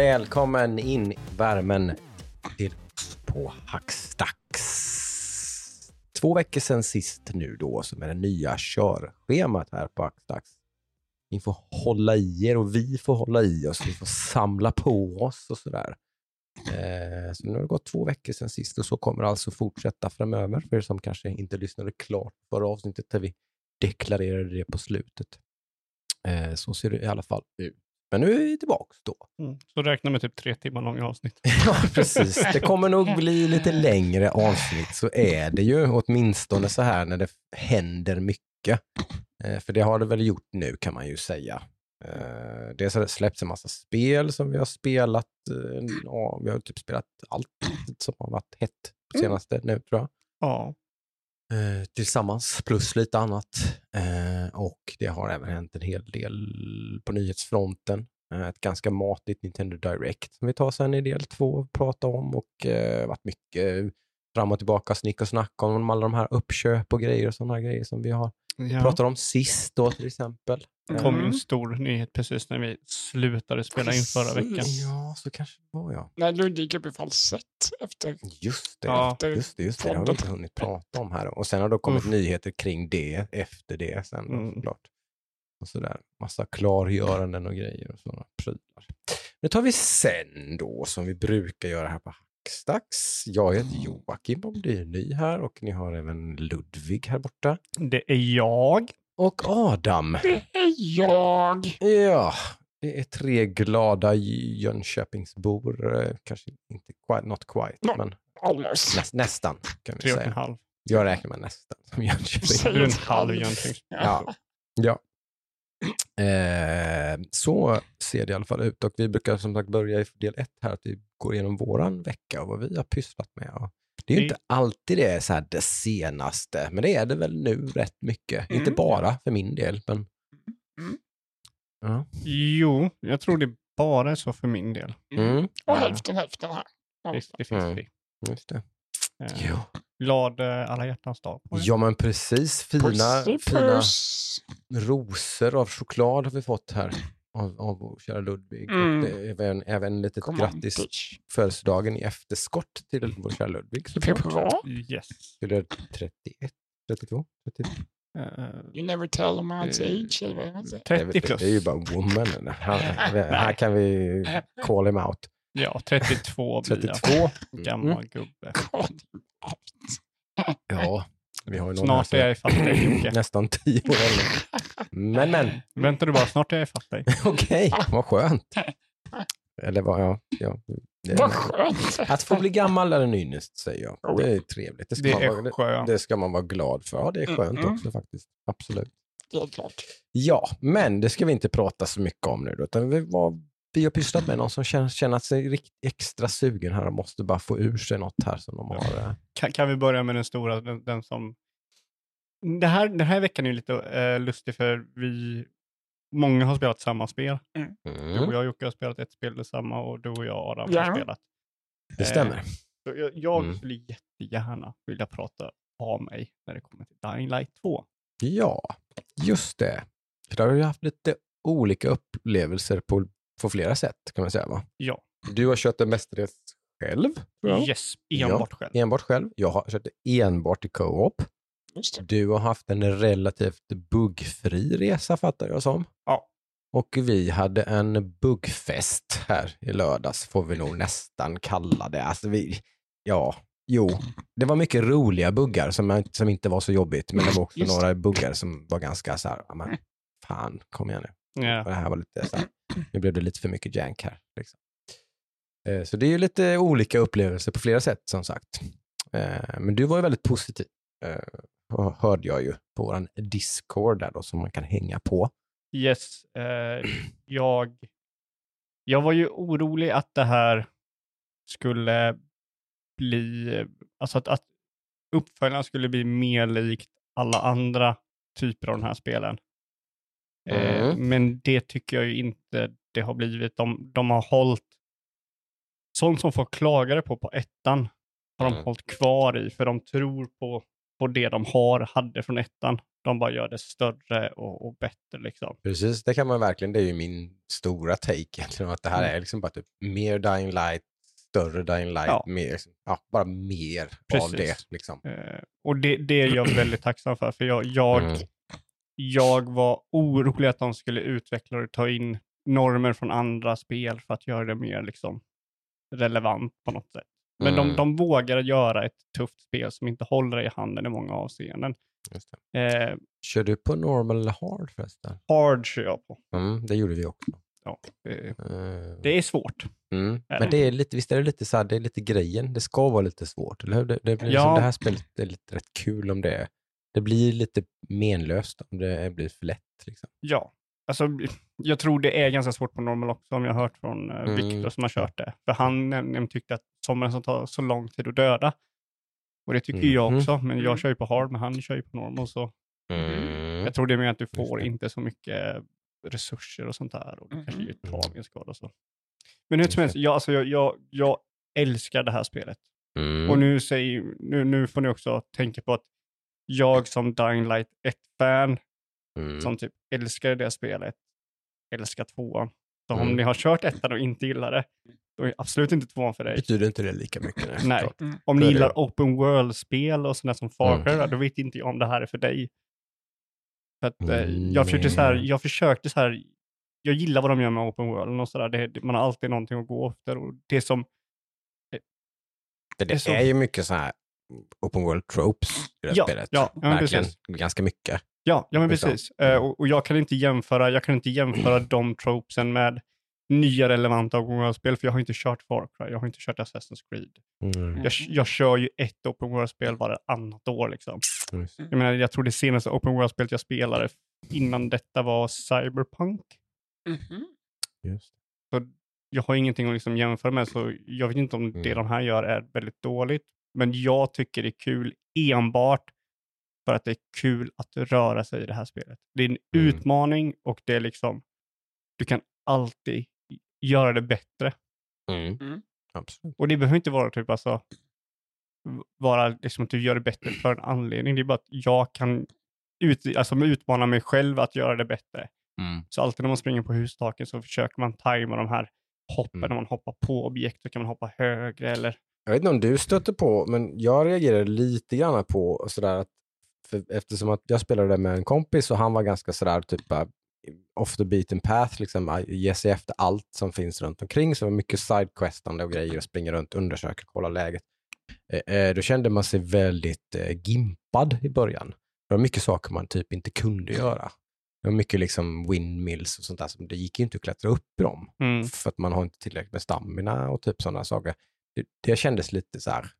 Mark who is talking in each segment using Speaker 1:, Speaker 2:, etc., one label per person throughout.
Speaker 1: välkommen in i värmen till oss på Hackstacks. Två veckor sedan sist nu då som är det nya körschemat här på Hackstacks. Ni får hålla i er och vi får hålla i oss. Vi får samla på oss och sådär. Eh, så nu har det gått två veckor sedan sist och så kommer det alltså fortsätta framöver för er som kanske inte lyssnade klart på förra avsnittet där vi deklarerade det på slutet. Eh, så ser det i alla fall ut. Men nu är vi tillbaka då.
Speaker 2: Mm. Så räkna med typ tre timmar långa avsnitt.
Speaker 1: Ja, precis. Det kommer nog bli lite längre avsnitt, så är det ju åtminstone så här när det händer mycket. Eh, för det har det väl gjort nu kan man ju säga. Eh, det har släppts en massa spel som vi har spelat. Eh, ja, vi har typ spelat allt som har varit hett på senaste nu tror jag.
Speaker 2: Ja.
Speaker 1: Eh, tillsammans, plus lite annat. Eh, och det har även hänt en hel del på nyhetsfronten. Eh, ett ganska matigt Nintendo Direct som vi tar sen i del två och pratar om och eh, varit mycket fram och tillbaka, snick och snack om alla de här uppköp och grejer och sådana grejer som vi har
Speaker 2: ja.
Speaker 1: pratat om sist då till exempel.
Speaker 2: Det kom ju en stor nyhet precis när vi slutade spela in förra veckan.
Speaker 1: Ja, så kanske det var jag.
Speaker 3: När Ludvig i falsett efter.
Speaker 1: Just det,
Speaker 2: Ja.
Speaker 1: just det, just det. det har vi inte hunnit prata om här. Och sen har det kommit
Speaker 2: Uff.
Speaker 1: nyheter kring det efter det sen då,
Speaker 2: Mm.
Speaker 1: såklart. Och sådär. Massa klargöranden och grejer och sådana prylar. Det tar vi sen då, som vi brukar göra här på Hackstacks. Jag heter Joakim och du är ny här och ni har även Ludvig här borta.
Speaker 2: Det är jag.
Speaker 1: Och Adam.
Speaker 3: Det är jag.
Speaker 1: Ja, det är tre glada Jönköpingsbor. eh, Kanske inte quite, not quite,
Speaker 3: No.
Speaker 1: men
Speaker 3: Almost.
Speaker 1: näs, nästan kan vi
Speaker 2: Tre och en
Speaker 1: säga.
Speaker 2: halv.
Speaker 1: Jag räknar med nästan som Jönköping.
Speaker 3: Ett
Speaker 2: halv. Jönköpings.
Speaker 1: Ja. Ja. Eh, så ser det i alla fall ut och vi brukar som sagt börja i del ett här, att vi går igenom våran vecka och vad vi har pysslat med. Och det är ju
Speaker 2: Det-
Speaker 1: inte alltid det är så här det senaste, men det är det väl nu rätt mycket.
Speaker 3: Mm.
Speaker 1: Inte bara för min del, men
Speaker 3: Mm.
Speaker 1: ja.
Speaker 2: Jo, jag tror det bara är så för min del.
Speaker 1: Mm.
Speaker 3: Och hälften hälften här.
Speaker 2: Visst, det finns
Speaker 1: Mm.
Speaker 2: det.
Speaker 1: Just det.
Speaker 2: Eh,
Speaker 1: Ja.
Speaker 2: Glad eh, alla hjärtans dag.
Speaker 1: ja, men precis. Fina, fina
Speaker 3: puss.
Speaker 1: rosor av choklad har vi fått här av, av vår kära Ludvig.
Speaker 3: Mm.
Speaker 1: Och det är även, även lite
Speaker 3: Come on,
Speaker 1: grattis
Speaker 3: bitch.
Speaker 1: födelsedagen i efterskott till vår kära Ludvig.
Speaker 2: Yes.
Speaker 1: Fyller 31, 32, 33.
Speaker 2: Eh,
Speaker 3: You never tell a man's
Speaker 2: Eh,
Speaker 3: age. Eller vad man säger.
Speaker 1: Det är
Speaker 2: 30
Speaker 1: väl-
Speaker 2: plus.
Speaker 1: Det är ju bara woman. Här, här kan vi call him out.
Speaker 2: Ja, 32 blir jag.
Speaker 1: 32.
Speaker 2: Gammal gubbe.
Speaker 1: Ja, vi har ju någon
Speaker 2: Snart är jag ifatt dig Jocke.
Speaker 1: nästan 10 år äldre. Men, men.
Speaker 2: Vänta du bara, snart är jag ifatt dig.
Speaker 1: Okej, vad skönt. Eller vad, ja. ja det,
Speaker 3: Vad skönt.
Speaker 1: att få bli gammal är en ynnest, säger jag. Det är trevligt. Det ska,
Speaker 2: Det
Speaker 1: man, vara,
Speaker 2: är
Speaker 1: det,
Speaker 2: skönt.
Speaker 1: det ska man vara glad för. Ja, det är skönt
Speaker 3: Mm, mm.
Speaker 1: också faktiskt. Absolut.
Speaker 3: Det är klart.
Speaker 1: Ja, men det ska vi inte prata så mycket om nu. Då, utan vi, vad vi har pysslat med, någon som känner, känner sig rikt, extra sugen här och måste bara få ur sig något här som de har. eh,
Speaker 2: Kan, kan vi börja med den stora, den, den som... Det här, den här veckan är lite eh, lustig för vi... Många har spelat samma spel. Du och
Speaker 1: Mm,
Speaker 2: jag Jocke har spelat ett spel detsamma och du och jag Adam
Speaker 3: Ja.
Speaker 2: har spelat.
Speaker 1: det stämmer.
Speaker 2: Så jag jag
Speaker 1: Mm.
Speaker 2: skulle jättegärna vilja prata av mig när det kommer till Dying Light 2.
Speaker 1: Ja, just det. För där har vi haft lite olika upplevelser på, på flera sätt kan man säga. Va?
Speaker 2: Ja,
Speaker 1: Du har kört det mestadels själv,
Speaker 2: yes, enbart själv.
Speaker 1: enbart själv. Jag har kört det enbart i co-op. Du har haft en relativt buggfri resa fattar jag som.
Speaker 2: Ja.
Speaker 1: Och vi hade en buggfest här i lördags, får vi nog nästan kalla det. Alltså vi, ja, jo, det var mycket roliga buggar som, som inte var så jobbigt, men det var också
Speaker 3: Just det.
Speaker 1: några buggar som var ganska så här, ja, men, fan, kom igen nu.
Speaker 2: Ja.
Speaker 1: Det här var lite så här, nu blev det lite för mycket jank här. Liksom. Eh, Så det är ju lite olika upplevelser på flera sätt som sagt. Eh, Men du var ju väldigt positiv, eh, hörde jag ju på vår Discord där då som man kan hänga på.
Speaker 2: Yes, eh, jag, jag var ju orolig att det här skulle bli, alltså att, att uppföljaren skulle bli mer likt alla andra typer av de här spelen. Eh,
Speaker 1: Mm.
Speaker 2: men det tycker jag ju inte det har blivit. De, de har hållit, sånt som folk klagade på på ettan, har de
Speaker 1: Mm.
Speaker 2: hållit kvar i, för de tror på, på det de har, hade från ettan. De bara gör det större och, och bättre liksom.
Speaker 1: Precis, det kan man verkligen. Det är ju min stora take egentligen. Att det här
Speaker 2: Mm.
Speaker 1: är liksom bara typ mer Dying Light, större Dying Light,
Speaker 2: Ja.
Speaker 1: mer, liksom, ja, bara mer av
Speaker 2: Precis.
Speaker 1: det. Liksom.
Speaker 2: Eh, och det, det är jag väldigt tacksam för, för jag, jag,
Speaker 1: Mm.
Speaker 2: Jag var orolig att de skulle utveckla och ta in normer från andra spel för att göra det mer liksom, relevant på något sätt. Men
Speaker 1: Mm.
Speaker 2: de, de vågar göra ett tufft spel som inte håller i handen i många avseenden.
Speaker 1: Just.
Speaker 2: Eh,
Speaker 1: Kör du på normal eller hard förresten?
Speaker 2: hard kör jag på.
Speaker 1: Mm, det gjorde vi också.
Speaker 2: Ja, eh,
Speaker 1: Eh,
Speaker 2: det är svårt.
Speaker 1: Mm.
Speaker 2: Är
Speaker 1: Men
Speaker 2: det?
Speaker 1: det är lite, visst är det lite så här, det är lite grejen. Det ska vara lite svårt, eller hur? Det, det, blir
Speaker 2: Ja.
Speaker 1: liksom, det här spelet är lite rätt kul om det är. Det blir lite menlöst om det blir för lätt. Liksom.
Speaker 2: Ja, alltså jag tror det är ganska svårt på normal också om jag har hört från eh,
Speaker 1: Mm.
Speaker 2: Victor som har kört det. För han nämligen tyckte att sommaren som tar så lång tid att döda. Och det tycker ju jag
Speaker 1: Mhm.
Speaker 2: också, men jag
Speaker 3: Mm.
Speaker 2: kör ju på hard, men han kör ju på normal. Så
Speaker 1: Mm.
Speaker 2: jag tror det är mer att du får inte så mycket resurser och sånt där. Och du kanske
Speaker 3: Mhm.
Speaker 2: ger
Speaker 1: Mm.
Speaker 2: tagen och så. Men hur som helst, jag, alltså, jag, jag, jag älskar det här spelet.
Speaker 1: Mm.
Speaker 2: Och nu, säger, nu, nu får ni också tänka på att jag som Dying Light 1-fan
Speaker 1: Mm.
Speaker 2: som typ älskar det spelet, älskar tvåan. Så om
Speaker 1: Mm.
Speaker 2: ni har kört ettan och inte gillar det, då är absolut inte tvåan för dig.
Speaker 1: Betyder inte det lika mycket? Nej.
Speaker 2: Nej.
Speaker 3: Mm.
Speaker 2: Om ni
Speaker 1: det.
Speaker 2: gillar open world-spel och sådana som Far
Speaker 1: Mm.
Speaker 2: Cry, då vet inte jag om det här är för dig. För att, eh,
Speaker 1: Mm,
Speaker 2: jag, försökte så här,
Speaker 1: nej.
Speaker 2: jag försökte så här, jag gillar vad de gör med open world och sådär. Det, det, man har alltid någonting att gå efter. Och det som,
Speaker 1: För
Speaker 2: Det
Speaker 1: det
Speaker 2: är så-
Speaker 1: är ju mycket så här open world tropes i det här
Speaker 2: Ja,
Speaker 1: spelet.
Speaker 2: ja, ja,
Speaker 1: Verkligen.
Speaker 2: precis.
Speaker 1: Ganska mycket.
Speaker 2: ja, ja men
Speaker 1: Liksom.
Speaker 2: precis. Eh, och, och jag kan inte jämföra, jag kan inte jämföra de tropesen med nya relevanta open world-spel, för jag har inte kört Far Cry, jag har inte kört Assassin's Creed.
Speaker 1: Mm.
Speaker 2: Jag, jag kör ju ett open world-spel varannat år. Liksom.
Speaker 1: Just.
Speaker 2: Jag, menar, jag tror det senaste open world-spelet jag spelade innan detta var Cyberpunk.
Speaker 3: Mhm.
Speaker 1: Just.
Speaker 2: Jag har ingenting att liksom jämföra med, så jag vet inte om det
Speaker 1: Mm.
Speaker 2: de här gör är väldigt dåligt. Men jag tycker det är kul enbart för att det är kul att röra sig i det här spelet. Det är en
Speaker 1: Mm.
Speaker 2: utmaning och det är liksom, du kan alltid göra det bättre.
Speaker 1: Mm.
Speaker 3: Mm.
Speaker 2: Och det behöver inte vara typ alltså, vara liksom att du gör det bättre för en anledning. Det är bara att jag kan ut, alltså utmana mig själv att göra det bättre.
Speaker 1: Mm.
Speaker 2: Så alltid när man springer på hustaken så försöker man tajma de här hoppen.
Speaker 1: Mm.
Speaker 2: När man hoppar på objekt så kan man hoppa högre eller
Speaker 1: Jag vet inte om du stötte på, men jag reagerade lite grann på sådär att för, eftersom att jag spelade med en kompis och han var ganska sådär typ off the beaten path, liksom ge sig efter allt som finns runt omkring. Så det var mycket sidequestande och grejer och springa runt, undersöka, kolla läget. Eh, eh, då kände man sig väldigt eh, gimpad i början. Det var mycket saker man typ inte kunde göra. Det var mycket liksom windmills och sånt där, som det gick ju inte att klättra upp i dem
Speaker 2: mm.
Speaker 1: för att man har inte tillräckligt med stamina och typ sådana saker. Det, det kändes lite så här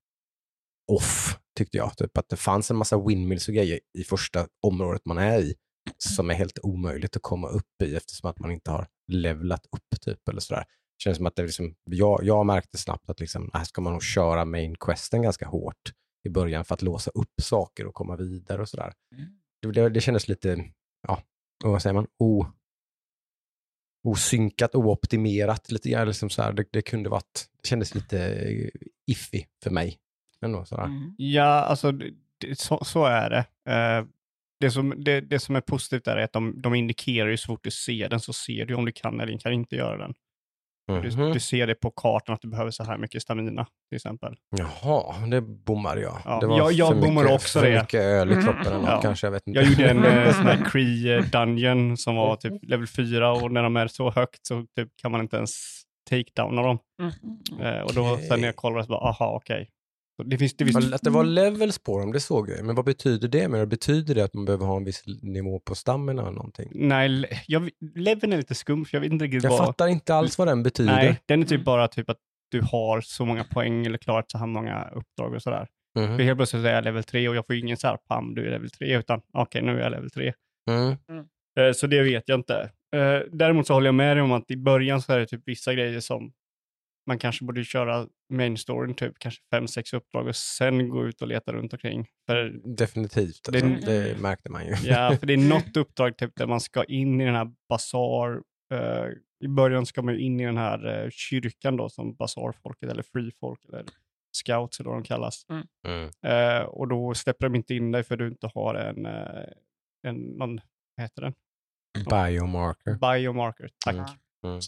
Speaker 1: off, tyckte jag. Typ att det fanns en massa windmills och grejer i första området man är i som är helt omöjligt att komma upp i eftersom att man inte har levlat upp typ eller sådär. Det känns som att det liksom, jag, jag märkte snabbt att liksom, här ska man nog köra main questen ganska hårt i början för att låsa upp saker och komma vidare och sådär.
Speaker 3: Mm.
Speaker 1: Det, det, det kändes lite, ja, vad säger man, o, osynkat, ooptimerat lite grann. Liksom så här. Det, det kunde varit, det kändes lite eh, iffy för mig. Ändå, sådär.
Speaker 3: Mm.
Speaker 2: Ja, alltså det, så, så är det. Eh, det, som, det. Det som är positivt där är att de, de indikerar ju så fort du ser den så ser du om du kan eller kan inte göra den. Du,
Speaker 1: Mhm.
Speaker 2: du ser det på kartan att du behöver så här mycket stamina till exempel.
Speaker 1: Jaha, det bommade jag.
Speaker 2: Ja,
Speaker 1: det var
Speaker 2: jag- jag
Speaker 1: för
Speaker 2: bommade
Speaker 1: mycket,
Speaker 2: också
Speaker 1: för
Speaker 2: det.
Speaker 1: mycket öl i kroppen eller något
Speaker 2: Ja.
Speaker 1: kanske, jag vet inte.
Speaker 2: Jag gjorde en eh, sån här Cree Dungeon som var typ level 4 och när de är så högt så typ kan man inte ens take-downa dem.
Speaker 3: Mhm.
Speaker 2: Eh, och då sen när jag kollade så bara, aha okej. Så Det finns, det finns,
Speaker 1: Att det var levels på dem, det såg jag. Men vad betyder det? Men betyder det att man behöver ha en viss nivå på stamina eller någonting?
Speaker 2: nej, jag, leveln är lite skum för jag vet inte riktigt
Speaker 1: Jag
Speaker 2: vad.
Speaker 1: fattar inte alls vad den betyder.
Speaker 2: Nej, den är typ
Speaker 3: Mm.
Speaker 2: bara typ att du har så många poäng eller klarat så här många uppdrag och sådär.
Speaker 1: Mhm.
Speaker 2: För helt plötsligt är jag level 3 och jag får ingen så här, pam, du är level 3, utan okej, nu är jag level 3.
Speaker 1: Mm.
Speaker 2: Eh, Så det vet jag inte. Eh, Däremot så håller jag med dig om att i början så är det typ vissa grejer som man kanske borde köra main storyn, typ kanske fem, sex uppdrag och sen gå ut och leta runt omkring. För,
Speaker 1: Definitivt,
Speaker 2: Det-
Speaker 1: alltså. det märkte man ju.
Speaker 2: ja, för det är något uppdrag typ där man ska in i den här basar. eh, I början ska man ju in i den här eh, kyrkan då som basarfolket eller free-folk eller scouts eller vad de kallas.
Speaker 1: Mm.
Speaker 2: Eh, och då släpper de inte in dig för du inte har en, eh, en, någon, vad heter den?
Speaker 1: Biomarker.
Speaker 2: Biomarker, tack.
Speaker 1: Mm. Mm.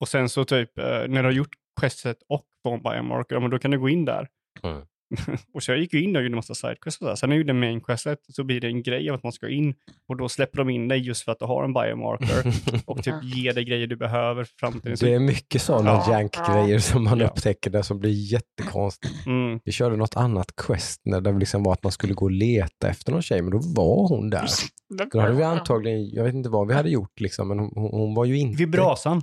Speaker 2: Och sen så typ, eh, när du har gjort questet och får en ja, men då kan du gå in där.
Speaker 1: Mm.
Speaker 2: och så jag gick ju in och gjorde en massa sidequests och så. Sen när jag gjorde main questet så blir det en grej av att man ska in och då släpper de in dig just för att du har en biomarker och typ ger dig grejer du behöver för framtiden.
Speaker 1: Det är mycket sådana
Speaker 2: Ja.
Speaker 1: jank-grejer som man
Speaker 2: Ja.
Speaker 1: upptäcker där som blir jättekonstigt.
Speaker 2: mm,
Speaker 1: Vi körde något annat quest när det liksom var att man skulle gå och leta efter någon tjej, men då var hon där. Då hade vi antagligen, jag vet inte vad vi hade gjort liksom, men hon, hon var ju inte...
Speaker 2: vid brasan,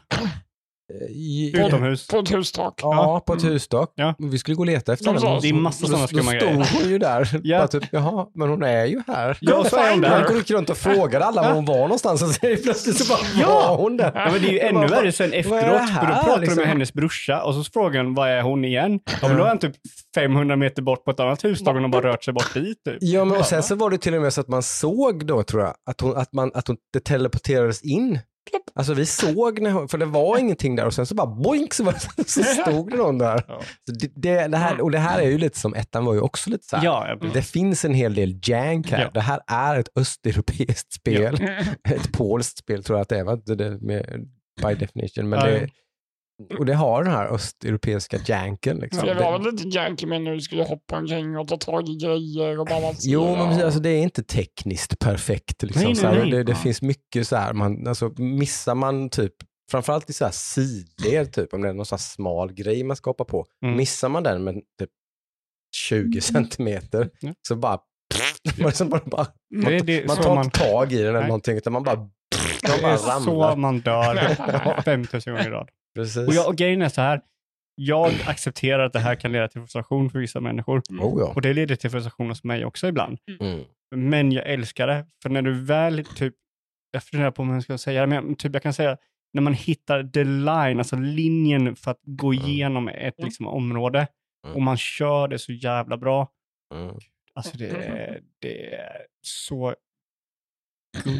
Speaker 1: i-
Speaker 2: utomhus.
Speaker 3: På ett hustak.
Speaker 1: Ja, på ett
Speaker 3: Mm.
Speaker 1: hustak.
Speaker 2: Ja.
Speaker 1: Vi skulle gå och leta efter henne.
Speaker 3: Det är
Speaker 2: massa
Speaker 1: Då-
Speaker 2: sådana
Speaker 1: Då
Speaker 2: skumma
Speaker 1: stod
Speaker 2: grejer.
Speaker 1: hon ju där.
Speaker 2: Ja.
Speaker 1: Bara typ, jaha, men hon är ju här.
Speaker 2: Ja, så är hon
Speaker 1: Man
Speaker 2: där.
Speaker 1: gick runt och frågade alla var hon var någonstans och så plötsligt så bara
Speaker 2: Ja.
Speaker 1: var hon där.
Speaker 2: Ja, men det är ju ännu
Speaker 1: bara,
Speaker 2: värre sen efteråt, för då pratar du
Speaker 1: liksom?
Speaker 2: med hennes brorsa och så frågar han vad är hon igen? Ja, men då är han typ 500 meter bort på ett annat hustak och de bara rört sig bort dit. Typ.
Speaker 1: Ja, men och sen så var det till och med så att man såg då, tror jag, att hon, att man, att hon, det teleporterades in. Alltså vi såg, när hon, för det var ingenting där och sen så bara boink så, var, så stod det någon där.
Speaker 2: Ja.
Speaker 1: Så det, det, det här, och det här är ju lite som ettan var ju också lite så här.
Speaker 2: Ja,
Speaker 1: Det finns en hel del jank här.
Speaker 2: Ja.
Speaker 1: Det här är ett östeuropeiskt spel. Ett polskt spel tror jag att det är, va? Det, det, med, by definition. Men
Speaker 2: Ja,
Speaker 1: det, och det har den här östeuropeiska janken. Liksom.
Speaker 3: Det var
Speaker 1: Det-
Speaker 3: väl lite janky med när du skulle hoppa omkring och ta tag i grejer och balansera.
Speaker 1: Jo, men alltså, det är inte tekniskt perfekt. Liksom.
Speaker 2: Nej, nej,
Speaker 1: så här,
Speaker 2: nej.
Speaker 1: Det, det
Speaker 3: Ja.
Speaker 1: finns mycket så här, man, alltså, missar man typ, framförallt i så här sidled, typ, om det är någon så här smal grej man ska hoppa på,
Speaker 2: Mm.
Speaker 1: missar man den med typ 20 centimeter
Speaker 2: Ja.
Speaker 1: så bara, man, liksom bara, bara man,
Speaker 2: Det är det-
Speaker 1: man
Speaker 2: så
Speaker 1: tar
Speaker 2: man-
Speaker 1: inte tag i den eller
Speaker 2: Nej.
Speaker 1: någonting, utan man bara, man
Speaker 2: Det
Speaker 1: bara
Speaker 2: är så
Speaker 1: ramlar.
Speaker 2: man dör 5000 gånger i rad.
Speaker 1: Precis.
Speaker 2: Och, jag, och grejen är så här, jag accepterar att det här kan leda till frustration för vissa människor.
Speaker 1: Oh, ja.
Speaker 2: Och det leder till frustration hos mig också ibland.
Speaker 1: Mm.
Speaker 2: Men jag älskar det, för när du väl typ, jag funderar på om jag ska säga det, men typ jag kan säga när man hittar the line, alltså linjen för att gå
Speaker 1: Mm.
Speaker 2: igenom ett liksom, område
Speaker 1: Mm.
Speaker 2: och man kör det så jävla bra.
Speaker 1: Mm.
Speaker 2: Alltså det det är så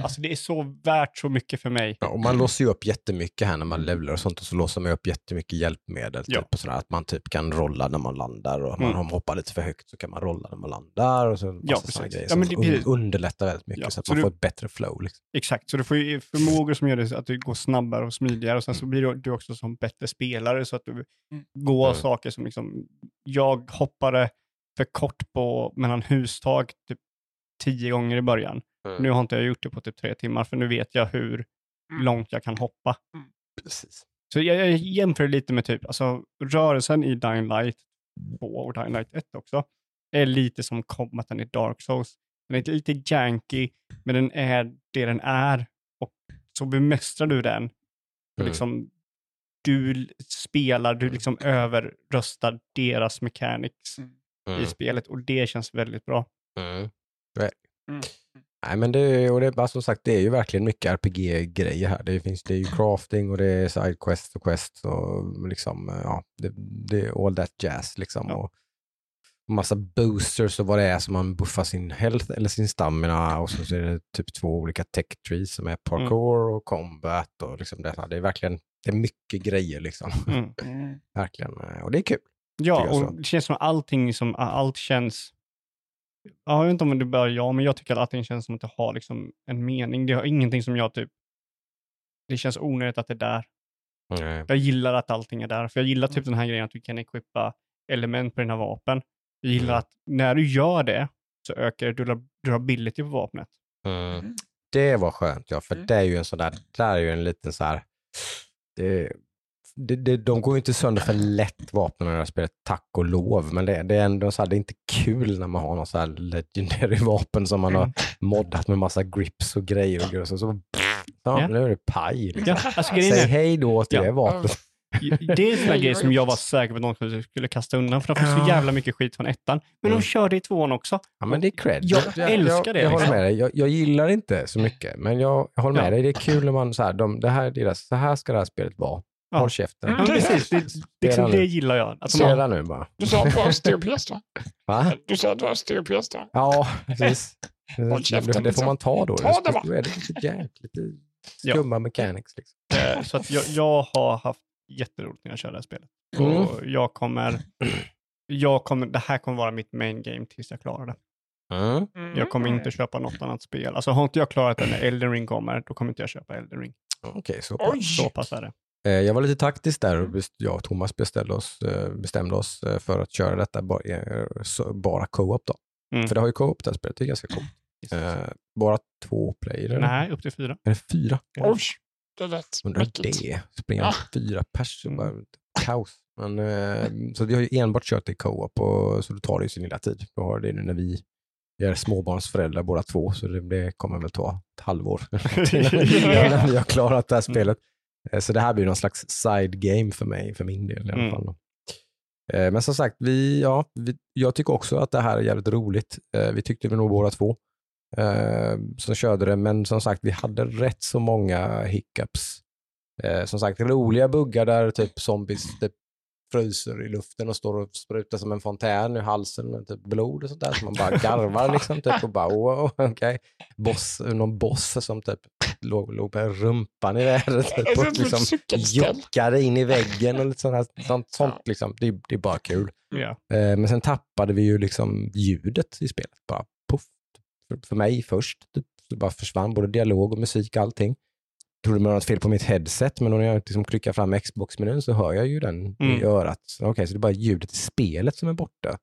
Speaker 2: Alltså det är så värt så mycket för mig.
Speaker 1: Ja, och man låser ju upp jättemycket här när man levlar och sånt och så låser man upp jättemycket hjälpmedel.
Speaker 2: Ja.
Speaker 1: Typ, och sådär, att man typ kan rolla när man landar och
Speaker 2: Mm.
Speaker 1: man om man hoppar lite för högt så kan man rolla när man landar. Och så
Speaker 2: Ja, precis.
Speaker 1: grejer
Speaker 2: Ja, men det-
Speaker 1: un- underlättar väldigt mycket
Speaker 2: Ja,
Speaker 1: så att
Speaker 2: så
Speaker 1: man
Speaker 2: du-
Speaker 1: får ett bättre flow. Liksom.
Speaker 2: Exakt, så du får ju förmågor som gör det att det går snabbare och smidigare och sen så blir du- du också som bättre spelare så att du går
Speaker 1: Mm.
Speaker 2: saker som liksom, jag hoppade för kort på mellan hustak typ tio gånger i början.
Speaker 1: Mm.
Speaker 2: Nu har inte jag gjort det på typ tre timmar för nu vet jag hur långt jag kan hoppa.
Speaker 1: Precis.
Speaker 2: Så jag, jag jämför lite med typ, alltså rörelsen i Dying Light 2 och Dying Light 1 också, är lite som combaten i Dark Souls. Den är lite janky, men den är det den är. Och så bemästrar du den.
Speaker 1: Mm.
Speaker 2: liksom, du spelar, du liksom överröstar deras mechanics
Speaker 1: Mm.
Speaker 2: i spelet och det känns väldigt bra.
Speaker 1: Mm.
Speaker 3: Mm.
Speaker 1: Nej, men det, och det, är bara som sagt, det är ju verkligen mycket RPG-grejer här. Det, finns, det är ju crafting och det är sidequests och quests och liksom, eh, ja, det, det är all that jazz liksom.
Speaker 2: Ja.
Speaker 1: Och massa boosters och vad det är som man buffar sin health eller sin stamina och så, är det typ två olika tech trees som är parkour och combat och liksom det, det är verkligen, det är mycket grejer liksom.
Speaker 2: Mm.
Speaker 3: Mm.
Speaker 1: verkligen. eh, Och det är kul.
Speaker 2: Ja, och det känns som allting som, allt känns, jag vet inte om det bara jag, men jag tycker att allting känns som att det har liksom en mening. Det har ingenting som jag typ, det känns onödigt att det är där.
Speaker 1: Eh,
Speaker 2: Jag gillar att allting är där, för jag gillar typ den här grejen att du kan equippa element på dina vapen. Jag gillar
Speaker 1: Mm.
Speaker 2: att när du gör det så ökar dura- durability på vapnet.
Speaker 1: Mm. Det var skönt, ja, för
Speaker 3: Mm.
Speaker 1: det är ju en sån där, där är ju en liten så här, det, det, det, de går ju inte sönder för lätt vapnen när jag spelar tack och lov, men det, det är ändå så här, det är inte kul när man har någon så här legendary vapen som man har moddat med massa grips och grejer och grejer, så, så ja,
Speaker 2: Ja.
Speaker 1: nu är det paj. Liksom.
Speaker 2: Ja, alltså
Speaker 1: Säg hej då till
Speaker 2: Ja.
Speaker 1: det vapnet.
Speaker 2: det är en sån här grej som jag var säker på att de skulle kasta undan, för de får så jävla mycket skit från ettan. Men
Speaker 1: Mm.
Speaker 2: de körde i tvåan också.
Speaker 1: Ja, men det är cred.
Speaker 2: Jag älskar det,
Speaker 1: Jag, jag håller
Speaker 2: liksom.
Speaker 1: med dig. Jag, jag gillar inte så mycket, men jag, jag håller med
Speaker 2: Ja.
Speaker 1: dig. Det är kul när man så här, de, det här, är deras, så här ska det här spelet vara.
Speaker 2: Ja.
Speaker 1: Håll käften.
Speaker 2: Ja, precis. Det, liksom, det gillar jag. Att de
Speaker 1: Spela nu bara.
Speaker 3: Du sa att du var östeuropeisk va?
Speaker 1: Va?
Speaker 3: Du sa att du var östeuropeisk då?
Speaker 1: Ja, precis.
Speaker 3: Håll
Speaker 1: Det,
Speaker 3: käften,
Speaker 1: det får
Speaker 3: liksom.
Speaker 1: man ta då.
Speaker 3: Ta det, va?
Speaker 1: Då är det lite jank, lite
Speaker 2: Ja.
Speaker 1: skumma mechanics. Liksom.
Speaker 2: eh, så att jag, jag har haft jätteroligt när jag kör det här spelet.
Speaker 1: Mm.
Speaker 2: Och jag kommer, jag kommer, det här kommer vara mitt main game tills jag klarar det.
Speaker 1: Mm.
Speaker 2: Jag kommer inte köpa något annat spel. Alltså har inte jag klarat det när Elden Ring kommer, då kommer inte jag köpa Elden Ring.
Speaker 1: Okej, så pass.
Speaker 3: Oj!
Speaker 2: Så pass är det.
Speaker 1: Eh, Jag var lite taktisk där och best- jag och Thomas bestämde oss, eh, bestämde oss eh, för att köra detta bara, co-op då.
Speaker 2: Mm.
Speaker 1: För det har ju co-op det här spelet, det är ganska coolt. Eh, bara två player?
Speaker 2: Nej, upp till fyra.
Speaker 1: Är det fyra?
Speaker 3: Oj, det lät
Speaker 1: Undrar det. Springa
Speaker 3: Ja.
Speaker 1: fyra pers,
Speaker 2: Mm.
Speaker 1: kaos. Men, eh, så vi har ju enbart kört i co-op och så det tar det ju sin lilla tid. Vi har det nu när vi är småbarnsföräldrar båda två, så det, det kommer väl ta ett halvår innan vi har klarat det här spelet. Eh, Så det här blir någon slags side game för mig, för min del i alla
Speaker 2: Mm.
Speaker 1: fall. Eh, Men som sagt, vi, ja, vi, jag tycker också att det här är jävligt roligt. Eh, Vi tyckte vi nog båda två som körde det, men som sagt, vi hade rätt så många hiccups. Som sagt, roliga buggar där typ zombies typ fryser i luften och står och sprutar som en fontän i halsen med typ blod och sånt där. Så man bara garvar liksom typ och bara wow, okej. Boss, någon boss som typ låg, låg med rumpan i vädret typ, och liksom juckade in i väggen och lite sånt, här, sånt, sånt liksom. Det, det är bara kul. Eh, men sen tappade vi ju liksom ljudet i spelet. Bara puff. För, för mig först. Typ, så bara försvann både dialog och musik och allting. Trodde man var något fel på mitt headset, men när jag liksom klickar fram Xbox-menyn så hör jag ju den
Speaker 2: Mm.
Speaker 1: i örat. Okej, så det är bara ljudet i spelet som är borta.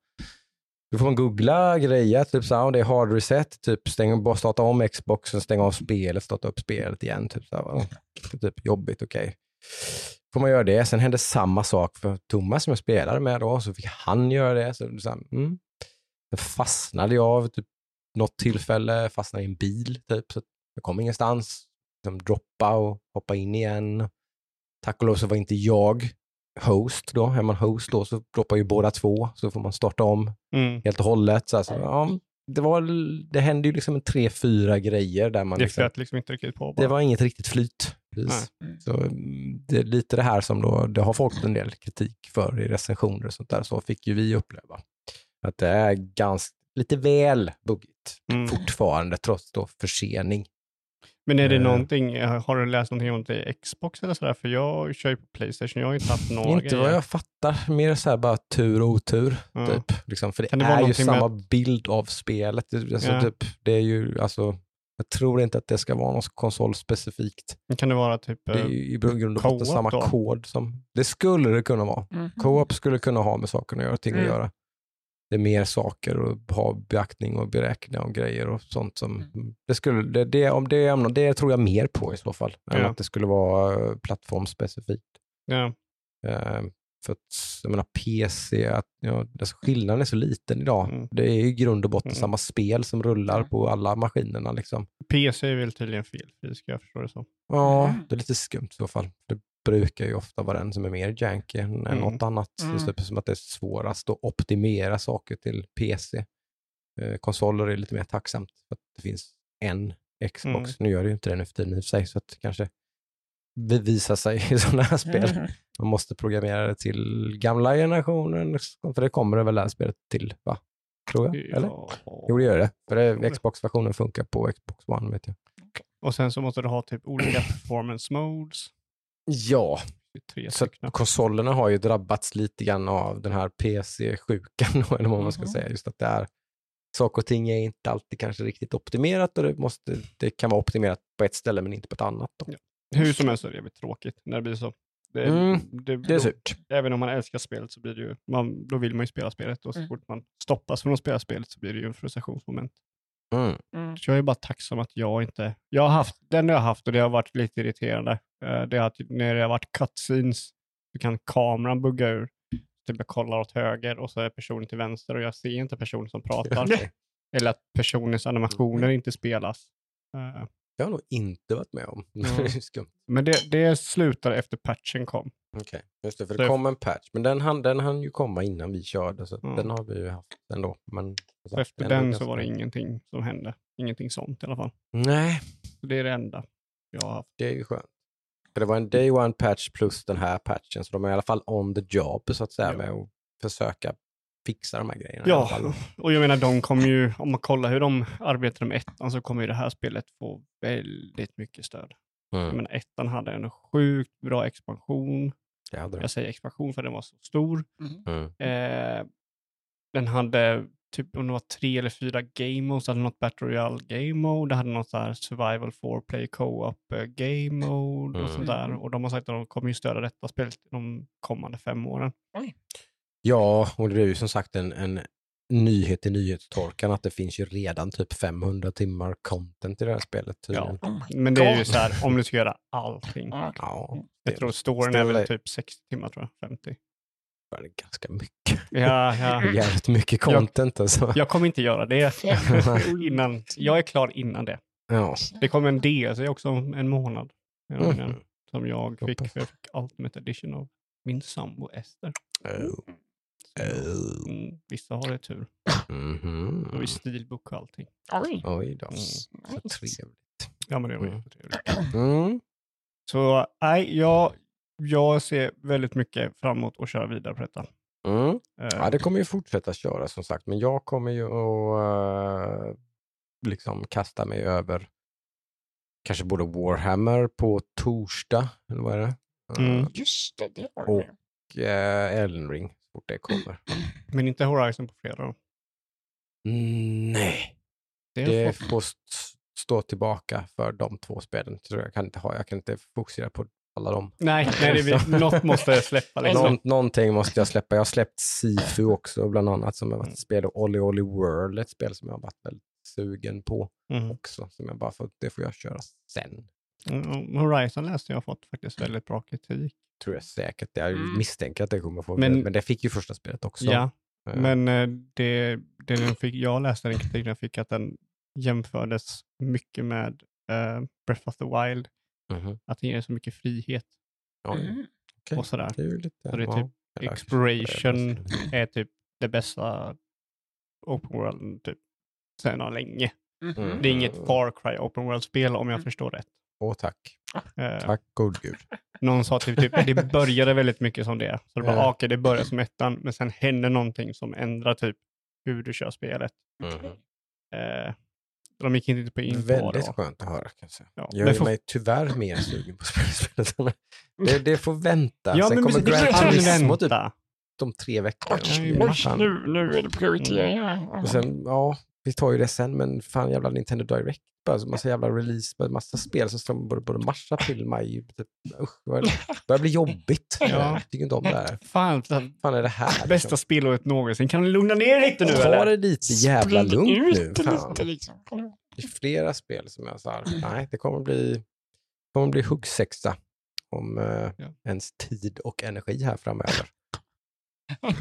Speaker 1: Då får man googla grejer, typ så här, om det är hard reset, typ stäng, bara starta om Xboxen, stänga av spelet, starta upp spelet igen. Typ, så här, typ jobbigt, okej. Får man göra det. Sen hände samma sak för Thomas som jag spelade med då, så fick han göra det. Så, så här, mm. Sen fastnade jag vid typ, något tillfälle, fastnade i en bil typ, så jag kom ingenstans. Liksom droppa och hoppa in igen. Tack och lov så var inte jag host då. Är man host då så droppar ju båda två, så får man starta om
Speaker 2: Mm.
Speaker 1: helt och hållet. Så alltså, ja, det, var, det hände ju liksom en tre, fyra grejer där man
Speaker 2: Det
Speaker 1: liksom,
Speaker 2: liksom inte riktigt på. Bara.
Speaker 1: det var inget riktigt flyt. Precis.
Speaker 3: Nej.
Speaker 1: Så mm, det är lite det här som då, det har fått en del kritik för i recensioner och sånt där. Så fick ju vi uppleva. Att det är ganska, lite väl buggigt
Speaker 2: Mm.
Speaker 1: fortfarande, trots då försening.
Speaker 2: Men är det
Speaker 1: Eh.
Speaker 2: någonting, eh, har du läst någonting om det i Xbox eller sådär? För jag kör ju på Playstation, jag har ju inte haft några
Speaker 1: Inte vad jag fattar, mer så här bara tur och otur.
Speaker 2: Ja.
Speaker 1: Typ. Liksom, för det,
Speaker 2: det
Speaker 1: är ju
Speaker 2: någonting med
Speaker 1: samma bild av spelet. Det, alltså,
Speaker 2: Ja.
Speaker 1: typ, det är ju, alltså, jag tror inte att det ska vara något konsolspecifikt.
Speaker 2: Kan det vara typ...
Speaker 1: Det är
Speaker 2: eh,
Speaker 1: ju i grund och botten
Speaker 2: co-op
Speaker 1: samma
Speaker 2: då?
Speaker 1: kod som... Det skulle det kunna vara.
Speaker 3: Mm.
Speaker 1: Co-op skulle kunna ha med saker att göra, ting att
Speaker 3: Mm.
Speaker 1: göra. Det är mer saker att ha beaktning och beräkning och grejer och sånt som... Det, skulle, det, det, om det, det tror jag mer på i så fall, än
Speaker 2: Ja.
Speaker 1: att det skulle vara eh, plattformsspecifikt.
Speaker 2: Ja.
Speaker 1: Eh, för att, jag menar PC, att, ja, alltså skillnaden är så liten idag.
Speaker 2: Mm.
Speaker 1: Det är i grund och botten
Speaker 2: Mm.
Speaker 1: samma spel som rullar
Speaker 3: Mm.
Speaker 1: på alla maskinerna. Liksom.
Speaker 2: PC är väl tydligen felfri, ska jag förstå det som.
Speaker 1: Ja,
Speaker 3: Mm.
Speaker 1: det är lite skumt i så fall. Det brukar ju ofta vara den som är mer janky än
Speaker 2: Mm.
Speaker 1: något annat.
Speaker 3: Mm.
Speaker 1: Det är typ som att det är svårast att optimera saker till PC. Eh, konsoler är lite mer tacksamt för att det finns en Xbox.
Speaker 2: Mm.
Speaker 1: Nu gör det ju inte det nu för tiden i och för sig, så att det kanske bevisar sig i sådana här spel.
Speaker 3: Mm.
Speaker 1: Man måste programmera det till gamla generationen, för det kommer det väl det här spelet till, va? Tror jag, eller?
Speaker 2: Ja.
Speaker 1: Jo, det gör det. För det,
Speaker 2: det.
Speaker 1: Xbox-versionen funkar på Xbox One, vet jag.
Speaker 2: Och sen så måste du ha typ olika performance modes.
Speaker 1: Ja, Så konsolerna har ju drabbats lite grann av den här PC-sjukan, eller vad man ska
Speaker 3: Mhm.
Speaker 1: säga. Just att det är, saker och ting är inte alltid kanske riktigt optimerat och det, måste, det kan vara optimerat på ett ställe men inte på ett annat. Då.
Speaker 2: Ja. Hur som helst så är det jävligt tråkigt när det blir så. Det,
Speaker 1: Mm,
Speaker 2: det,
Speaker 1: Det är
Speaker 2: då-
Speaker 1: surt.
Speaker 2: Även om man älskar spelet så blir det ju, man, då vill man ju spela spelet och så
Speaker 3: Mm.
Speaker 2: fort man stoppas från att spela spelet så blir det ju en frustrationsmoment.
Speaker 1: Mm.
Speaker 3: Mm.
Speaker 2: Så jag är bara tacksam att jag inte, jag har haft, den jag har haft och det har varit lite irriterande, det är att när det har varit cutscenes så kan kameran bugga ur. Typ jag kollar åt höger och så är personen till vänster och jag ser inte personen som pratar. Eller att personens animationer inte spelas. Eh,
Speaker 1: Jag har nog inte varit med om. Det skumt.
Speaker 2: Men det, det slutade efter patchen kom.
Speaker 1: Okej, just det. För
Speaker 2: Så-
Speaker 1: det kom en patch, men den hann, den hann ju komma innan vi körde, så
Speaker 2: Ja.
Speaker 1: den har vi ju haft ändå. Men, sagt,
Speaker 2: efter den
Speaker 1: ganska-
Speaker 2: så var det ingenting som hände. Ingenting sånt i alla fall.
Speaker 1: Nej,
Speaker 2: Så det är det enda jag har haft.
Speaker 1: det är ju skönt. För det var en day one patch plus den här patchen, så de är i alla fall on the job så att säga
Speaker 2: Ja.
Speaker 1: med att försöka fixa de här grejerna.
Speaker 2: Ja, och jag menar de kommer ju, om man kollar hur de arbetade med ettan så kommer ju det här spelet få väldigt mycket stöd. Jag
Speaker 1: Mm.
Speaker 2: menar ettan hade en sjukt bra expansion.
Speaker 1: Det hade de.
Speaker 2: Jag säger expansion för den var så stor.
Speaker 3: Mm.
Speaker 1: Mm.
Speaker 2: Eh, den hade typ om det var tre eller fyra game modes. Det hade något Battle Royale game mode, det hade något så här survival for play co-op eh, game mode och
Speaker 1: Mm.
Speaker 2: sånt där. Och de har sagt att de kommer ju stödja detta spelet de kommande fem åren.
Speaker 1: Ja, och det är ju som sagt en, en nyhet i nyhetstorkan att det finns ju redan typ 500 timmar content i det här spelet. tydligen.
Speaker 3: Oh
Speaker 2: Men det är ju så här, om du ska göra allting.
Speaker 3: Ja,
Speaker 1: Ja,
Speaker 2: Jag
Speaker 1: det
Speaker 2: tror storyn är väl typ 60 timmar tror jag, 50.
Speaker 1: är ganska mycket.
Speaker 2: Ja, ja.
Speaker 1: Jävligt mycket content alltså.
Speaker 2: Jag kommer inte göra det innan. Jag är klar innan det.
Speaker 1: Ja.
Speaker 2: Det kommer en DLC också om en månad. Den Som jag fick, för jag fick Ultimate Edition av min sambo Ester.
Speaker 1: Oh. Oh.
Speaker 2: mm, vissa har det tur.
Speaker 1: Mhm.
Speaker 2: Och i stilbok och allting.
Speaker 3: Oj.
Speaker 1: Oj då.
Speaker 2: Mm.
Speaker 1: Så trevligt.
Speaker 2: Ja, men det var
Speaker 1: Mm.
Speaker 2: jättetrevligt.
Speaker 1: Mm.
Speaker 2: Så nej, jag, jag ser väldigt mycket fram emot att köra vidare på detta.
Speaker 1: Mm.
Speaker 2: Eh,
Speaker 1: Ja, det kommer ju fortsätta köra som sagt, men jag kommer ju att eh, liksom kasta mig över kanske både Warhammer på torsdag, eller vad är det? Eh,
Speaker 2: Mm.
Speaker 3: Just det, det var
Speaker 1: Och-
Speaker 3: det.
Speaker 1: Och eh, Elden Ring, så fort det kommer.
Speaker 2: Men inte Horizon på fredag då.
Speaker 1: Mm, nej,
Speaker 2: Det,
Speaker 1: det får st- stå tillbaka för de två spelen. Jag kan inte ha, jag kan inte fokusera på alla dem.
Speaker 2: Nej, nej det är, något måste släppa. Liksom.
Speaker 1: Någon, någonting måste jag släppa. Jag har släppt Sifu också bland annat som har varit
Speaker 2: Mm.
Speaker 1: ett spel och Olly Olly World, ett spel som jag har varit väldigt sugen på
Speaker 2: Mm.
Speaker 1: också. Som jag bara får, det får jag köra sen.
Speaker 2: Mm, Horizon läste jag har fått faktiskt väldigt bra kritik.
Speaker 1: Tror jag säkert. Jag
Speaker 3: Mm.
Speaker 1: misstänker att det kommer få.
Speaker 2: Men-
Speaker 1: Men, det fick ju första spelet också.
Speaker 2: Ja,
Speaker 1: Eh,
Speaker 2: men eh, det, det den fick, jag läste den kritiken jag fick att den jämfördes mycket med eh, Breath of the Wild.
Speaker 1: Mhm.
Speaker 2: Att den ger så mycket frihet
Speaker 1: Ja,
Speaker 3: Mm.
Speaker 1: okej.
Speaker 2: och sådär.
Speaker 1: Det är ju lite...
Speaker 2: Så det är
Speaker 1: ja,
Speaker 2: typ
Speaker 1: eller-
Speaker 2: Exploration är typ det bästa open world typ sedan länge.
Speaker 3: Mhm.
Speaker 2: Det är inget Far Cry open world-spel om jag förstår rätt.
Speaker 1: Åh, tack.
Speaker 2: Eh,
Speaker 1: Tack god gud.
Speaker 2: Någon sa typ, typ det började väldigt mycket som det. Så det var
Speaker 1: Ja.
Speaker 2: okej, det börjar som ettan, men sen händer någonting som ändrar typ hur du kör spelet.
Speaker 1: Mhm.
Speaker 2: Eh, de gick inte på in på
Speaker 1: Väldigt
Speaker 2: det.
Speaker 1: skönt att höra. Kan jag säga.
Speaker 2: Ja,
Speaker 1: Jag
Speaker 2: men
Speaker 1: är
Speaker 2: för-
Speaker 1: mig tyvärr mer sugen på spelet. det, det får vänta.
Speaker 2: Ja,
Speaker 1: Sen
Speaker 2: men
Speaker 1: kommer
Speaker 2: det
Speaker 1: Gran
Speaker 2: kan
Speaker 1: Turismo typ
Speaker 2: vänta.
Speaker 1: om tre veckor.
Speaker 3: Oj,
Speaker 2: Ja,
Speaker 3: oj,
Speaker 1: Fan.
Speaker 3: nu, nu är det prioriteringar.
Speaker 1: Och sen, ja, vi tar ju det sen, men fan jävla Nintendo Direct. Bara så massa jävla release, bara massa spel som står både, både mars, april, maj. Typ, usch, det börjar bli jobbigt.
Speaker 2: Ja.
Speaker 1: Jag tycker inte om det här.
Speaker 2: Fan,
Speaker 1: fan är det här?
Speaker 2: bästa spelåret någonsin. Kan du lugna ner lite nu
Speaker 1: Ta
Speaker 2: eller?
Speaker 1: det lite jävla
Speaker 3: Sprid
Speaker 1: lugnt nu.
Speaker 3: lite liksom.
Speaker 1: Det är flera spel som jag sa, nej, det kommer bli, kommer bli huggsexa om eh,
Speaker 2: Ja.
Speaker 1: ens tid och energi här framöver.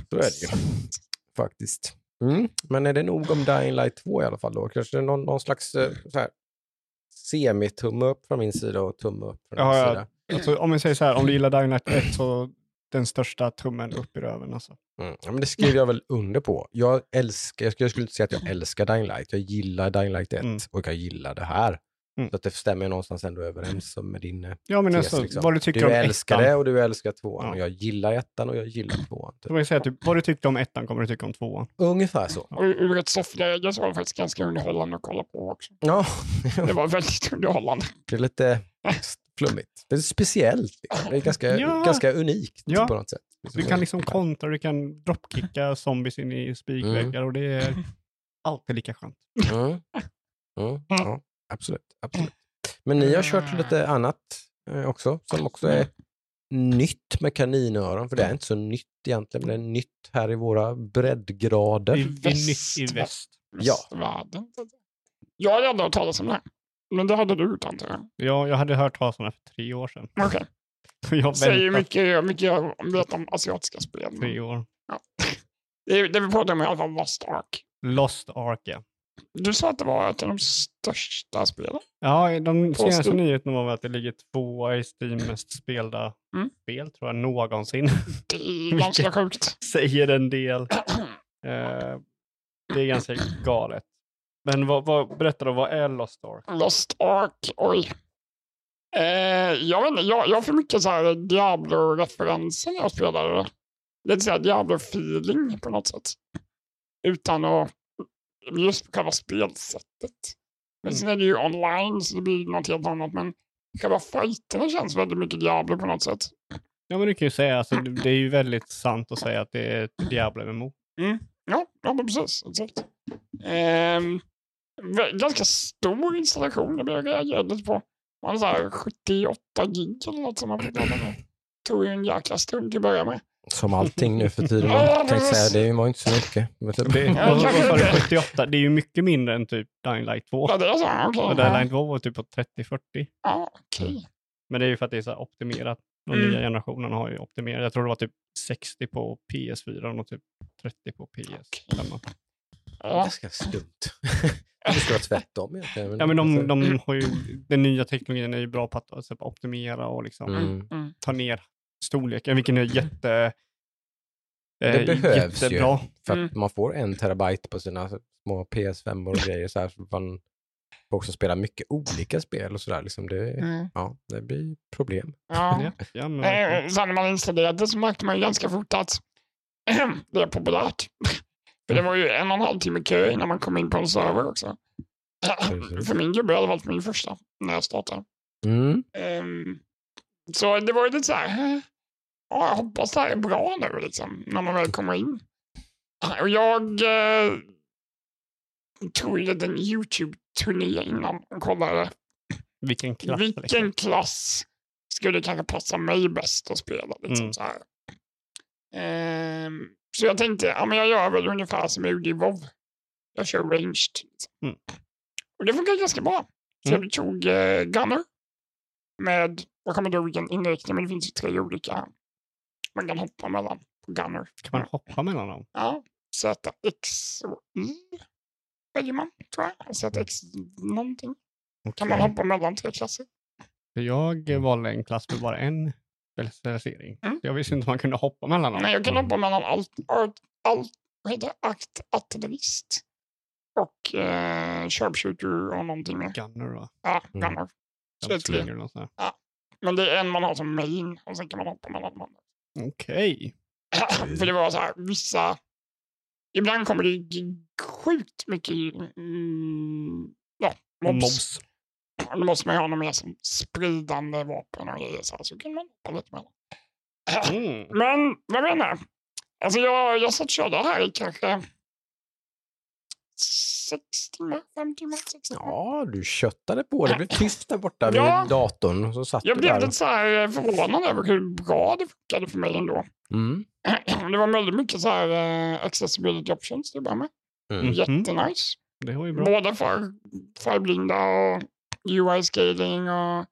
Speaker 1: Så är det ju faktiskt. Mm. Men är det nog om Dying Light 2 i alla fall då? Kanske det är någon, någon slags eh, så här, semi-tumme upp från min sida och tumme upp från
Speaker 2: Ja,
Speaker 1: din
Speaker 2: ja.
Speaker 1: sida.
Speaker 2: Alltså, om vi säger så här, om du gillar Dying Light 1 så den största tummen upp i röven alltså.
Speaker 1: Mm. Ja, men det skriver jag väl under på. Jag älskar, jag skulle, jag skulle inte säga att jag älskar Dying Light. Jag gillar Dying Light 1
Speaker 2: Mm.
Speaker 1: och jag gillar det här.
Speaker 2: Mm.
Speaker 1: Så att det stämmer någonstans ändå överens med din eh,
Speaker 2: Ja, men
Speaker 1: tes,
Speaker 2: alltså,
Speaker 1: liksom.
Speaker 2: vad du tycker
Speaker 1: Du
Speaker 2: om
Speaker 1: älskar
Speaker 2: ettan.
Speaker 1: det och du älskar tvåan.
Speaker 2: Ja.
Speaker 1: Och jag gillar ettan och jag gillar tvåan. Typ.
Speaker 2: Jag säga typ, vad du tyckte om ettan kommer du tycka om tvåan.
Speaker 1: Ungefär så.
Speaker 3: Och ur ett soffläge så var det faktiskt ganska underhållande att kolla på också.
Speaker 1: Ja,
Speaker 3: Det var väldigt underhållande.
Speaker 1: det är lite flummigt. Det är speciellt. Liksom. Det är ganska,
Speaker 2: Ja.
Speaker 1: ganska unikt
Speaker 2: Ja.
Speaker 1: på något sätt.
Speaker 2: Du kan liksom kontra, du kan dropkicka zombies in i spikväggar och det är alltid lika skönt.
Speaker 1: Mm. Mm. Ja, absolut, absolut. Men ni har kört lite annat eh, också, som också är nytt med kaninöron, för det är inte så nytt egentligen, men det är nytt här i våra breddgrader.
Speaker 2: Det det är nytt i väst.
Speaker 1: Ja.
Speaker 3: Västvärlden. Jag hade aldrig hört talas om det här. Men det hade du antar jag.
Speaker 2: Ja, jag hade hört talas om det för tre år sedan.
Speaker 3: Okej.
Speaker 2: Jag
Speaker 3: Säger mycket, mycket jag vet om asiatiska spel.
Speaker 2: tre år.
Speaker 3: Det, är- det vi pratar om i alla fall Lost Ark.
Speaker 2: Lost Ark, ja.
Speaker 3: Du sa att det var ett av de största spelen.
Speaker 2: Ja, de senaste nyheterna var väl att det ligger tvåa i Steam mest spelda
Speaker 3: Mm.
Speaker 2: spel, tror jag, någonsin.
Speaker 3: Det är ganska sjukt.
Speaker 2: Säger en del. Eh, det är ganska galet. Men vad, vad, berätta då, vad är Lost Ark?
Speaker 3: Lost Ark, oj. Eh, jag, vet inte, jag, jag har för mycket så här Diablo-referenser när jag spelar det. Lite så här Diablo-feeling på något sätt. Utan att, just själva spelsättet. Men sen är det ju online så det blir något helt annat. Men själva fighterna känns väldigt mycket Diablo på något sätt.
Speaker 2: Ja, men du kan ju säga, alltså, det är ju väldigt sant att säga att det är ett Diablo MMO.
Speaker 3: Ja, ja men precis. Exakt. Ehm, ganska stor installation, det blev jag lite på. Man så här 78 gig eller något som man fick ladda ner. Tog ju en jäkla stund till att börja med.
Speaker 1: Som allting nu för tiden.
Speaker 3: Ja,
Speaker 1: Jag tänkte säga, det var inte så mycket. Men
Speaker 2: Det. 78? Det är ju mycket mindre än typ Dying Light 2.
Speaker 3: Ja, det är så? Okej.
Speaker 2: Och Dying Light 2 var typ på 30-40.
Speaker 3: Ja, okej.
Speaker 2: Men det är ju för att det är så här optimerat. De
Speaker 3: Mm.
Speaker 2: nya generationerna har ju optimerat. Jag tror det var typ 60 på PS4 och typ 30 på PS5.
Speaker 3: Ja.
Speaker 1: Ganska stumt. det ska vara tvärtom egentligen.
Speaker 2: Ja, men de, de har ju, den nya teknologin är ju bra på att alltså, optimera och liksom
Speaker 1: Mm.
Speaker 3: Mm.
Speaker 2: ta ner storleken, vilken är jätte...
Speaker 1: Det
Speaker 2: eh,
Speaker 1: behövs ju.
Speaker 2: jättebra.
Speaker 1: För att
Speaker 3: Mm.
Speaker 1: man får en terabyte på sina små PS5 och grejer. Så här, så man får också spela mycket olika spel och sådär. Liksom det,
Speaker 3: Mm.
Speaker 1: ja, det blir problem.
Speaker 3: Ja.
Speaker 2: Ja, men.
Speaker 3: Eh, Sen när man installerade så märkte man ju ganska fort att det är populärt. För det var ju en och en halv timme kö innan man kom in på en server också. För min gubbe hade varit min första när jag startade.
Speaker 1: Mm.
Speaker 3: Ehm, så det var ju lite så här, ja, jag hoppas det här är bra nu liksom, när man väl kommer in. Och jag eh, tog ju en YouTube-turné innan och kollade
Speaker 2: Vilken klass.
Speaker 3: vilken
Speaker 2: Liksom.
Speaker 3: klass skulle kanske passa mig bäst att spela. Liksom,
Speaker 2: Mm.
Speaker 3: så. Ehm, så jag tänkte, ja, men jag gör väl ungefär som jag gjorde i WoW. Jag kör ranged. Liksom.
Speaker 2: Mm.
Speaker 3: Och det funkar ganska bra. Så
Speaker 2: Mm.
Speaker 3: jag tog eh, Gunner med, jag kommer inte ihåg vilken inriktning, men det finns ju tre olika man kan hoppa mellan på Gunner.
Speaker 2: Kan man hoppa mellan dem?
Speaker 3: Ja, Z, X och Y väljer man, tror jag. ZX någonting. Kan man hoppa mellan tre klasser.
Speaker 2: Jag valde en klass med bara en specialisering.
Speaker 3: Mm.
Speaker 2: Jag visste inte om man kunde hoppa mellan dem.
Speaker 3: Nej, jag kan hoppa mellan allt, allt, allt vad heter det? Akt, artillerist och eh, sharpshooter och någonting mer.
Speaker 2: Gunner och
Speaker 3: Ja,
Speaker 1: Mm.
Speaker 3: gunner. Så det är tre.
Speaker 2: Sådär.
Speaker 3: Men det är en man har som main och sen kan man hoppa mellan dem.
Speaker 2: Okej.
Speaker 3: För det var så här, vissa... Ibland kommer det ju sjukt mycket mm, ja, mobs.
Speaker 2: Mobs.
Speaker 3: Då måste man ju ha något mer som spridande vapen och grejer. Så, här, så kan man hoppa lite mellan.
Speaker 2: Mm.
Speaker 3: Men vad menar jag? Alltså jag, jag satt och körde här i kanske sex timmar, fem timmar, sex timmar.
Speaker 1: Ja, du köttade på. Det blev tyst där borta vid
Speaker 3: Ja.
Speaker 1: datorn. Så satt
Speaker 3: Jag
Speaker 1: du
Speaker 3: blev
Speaker 1: där.
Speaker 3: lite så här förvånad över hur bra det funkade för mig ändå.
Speaker 1: Mm.
Speaker 3: Det var väldigt mycket så här eh, accessibility options till att börja med.
Speaker 1: Mm.
Speaker 2: Mhm.
Speaker 3: Jättenice.
Speaker 2: Det var ju bra.
Speaker 3: Både för färgblinda och UI-scaling och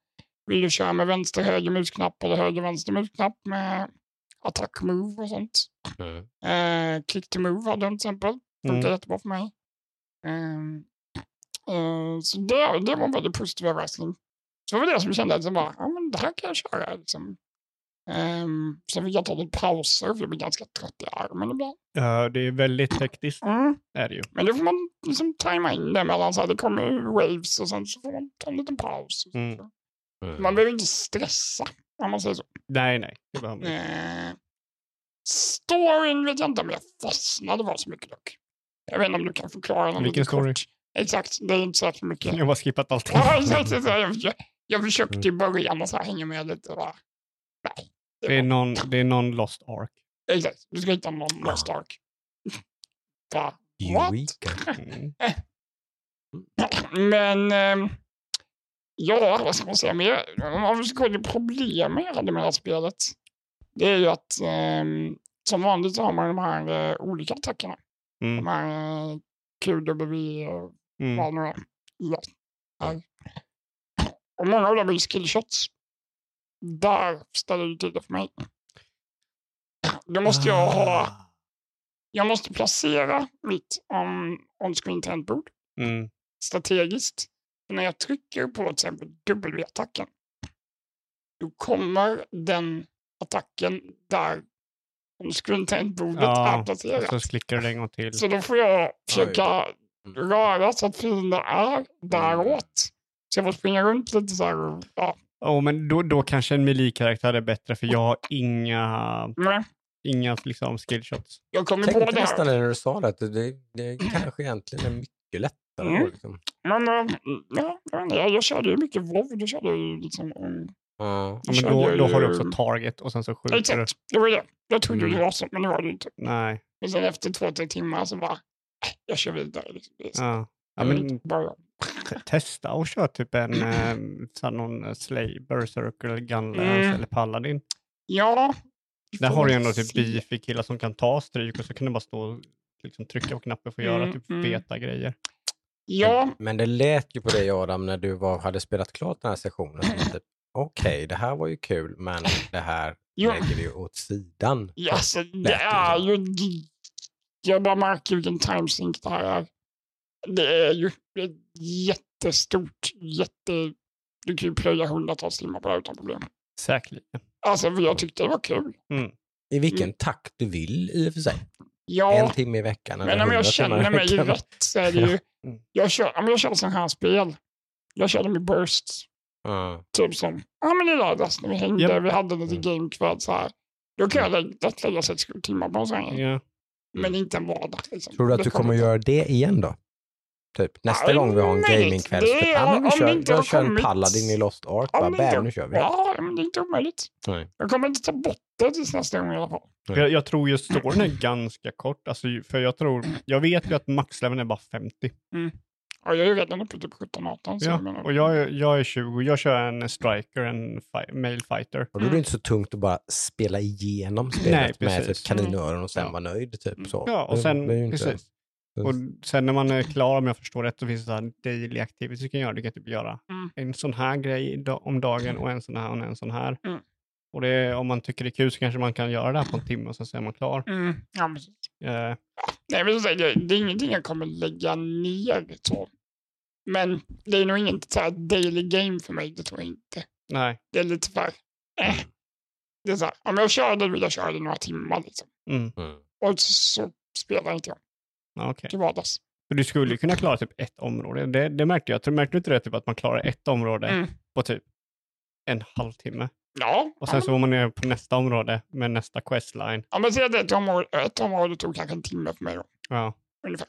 Speaker 3: vill du köra med vänster höger musknapp eller höger vänster musknapp med attack move och sånt.
Speaker 1: Mm.
Speaker 3: Eh, click to move hade den till exempel. Funkar
Speaker 2: Mm.
Speaker 3: jättebra för mig. Ehm, eh, så det, det var en väldigt positiv överraskning. Så det var det som kände att jag bara, ja, men det här kan jag köra. Liksom. Um, sen fick jag ta lite pauser för jag blir ganska trött i armen ibland.
Speaker 2: Ja, det är väldigt tekniskt.
Speaker 3: Mm.
Speaker 2: Är det ju.
Speaker 3: Men då får man liksom tajma in det mellan så här, det kommer waves och sen så får man ta en liten paus.
Speaker 2: Mm.
Speaker 1: Mm.
Speaker 3: Man behöver inte stressa om man säger så.
Speaker 2: Nej, nej. Det behöver man inte.
Speaker 3: Eh, storyn vet jag inte om jag fastnade var så mycket dock. Jag vet inte om du kan förklara den
Speaker 2: Vilken story?
Speaker 3: kort. Exakt, det är inte så mycket.
Speaker 2: Jag har bara skippat allting.
Speaker 3: Ja, exakt, exakt. Jag, jag, jag försökte i början och så här hänga med lite. Bara, nej.
Speaker 2: Det är någon, det är någon Lost Ark.
Speaker 3: Exakt, du ska hitta någon Lost Ark. Va? What?
Speaker 2: Mm.
Speaker 3: Men ehm, ja, vad ska man säga mer? Om vi ska gå till problemen jag hade med det här spelet. Det är ju att ehm, som vanligt så har man de här eh, olika attackerna.
Speaker 2: Mm.
Speaker 3: De här eh, QW och
Speaker 2: Mm.
Speaker 3: vad nu är. Och många av dem är skillshots. Där ställer det till det för mig. Då måste jag ha,
Speaker 2: Ah.
Speaker 3: jag måste placera mitt um, on-screen tangentbord
Speaker 2: Mm.
Speaker 3: strategiskt. För när jag trycker på till exempel W-attacken, då kommer den attacken där on-screen tangentbordet
Speaker 2: Ja,
Speaker 3: är placerat.
Speaker 2: Så klickar du en gång till.
Speaker 3: Så då får jag försöka röra så att fienden är däråt. Så jag får springa runt lite så här. Ja,
Speaker 2: Oh, men då, då kanske en melee-karaktär är bättre för jag har inga, inga liksom, skillshots.
Speaker 3: jag kom
Speaker 1: Jag
Speaker 3: på
Speaker 1: tänkte
Speaker 3: det
Speaker 1: nästan när du sa det, att det, det kanske egentligen är mycket lättare.
Speaker 3: Mm.
Speaker 1: då, Liksom.
Speaker 3: Men äh, ja, jag körde ju mycket WoW. Då körde jag ju liksom...
Speaker 1: Ja.
Speaker 2: Men då, då har du också target och sen så skjuter du.
Speaker 3: exakt, det var det. Jag trodde
Speaker 2: Mm.
Speaker 3: det var så, men det var det inte.
Speaker 2: Nej.
Speaker 3: Men sen efter två, tre timmar så bara, äh, jag kör vidare. Liksom.
Speaker 2: Ja. Ja, men testa och kör typ en eh, sån någon eh, Slay, Berserker, Gunlance
Speaker 3: Mm.
Speaker 2: eller Paladin.
Speaker 3: Ja.
Speaker 2: Där har du ändå typ
Speaker 3: se.
Speaker 2: beefy killar som kan ta stryk och så kan du bara stå och liksom trycka på knappen för att göra
Speaker 3: Mm,
Speaker 2: typ
Speaker 3: mm.
Speaker 2: feta grejer.
Speaker 3: Ja,
Speaker 1: Men det lät ju på dig Adam när du var, hade spelat klart den här sessionen. typ, Okej, det här var ju kul, men det här lägger vi åt sidan.
Speaker 3: ja alltså, det är ju... Jag bara märker vilken timesink det här är. Det är ju jättestort, jätte... Du kan ju plöja hundratals timmar på det här utan problem.
Speaker 2: Säkerligen.
Speaker 3: Alltså, för jag tyckte det var kul.
Speaker 1: I vilken
Speaker 3: Mm.
Speaker 1: takt du vill i och för sig.
Speaker 3: Ja,
Speaker 1: En timme i veckan.
Speaker 3: men om jag
Speaker 1: 100 timmar i
Speaker 3: känner mig rätt så är det ju...
Speaker 2: Mm.
Speaker 3: Jag kör, om jag kör sån här spel, jag kör dem i bursts.
Speaker 1: Ja.
Speaker 3: Typ som, ja men i lördags när vi hängde,
Speaker 2: Japp.
Speaker 3: vi hade lite
Speaker 1: Mm.
Speaker 3: gamekväll så här. Då kan jag lägga, lätt lägga 6-7 timmar på en sån här.
Speaker 2: Ja.
Speaker 3: Men inte en vardag. Liksom.
Speaker 1: Tror du att du kommer göra det igen då? Typ nästa
Speaker 3: Ja,
Speaker 1: gång vi har en gamingkväll. Typ, Ja, men vi kör, jag kör en
Speaker 3: kommit-
Speaker 1: Paladin i Lost Ark. Bara, bam,
Speaker 3: inte-
Speaker 1: nu kör vi.
Speaker 3: Ja, men det är inte omöjligt.
Speaker 1: Nej.
Speaker 3: Jag kommer inte ta bort det tills nästa gång i alla fall.
Speaker 1: Mm.
Speaker 2: Jag, jag tror just storyn är ganska kort. Alltså, ju- för jag tror, jag vet ju att maxleveln är bara 50.
Speaker 3: Ja, jag är redan uppe typ 17-18. så
Speaker 2: Ja,
Speaker 3: jag menar-
Speaker 2: och jag, är- jag är 20. Jag kör en striker, en fi- male fighter.
Speaker 1: Och då är det inte så tungt att bara spela igenom spelet
Speaker 2: Nej,
Speaker 1: med typ kaninöron och sen
Speaker 2: Ja.
Speaker 1: vara nöjd. Typ, så.
Speaker 2: Ja, och
Speaker 1: Det-
Speaker 2: sen,
Speaker 1: det inte-
Speaker 2: precis. Och sen när man är klar, om jag förstår rätt, så finns det så här daily activities du kan göra. Du kan typ göra
Speaker 3: Mm.
Speaker 2: en sån här grej om dagen och en sån här och en sån här.
Speaker 3: Mm.
Speaker 2: Och det, om man tycker det är kul så kanske man kan göra det här på en timme och sen så är man klar.
Speaker 3: Mm, ja, precis.
Speaker 2: Eh,
Speaker 3: Nej, men det är ingenting jag kommer lägga ner. Så. Men det är nog inget så här daily game för mig, det tror jag inte.
Speaker 2: nej.
Speaker 3: Det är lite för... Eh. Det är så här, om jag kör det vill jag köra det i några timmar. Liksom.
Speaker 2: Mm.
Speaker 1: Mm.
Speaker 3: Och så spelar inte jag
Speaker 2: Ja, okej.
Speaker 3: till vardags.
Speaker 2: För du skulle kunna klara typ ett område. Det, det märkte jag. Märkte du inte det, typ, att man klarar ett område
Speaker 3: Mm.
Speaker 2: på typ en halvtimme?
Speaker 3: Ja,
Speaker 2: Och sen
Speaker 3: ja,
Speaker 2: så var man nere på nästa område med nästa questline.
Speaker 3: ja, men säg att ett område, ett område tog kanske en timme för mig då,
Speaker 2: Ja.
Speaker 3: ungefär.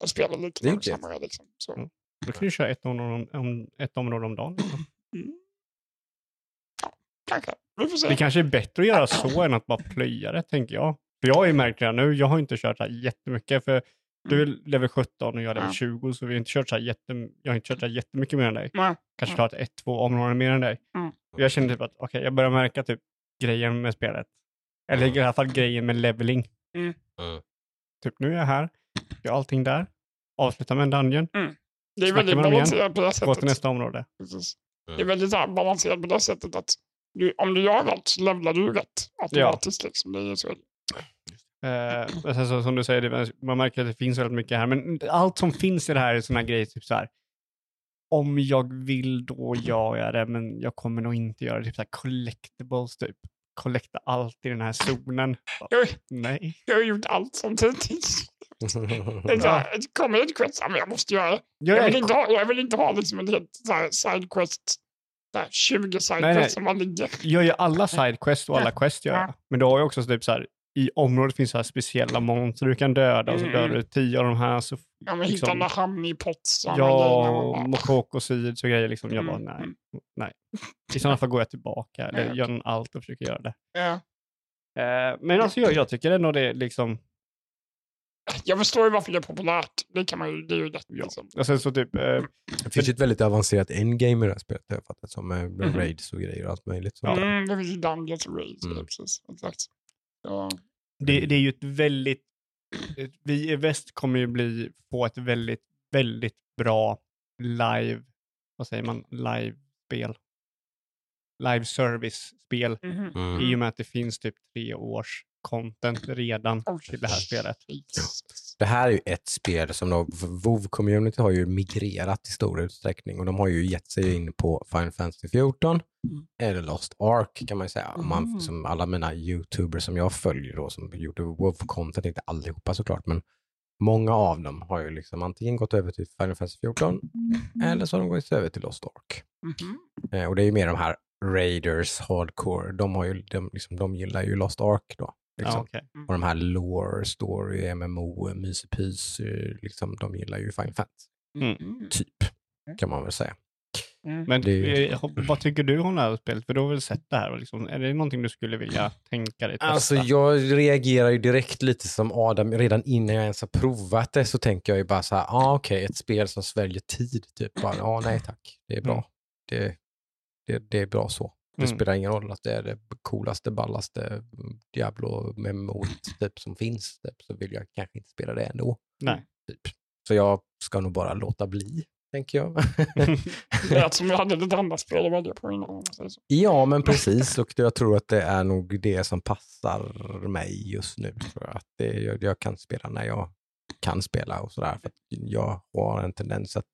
Speaker 3: Jag spelade lite
Speaker 1: Det är inte
Speaker 3: långsammare liksom. Så.
Speaker 2: Mm. Då kan du köra ett område om, om, ett område om dagen. Liksom.
Speaker 3: Mm. Ja, kanske. Vi får se.
Speaker 2: Det kanske är bättre att göra så än att bara plöja det, tänker jag. För jag har ju märkt det här nu, jag har inte kört så här jättemycket. För du är level 17 och jag är level
Speaker 3: Mm. Ja.
Speaker 2: 20, så vi har inte kört så här jättem, jag har inte kört så här jättemycket mer än dig.
Speaker 3: Nej.
Speaker 2: Kanske
Speaker 3: Mm.
Speaker 2: klarat ett, två områden mer än dig.
Speaker 3: Mm.
Speaker 2: Och jag känner typ att, okej, jag börjar märka typ grejen med spelet. Eller i alla fall grejen med leveling.
Speaker 3: Mm.
Speaker 1: Mm.
Speaker 2: Typ, nu är jag här, gör allting där, avsluta med en dungeon,
Speaker 3: Det är väldigt balanserat på det
Speaker 2: gå
Speaker 3: sättet.
Speaker 2: till nästa område.
Speaker 3: Precis.
Speaker 1: Mm.
Speaker 3: Det är väldigt här, balanserat på det sättet att du, om du gör rätt så levlar du rätt automatiskt. Liksom. Det är så.
Speaker 2: Eh, och sen så, som du säger, det, man märker att det finns väldigt mycket här. Men allt som finns i det här är sådana grejer, typ så här. Om jag vill, då gör jag det, men jag kommer nog inte göra det. Typ så här collectibles, typ. Collecta allt i den här zonen.
Speaker 3: Jag,
Speaker 2: Nej.
Speaker 3: jag har gjort allt samtidigt. Här, det kommer ett quest, ja, men jag måste göra det.
Speaker 2: Jag
Speaker 3: Jag vill inte ha, jag vill inte ha liksom en helt sidequest, så här 20 sidequests som man ligger.
Speaker 2: jag gör alla sidequest och alla quest gör jag.
Speaker 3: Ja.
Speaker 2: Men då har jag också typ så här, i området finns så här speciella monster du kan döda och så
Speaker 3: Mm,
Speaker 2: dör
Speaker 3: mm.
Speaker 2: du tio av de här så
Speaker 3: Ja, men hitta
Speaker 2: Liksom-
Speaker 3: honeypots. och de
Speaker 2: Ja,
Speaker 3: och
Speaker 2: och
Speaker 3: bara-
Speaker 2: Mokoko seeds och grejer. Liksom. Jag bara,
Speaker 3: Mm,
Speaker 2: nej,
Speaker 3: mm.
Speaker 2: nej. I sådana fall går jag tillbaka, eller
Speaker 3: Ja.
Speaker 2: gör allt och försöker göra det.
Speaker 3: Ja.
Speaker 2: Eh, men alltså jag, jag tycker ändå det är liksom,
Speaker 3: Jag förstår ju varför det är populärt. Det kan man ju, det är ju lätt.
Speaker 2: Ja.
Speaker 3: Liksom.
Speaker 2: och sen så typ, eh,
Speaker 1: Det finns ju ett väldigt avancerat endgame i det här spelet, har jag fattat, som med
Speaker 3: Mhm.
Speaker 1: raids och grejer och allt möjligt. sånt.
Speaker 3: Mm, det finns ju Dungeons och Raids.
Speaker 1: Mm.
Speaker 3: Mm. Precis, exakt. Ja.
Speaker 2: det, det är ju ett väldigt, vi i väst kommer ju bli, få ett väldigt, väldigt bra live, vad säger man, live-spel. Live service-spel.
Speaker 3: Mhm.
Speaker 1: Mm.
Speaker 2: I och med att det finns typ tre års content redan
Speaker 3: Oh,
Speaker 2: till det här spelet.
Speaker 1: Det här är ju ett spel som då, WoW-community har ju migrerat i stor utsträckning och de har ju gett sig in på Final Fantasy 14
Speaker 3: Mm.
Speaker 1: eller Lost Ark kan man ju säga. Man,
Speaker 3: Mm.
Speaker 1: som alla mina YouTubers som jag följer då som gjorde WoW-content, inte allihopa såklart, men många av dem har ju liksom antingen gått över till Final Fantasy 14 eller så har de gått över till Lost Ark.
Speaker 3: Mhm.
Speaker 1: Eh, och det är ju mer de här Raiders, Hardcore, de, har ju, de, liksom, de gillar ju Lost Ark då. Liksom.
Speaker 2: Ja, okej.
Speaker 1: Och de här lore, story, MMO, mysepys, liksom, de gillar ju Final Fantasy,
Speaker 2: Mm.
Speaker 3: Mhm.
Speaker 1: typ, kan man väl säga.
Speaker 3: Mm.
Speaker 2: Men
Speaker 1: Det-
Speaker 2: eh, vad tycker du om det här spelet? För du har väl sett det här? Liksom, är det någonting du skulle vilja tänka dig testa?
Speaker 1: Alltså jag reagerar ju direkt lite som Adam, redan innan jag ens har provat det så tänker jag ju bara så här, ah, okej, ett spel som sväljer tid, typ. Bara, ah, nej tack, det är bra.
Speaker 2: Mm.
Speaker 1: Det, det, det är bra så. Det
Speaker 2: Mm.
Speaker 1: spelar ingen roll att det är det coolaste, ballaste mm, Diablo-memoriet typ, som finns, typ, så vill jag kanske inte spela det ändå.
Speaker 2: Nej.
Speaker 1: Typ. Så jag ska nog bara låta bli, tänker jag.
Speaker 3: Det lät som jag hade lite andra spel att välja på innan.
Speaker 1: Ja, men precis. Och jag tror att det är nog det som passar mig just nu. Jag. Att det, jag, jag kan spela när jag kan spela och sådär. För jag har en tendens att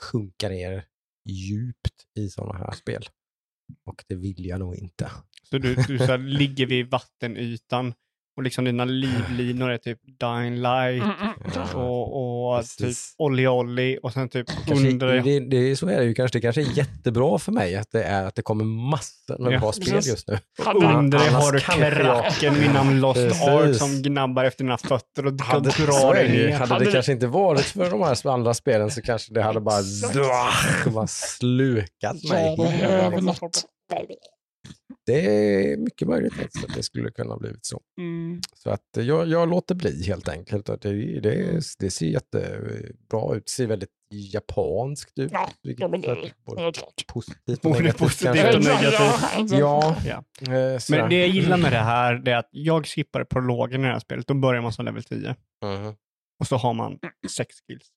Speaker 1: sjunka ner djupt i sådana här spel. Och det vill jag nog inte.
Speaker 2: Så du, du så här, ligger vid vattenytan och liksom dina livlinor är typ Dying Light
Speaker 3: Mm, mm.
Speaker 1: Ja.
Speaker 2: och, och typ. Olli Olli och sen typ
Speaker 1: Kanske,
Speaker 2: under
Speaker 1: det, det, så är det ju kanske. Det kanske är jättebra för mig att det, är, att det kommer massor med
Speaker 2: Ja,
Speaker 1: bra spel just nu.
Speaker 2: Under dig har du kraken vid namn Lost
Speaker 1: Precis.
Speaker 2: Ark som gnabbar efter dina fötter och
Speaker 1: Hade,
Speaker 2: drar dig ner.
Speaker 1: hade
Speaker 3: Hade
Speaker 1: det kanske inte varit för de här andra spelen så kanske det hade bara, bara slukat mig.
Speaker 3: något.
Speaker 1: Det är mycket möjligt att det skulle kunna ha blivit så.
Speaker 3: Mm.
Speaker 1: Så att eh, jag, jag låter bli helt enkelt. Det, det, det ser jättebra ut. Det ser väldigt japanskt ut.
Speaker 3: Ja,
Speaker 1: vilket
Speaker 3: ja, men det
Speaker 1: är
Speaker 3: är
Speaker 1: både positivt och negativt
Speaker 2: positivt och negativt.
Speaker 3: Ja.
Speaker 1: Ja,
Speaker 2: Ja.
Speaker 1: eh.
Speaker 2: Men det jag gillar med det här det är att jag skippar prologen i det här spelet. Då börjar man som level 10
Speaker 1: Mhm,
Speaker 2: och så har man sex skills.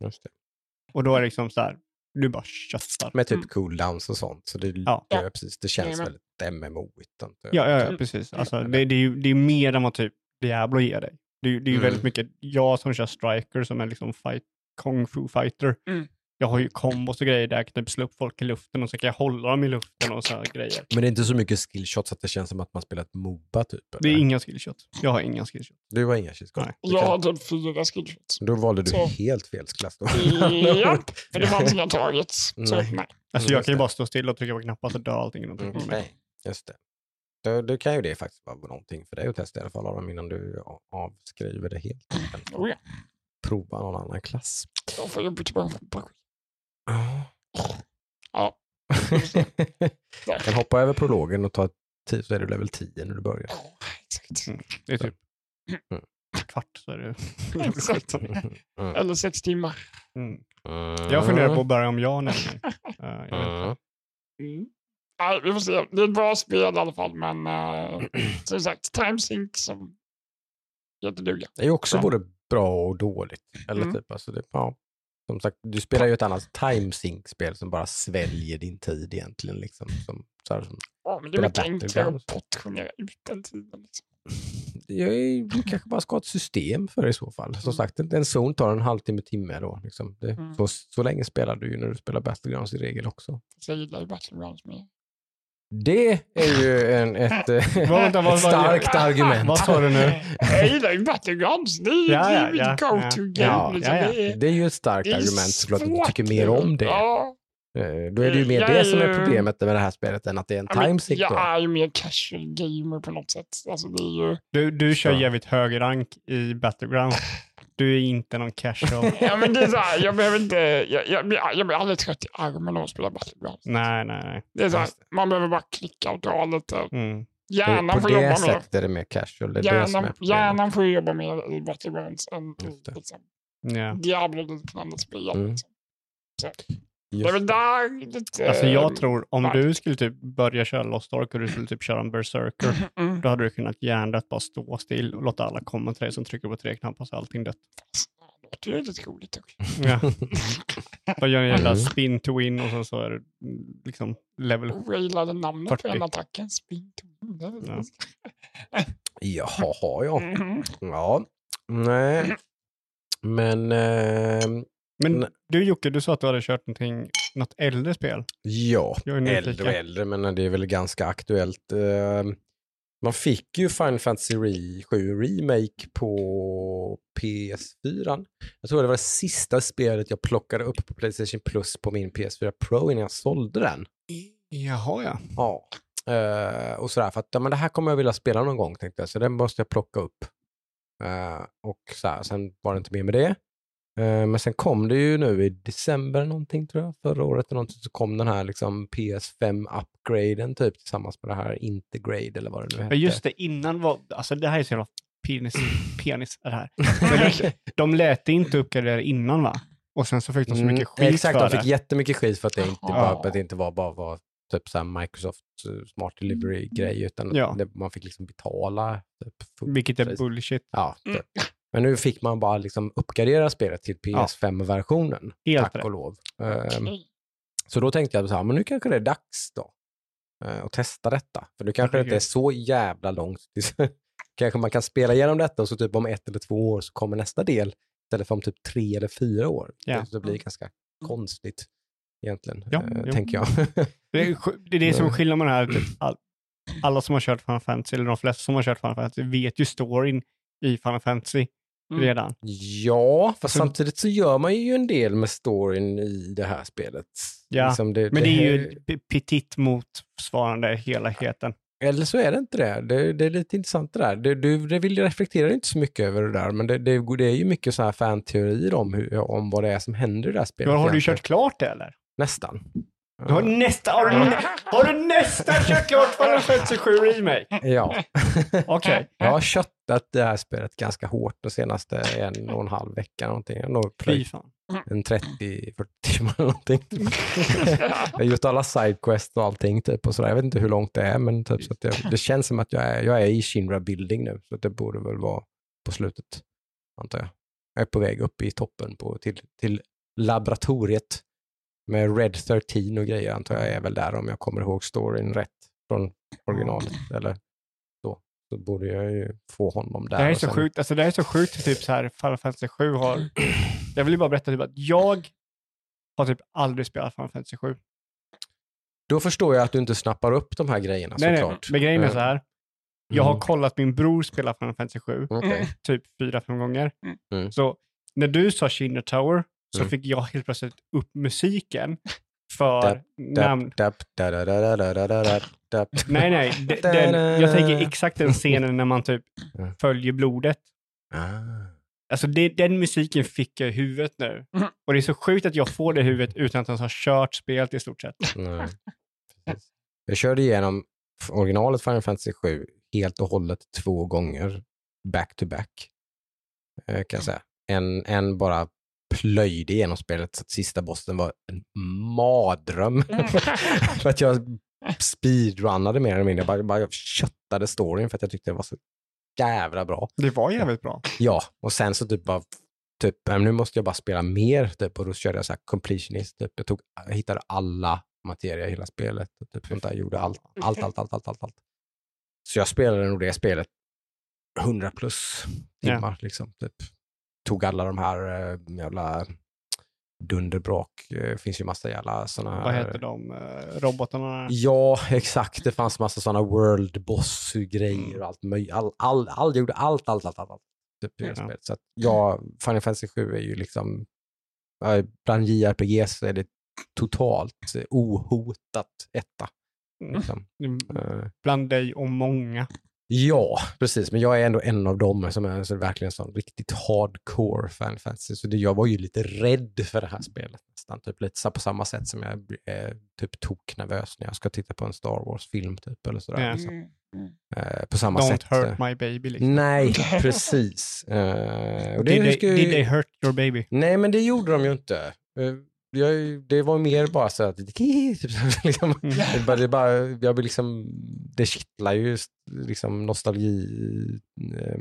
Speaker 1: just det.
Speaker 2: Och då är det liksom så här, du bara köttar.
Speaker 1: Med typ
Speaker 3: Mm.
Speaker 1: cooldowns och sånt. Så det,
Speaker 2: Ja.
Speaker 1: ja. precis, det känns
Speaker 3: Jajamän.
Speaker 1: väldigt MMO-igt. inte?
Speaker 2: Ja, ja, ja
Speaker 3: Mm.
Speaker 2: precis. Alltså, det, det, är ju, det är mer än vad typ Diablo ger dig. Det, är- det är ju
Speaker 1: Mm.
Speaker 2: väldigt mycket, jag som kör striker som är liksom fight, kung fu fighter.
Speaker 3: Mm.
Speaker 2: Jag har ju kombos och grejer där jag kan typ slå upp folk i luften och så kan jag hålla dem i luften och så här grejer.
Speaker 1: Men det är inte så mycket skillshots att det känns som att man spelar ett Moba typ?
Speaker 2: Det är inga skillshot. Jag har inga skillshot.
Speaker 1: Du har inga skillshot?
Speaker 2: Nej.
Speaker 1: Du
Speaker 3: Jag
Speaker 1: kan-
Speaker 3: har typ fyra skillshots.
Speaker 1: Då valde du
Speaker 3: Så.
Speaker 1: helt fel klass då.
Speaker 3: Japp, för det var inte jag tagit. Så
Speaker 1: Nej.
Speaker 3: nej.
Speaker 2: Alltså
Speaker 1: Mm,
Speaker 2: jag kan ju bara stå still och trycka på knappar så dör allting.
Speaker 1: Mm, nej, just det. Då, då kan ju det faktiskt vara någonting för dig att testa i alla fall Adam, innan du avskriver det helt. Du
Speaker 3: Oh, ja.
Speaker 1: Prova någon annan klass.
Speaker 3: Då får jag byta
Speaker 1: Ja.
Speaker 3: Ja.
Speaker 1: Jag kan hoppa över prologen och ta tid så är du level 10 när du börjar.
Speaker 3: Ja.
Speaker 2: Mm. Det är typ
Speaker 1: Mm.
Speaker 2: kvart så är det
Speaker 3: Exakt.
Speaker 1: Mm.
Speaker 3: Eller sex timmar.
Speaker 2: mm.
Speaker 1: Mm.
Speaker 2: Jag funderar på att börja om jag nämligen. Uh, jag.
Speaker 1: Mm.
Speaker 3: Mm. Nej, vi får se. Det är ett bra spel i alla fall, men uh, som sagt, time sync som jätteduga.
Speaker 1: Det är också
Speaker 2: Ja.
Speaker 1: både bra och dåligt. Eller
Speaker 3: Mm.
Speaker 1: typ, alltså det, ja. Som sagt, du spelar ju ett annat time sync-spel som bara sväljer din tid egentligen. Liksom, som, så här, som,
Speaker 3: Ja, men det är mycket enklare att portionera ut den tiden. Liksom.
Speaker 1: jag är, du kanske bara ska ha ett system för det i så fall. Som
Speaker 3: Mm.
Speaker 1: sagt, en, en zon tar en halvtimme, timme då. Liksom. Det,
Speaker 3: Mm.
Speaker 1: så, så länge spelar du ju när du spelar Battlegrounds i regel också.
Speaker 3: Så jag gillar ju Battlegrounds mer.
Speaker 1: Det är ju en, ett, ett starkt argument.
Speaker 2: Vad sa du nu?
Speaker 3: Jag gillar ju Battlegrounds. Det är,
Speaker 2: Ja, ja,
Speaker 3: mitt
Speaker 2: ja,
Speaker 3: go-to-game.
Speaker 1: ja.
Speaker 3: liksom.
Speaker 2: Ja, ja.
Speaker 3: Det är,
Speaker 1: ju ett starkt argument såklart att du tycker mer om det.
Speaker 3: Ja,
Speaker 1: Eh, Då är det ju mer
Speaker 3: Jag
Speaker 1: det som är problemet med det här spelet än att det är en
Speaker 3: ja, men
Speaker 1: time sync.
Speaker 3: jag är ju mer casual gamer på något sätt. Alltså, det är ju...
Speaker 2: Du, du kör jävligt hög rank i Battleground. Du är inte någon casual.
Speaker 3: Ja, men det är så här, jag behöver inte... Jag, jag, blir- jag blir aldrig trött i armen av att spela Battlegrounds.
Speaker 2: nej, nej, nej.
Speaker 3: Det är så här, man behöver bara klicka och dra lite.
Speaker 2: Mm.
Speaker 3: Hjärnan
Speaker 1: på
Speaker 3: får
Speaker 1: det
Speaker 3: jobba mer.
Speaker 1: sättet är det mer casual. Det är det som är
Speaker 3: Hjärnan, hjärnan får jobba mer i Battlegrounds än i
Speaker 1: det.
Speaker 3: liksom,
Speaker 2: Ja.
Speaker 3: Diablo-liknande spel.
Speaker 1: Mm.
Speaker 3: Liksom. Är
Speaker 1: Just.
Speaker 2: Alltså jag tror om du skulle typ börja köra Lost Ark och du skulle typ köra en Berserker,
Speaker 3: Mm.
Speaker 2: då hade du kunnat hjärndött bara stå still och låta alla komma till dig som trycker på tre knappar så är allting dött.
Speaker 3: Det låter ju lite roligt också.
Speaker 2: Ja. Bara gör en jävla
Speaker 1: Mm.
Speaker 2: spin to win och sen så är det mm, liksom level.
Speaker 3: Oh, jag gillade namnet
Speaker 2: 40.
Speaker 3: på den attacken. Spin to win. Är
Speaker 2: Ja.
Speaker 1: Jaha, ja.
Speaker 3: Mhm.
Speaker 1: Ja. Nej. Men ehm,
Speaker 2: Men
Speaker 1: Nej.
Speaker 2: du Jocke, du sa att du hade kört någonting, något äldre spel.
Speaker 1: ja, äldre och äldre, men det är väl ganska aktuellt. Ehm, man fick ju Final Fantasy Re 7 Remake på PS4. Jag tror det var det sista spelet jag plockade upp på Playstation Plus på min PS4 Pro innan jag sålde den.
Speaker 2: Jaha ja.
Speaker 1: Ja. Eh, och sådär, för att ja, men det här kommer jag vilja spela någon gång tänkte jag, så den måste jag plocka upp. Eh, och så här, sen var det inte mer med det. Eh, Men sen kom det ju nu i december någonting tror jag, förra året eller någonting, så kom den här liksom PS5-upgraden typ tillsammans med det här Integrade eller vad det nu hette.
Speaker 2: Ja, just det, innan var, alltså det här är så jävla penis, penis är det här. De, de lät det inte uppgradera innan va? Och sen så fick de så mycket
Speaker 1: Mm,
Speaker 2: skit
Speaker 1: Exakt,
Speaker 2: för
Speaker 1: de
Speaker 2: det.
Speaker 1: fick jättemycket skit för att det inte,
Speaker 3: Ja.
Speaker 1: bara, att det inte var bara var typ så Microsoft eh, Smart Delivery-grej, utan
Speaker 2: Ja.
Speaker 1: det, man fick liksom betala. Typ,
Speaker 2: Vilket är bullshit.
Speaker 1: Ja,
Speaker 3: Mm.
Speaker 1: Men nu fick man bara liksom uppgradera spelet till PS5-versionen,
Speaker 2: Helt
Speaker 1: tack
Speaker 2: rätt.
Speaker 1: och lov. Ehm,
Speaker 3: Okej.
Speaker 1: Så då tänkte jag så här, men nu kanske det är dags då eh, att testa detta. För nu kanske det inte är så jävla långt. kanske man kan spela igenom detta och så typ om ett eller två år så kommer nästa del istället för om typ tre eller fyra år.
Speaker 2: Ja.
Speaker 1: Det, blir ganska konstigt egentligen,
Speaker 2: Ja, jo.
Speaker 1: tänker jag.
Speaker 2: Det är, det är det som är skillnaden med det här. Typ, all, alla som har kört Final Fantasy, eller de flesta som har kört Final Fantasy, vet ju storyn i Final Fantasy
Speaker 3: Mm.
Speaker 2: Redan.
Speaker 1: ja, fast
Speaker 2: Så-
Speaker 1: samtidigt så gör man ju en del med storyn i det här spelet.
Speaker 2: Ja,
Speaker 1: Liksom det,
Speaker 2: Men det är ju
Speaker 1: här-
Speaker 2: petit motsvarande helheten.
Speaker 1: Eller så är det inte det. Det, det är lite intressant det där. Du, du det vill reflektera inte så mycket över det där, men det, det, det är ju mycket så här fanteorier om, hur, om vad det är som händer i det här spelet.
Speaker 2: Ja, har du
Speaker 1: egentligen.
Speaker 2: kört klart det eller?
Speaker 1: Nästan.
Speaker 2: Du har, nästa, har, du, nä- har du nästan kört klart Final Fantasy 7 Remake?
Speaker 1: Ja.
Speaker 2: Okej.
Speaker 1: Jag har köttat det här spelet ganska hårt de senaste en och en halv vecka. Någonting. Jag har plöjt en 30-40 timmar någonting. jag har gjort alla sidequests och allting typ och sådär. Jag vet inte hur långt det är, men typ så jag, det känns som att jag är, jag är i Shinra Building nu, så det borde väl vara på slutet, antar jag. Jag är på väg upp i toppen på, till, till laboratoriet med Red 13 och grejer, antar jag är väl där om jag kommer ihåg storyn rätt från originalet. Eller så, så borde jag ju få honom där.
Speaker 2: Det här är så
Speaker 1: sen-
Speaker 2: sjukt. Alltså det här är så sjukt typ så här Final Fantasy 7 har... Jag vill ju bara berätta typ att jag har typ aldrig spelat Final Fantasy 7.
Speaker 1: Då förstår jag att du inte snappar upp de här grejerna
Speaker 2: Nej, nej,
Speaker 1: såklart.
Speaker 2: men grejen är
Speaker 1: Eh,
Speaker 2: så här. Jag har
Speaker 1: mm.
Speaker 2: kollat min bror spela Final Fantasy 7
Speaker 1: Okej.
Speaker 2: typ fyra, fem gånger.
Speaker 1: Mm.
Speaker 2: Så när du sa Kinder Tower så
Speaker 1: mm.
Speaker 2: fick jag helt plötsligt upp musiken för namn... Nej, nej. Den, jag tänker exakt den scenen när man typ följer blodet.
Speaker 1: Ah.
Speaker 2: Alltså det, den musiken fick jag i huvudet nu.
Speaker 3: Mm.
Speaker 2: Och det är så sjukt att jag får det i huvudet utan att ens ha kört spelet i stort sett.
Speaker 1: Mm. Jag körde igenom originalet Final Fantasy 7 helt och hållet två gånger, back to back, eh, kan jag säga. En, en bara plöjde igenom spelet så att sista bossen var en mardröm. för att jag speedrunnade mer eller mindre. Jag bara, bara köttade storyn för att jag tyckte det var så jävla bra.
Speaker 2: Det var jävligt bra.
Speaker 1: Ja, och sen så typ bara, typ, nu måste jag bara spela mer typ, och då körde jag så här completionist. Typ. Jag, tog, jag hittade alla materia i hela spelet typ sånt där. Gjorde allt, allt, allt, allt, allt, allt, allt. Så jag spelade nog det spelet 100 plus
Speaker 2: Ja.
Speaker 1: timmar liksom. Typ. Tog alla de här äh, jävla dunderbrak. Det finns ju massa jävla sådana här.
Speaker 2: Vad heter de eh, robotarna?
Speaker 1: Ja, exakt. Det fanns massa sådana world boss-grejer och allt möjligt. All, all, all, jag gjorde allt, allt, allt, allt. allt typ, spelet. Så att, ja, Final Fantasy 7 är ju liksom, bland JRPGs så är det totalt eh, ohotat etta.
Speaker 2: Mm.
Speaker 1: Liksom. Eh,
Speaker 2: Bland dig och många.
Speaker 1: Ja, precis. Men jag är ändå en av dem som är så verkligen sån riktigt hardcore Final Fantasy. Så det, jag var ju lite rädd för det här spelet nästan. Typ lite så på samma sätt som jag är typ toknervös när jag ska titta på en Star Wars-film typ. Eller sådär, liksom.
Speaker 3: Mm. Mm.
Speaker 1: Eh, på samma
Speaker 2: Don't
Speaker 1: sätt.
Speaker 2: hurt
Speaker 1: eh,
Speaker 2: my baby. Liksom.
Speaker 1: Nej, precis. Eh, och det
Speaker 2: did, they,
Speaker 1: ju-
Speaker 2: did they hurt your baby?
Speaker 1: Nej, men det gjorde de ju inte. Jag, det var mer bara så att typ, liksom,
Speaker 2: Mm.
Speaker 1: det, bara, det, bara, jag vill liksom, det kittlar ju liksom nostalgi eh,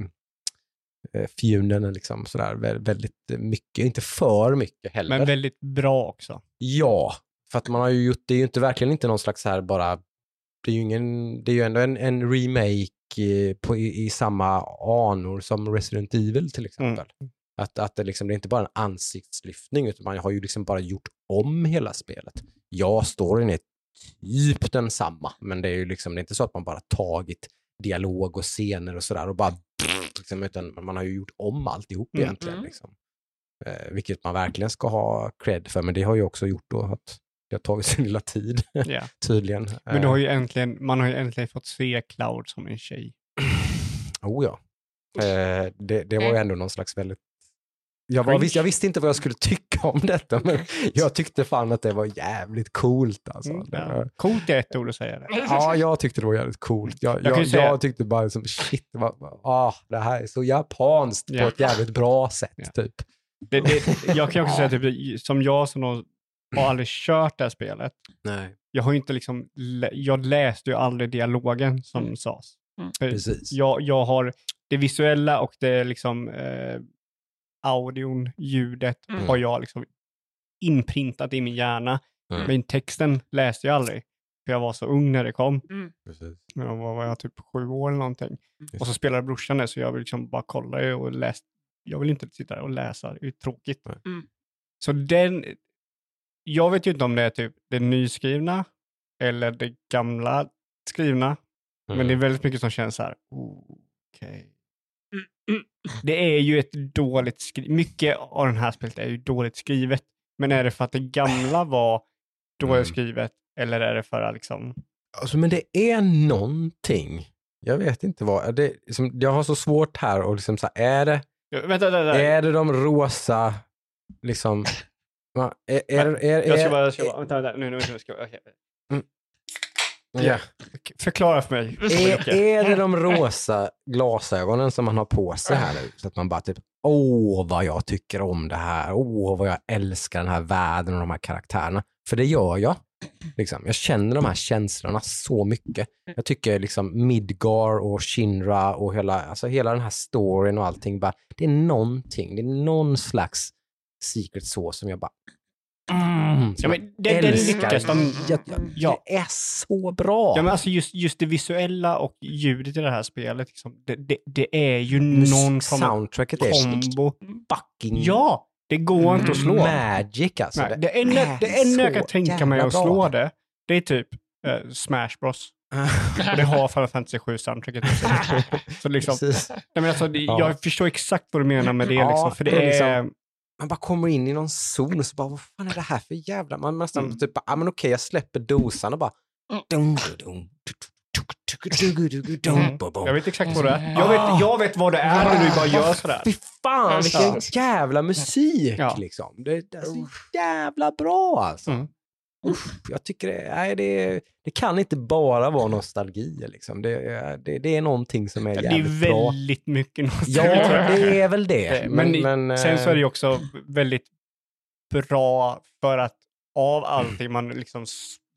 Speaker 1: eh, fjunen liksom sådär vä- väldigt mycket, inte för mycket heller.
Speaker 2: Men väldigt bra också.
Speaker 1: Ja, för att man har ju gjort, det är ju inte verkligen inte någon slags här bara, det är ju ingen, det är ju ändå en, en remake eh, på, i, i samma anor som Resident Evil till exempel. Att, att det, liksom, det är inte bara en ansiktslyftning utan man har ju liksom bara gjort om hela spelet. Ja, storyn är typ densamma, men det är ju liksom, det är inte så att man bara tagit dialog och scener och sådär och bara liksom, utan man har ju gjort om alltihop
Speaker 2: Mm.
Speaker 1: egentligen.
Speaker 3: Mm.
Speaker 1: Liksom. Eh, vilket man verkligen ska ha cred för, men det har ju också gjort då att det har tagit sin lilla tid,
Speaker 2: Ja.
Speaker 1: tydligen.
Speaker 2: Men du har ju äntligen, man har ju äntligen fått se Cloud som en tjej.
Speaker 1: Oh ja. Eh, det, det var ju ändå någon slags väldigt jag, var, jag visste inte vad jag skulle tycka om detta, men jag tyckte fan att det var jävligt coolt. Alltså.
Speaker 2: Mm,
Speaker 1: Det
Speaker 2: ja. Coolt är ett ord att säga det.
Speaker 1: Ja, jag tyckte det var jävligt coolt. Jag,
Speaker 2: Jag
Speaker 1: jag, jag tyckte bara som shit, vad, ah, det här är så japanskt
Speaker 2: Ja.
Speaker 1: på ett jävligt bra sätt.
Speaker 2: Ja.
Speaker 1: Typ.
Speaker 2: det, det jag kan också säga, typ, som jag som har har aldrig kört det här spelet,
Speaker 1: Nej.
Speaker 2: jag har inte liksom, jag läste ju aldrig dialogen som
Speaker 3: Mm.
Speaker 2: sades.
Speaker 3: Mm.
Speaker 2: Jag, jag har det visuella och det liksom eh, audion, ljudet
Speaker 3: Mm.
Speaker 2: har jag liksom inprintat i min hjärna.
Speaker 1: Mm.
Speaker 2: Men texten läste jag aldrig. För jag var så ung när det kom.
Speaker 1: Precis.
Speaker 2: Jag var, var jag typ sju år eller någonting.
Speaker 1: Just
Speaker 2: Och så spelade brorsan det så jag vill liksom bara kolla det och läsa. Jag vill inte sitta och läsa, det är tråkigt.
Speaker 3: Mm.
Speaker 2: Så den, jag vet ju inte om det är typ det nyskrivna eller det gamla skrivna. Men
Speaker 1: Mm.
Speaker 2: det är väldigt mycket som känns så här, okej.
Speaker 3: Mm, mm.
Speaker 2: Det är ju ett dåligt skrivet, mycket av den här spelet är ju dåligt skrivet. Men är det för att det gamla var dåligt
Speaker 1: Mm.
Speaker 2: skrivet eller är det för att liksom,
Speaker 1: Alltså, men det är någonting. Jag vet inte vad. Det, liksom, jag har så svårt här och liksom så här, är det,
Speaker 2: Ja, vänta, vänta, vänta.
Speaker 1: är det de rosa, liksom, är, är, är, är,
Speaker 2: Jag ska bara, jag ska bara vänta, vänta, nu, nu, nu ska jag, okej.
Speaker 1: Ja.
Speaker 2: Förklara för mig.
Speaker 1: är, är det de rosa glasögonen som man har på sig här nu? Så att man bara typ, åh vad jag tycker om det här, åh vad jag älskar den här världen och de här karaktärerna. För det gör jag. Liksom. Jag känner de här känslorna så mycket. Jag tycker liksom Midgar och Shinra och hela, alltså hela den här storyn och allting, bara, det är någonting, det är någon slags secret sauce som jag bara, mm, som
Speaker 2: Ja, men det, det lyckas de.
Speaker 1: jag,
Speaker 2: Ja.
Speaker 1: Det är så bra.
Speaker 2: Ja, men alltså just, just det visuella och ljudet i det här spelet, liksom, det, det, det är ju
Speaker 1: Mus-
Speaker 2: någon form av
Speaker 1: Soundtracket är
Speaker 2: kombo.
Speaker 1: fucking
Speaker 2: Ja, det går inte att slå.
Speaker 1: magic alltså.
Speaker 2: Nej, det enda, det enda jag kan tänka mig att slå
Speaker 1: bra.
Speaker 2: det, det är typ eh, Smash Bros. Och det har Final Fantasy 7 soundtracket. Så liksom, nej, men alltså, det,
Speaker 1: Ja.
Speaker 2: jag förstår exakt vad du menar med det. Liksom, för det
Speaker 1: är
Speaker 2: är...
Speaker 1: liksom- Man bara kommer in i någon zon och så bara, vad fan är det här för jävla... Man nästan
Speaker 2: Mm.
Speaker 1: typ, ja men okej, jag släpper dosan och bara...
Speaker 3: Mm.
Speaker 2: Mm. Jag vet exakt vad det är. Jag vet, jag vet vad det är när du bara gör sådär.
Speaker 1: Fy fan, vilken jävla musik
Speaker 2: Ja.
Speaker 1: liksom. Det, det är så jävla bra alltså.
Speaker 2: Mm.
Speaker 1: Uff, jag tycker det, nej, det, det kan inte bara vara nostalgi. Liksom. Det, är- det, det är någonting som är
Speaker 2: Det är
Speaker 1: jävligt bra.
Speaker 2: väldigt mycket nostalgi.
Speaker 1: Ja, det är väl det.
Speaker 2: Eh, Men,
Speaker 1: men,
Speaker 2: sen så är det
Speaker 1: eh,
Speaker 2: också väldigt bra för att av allting man liksom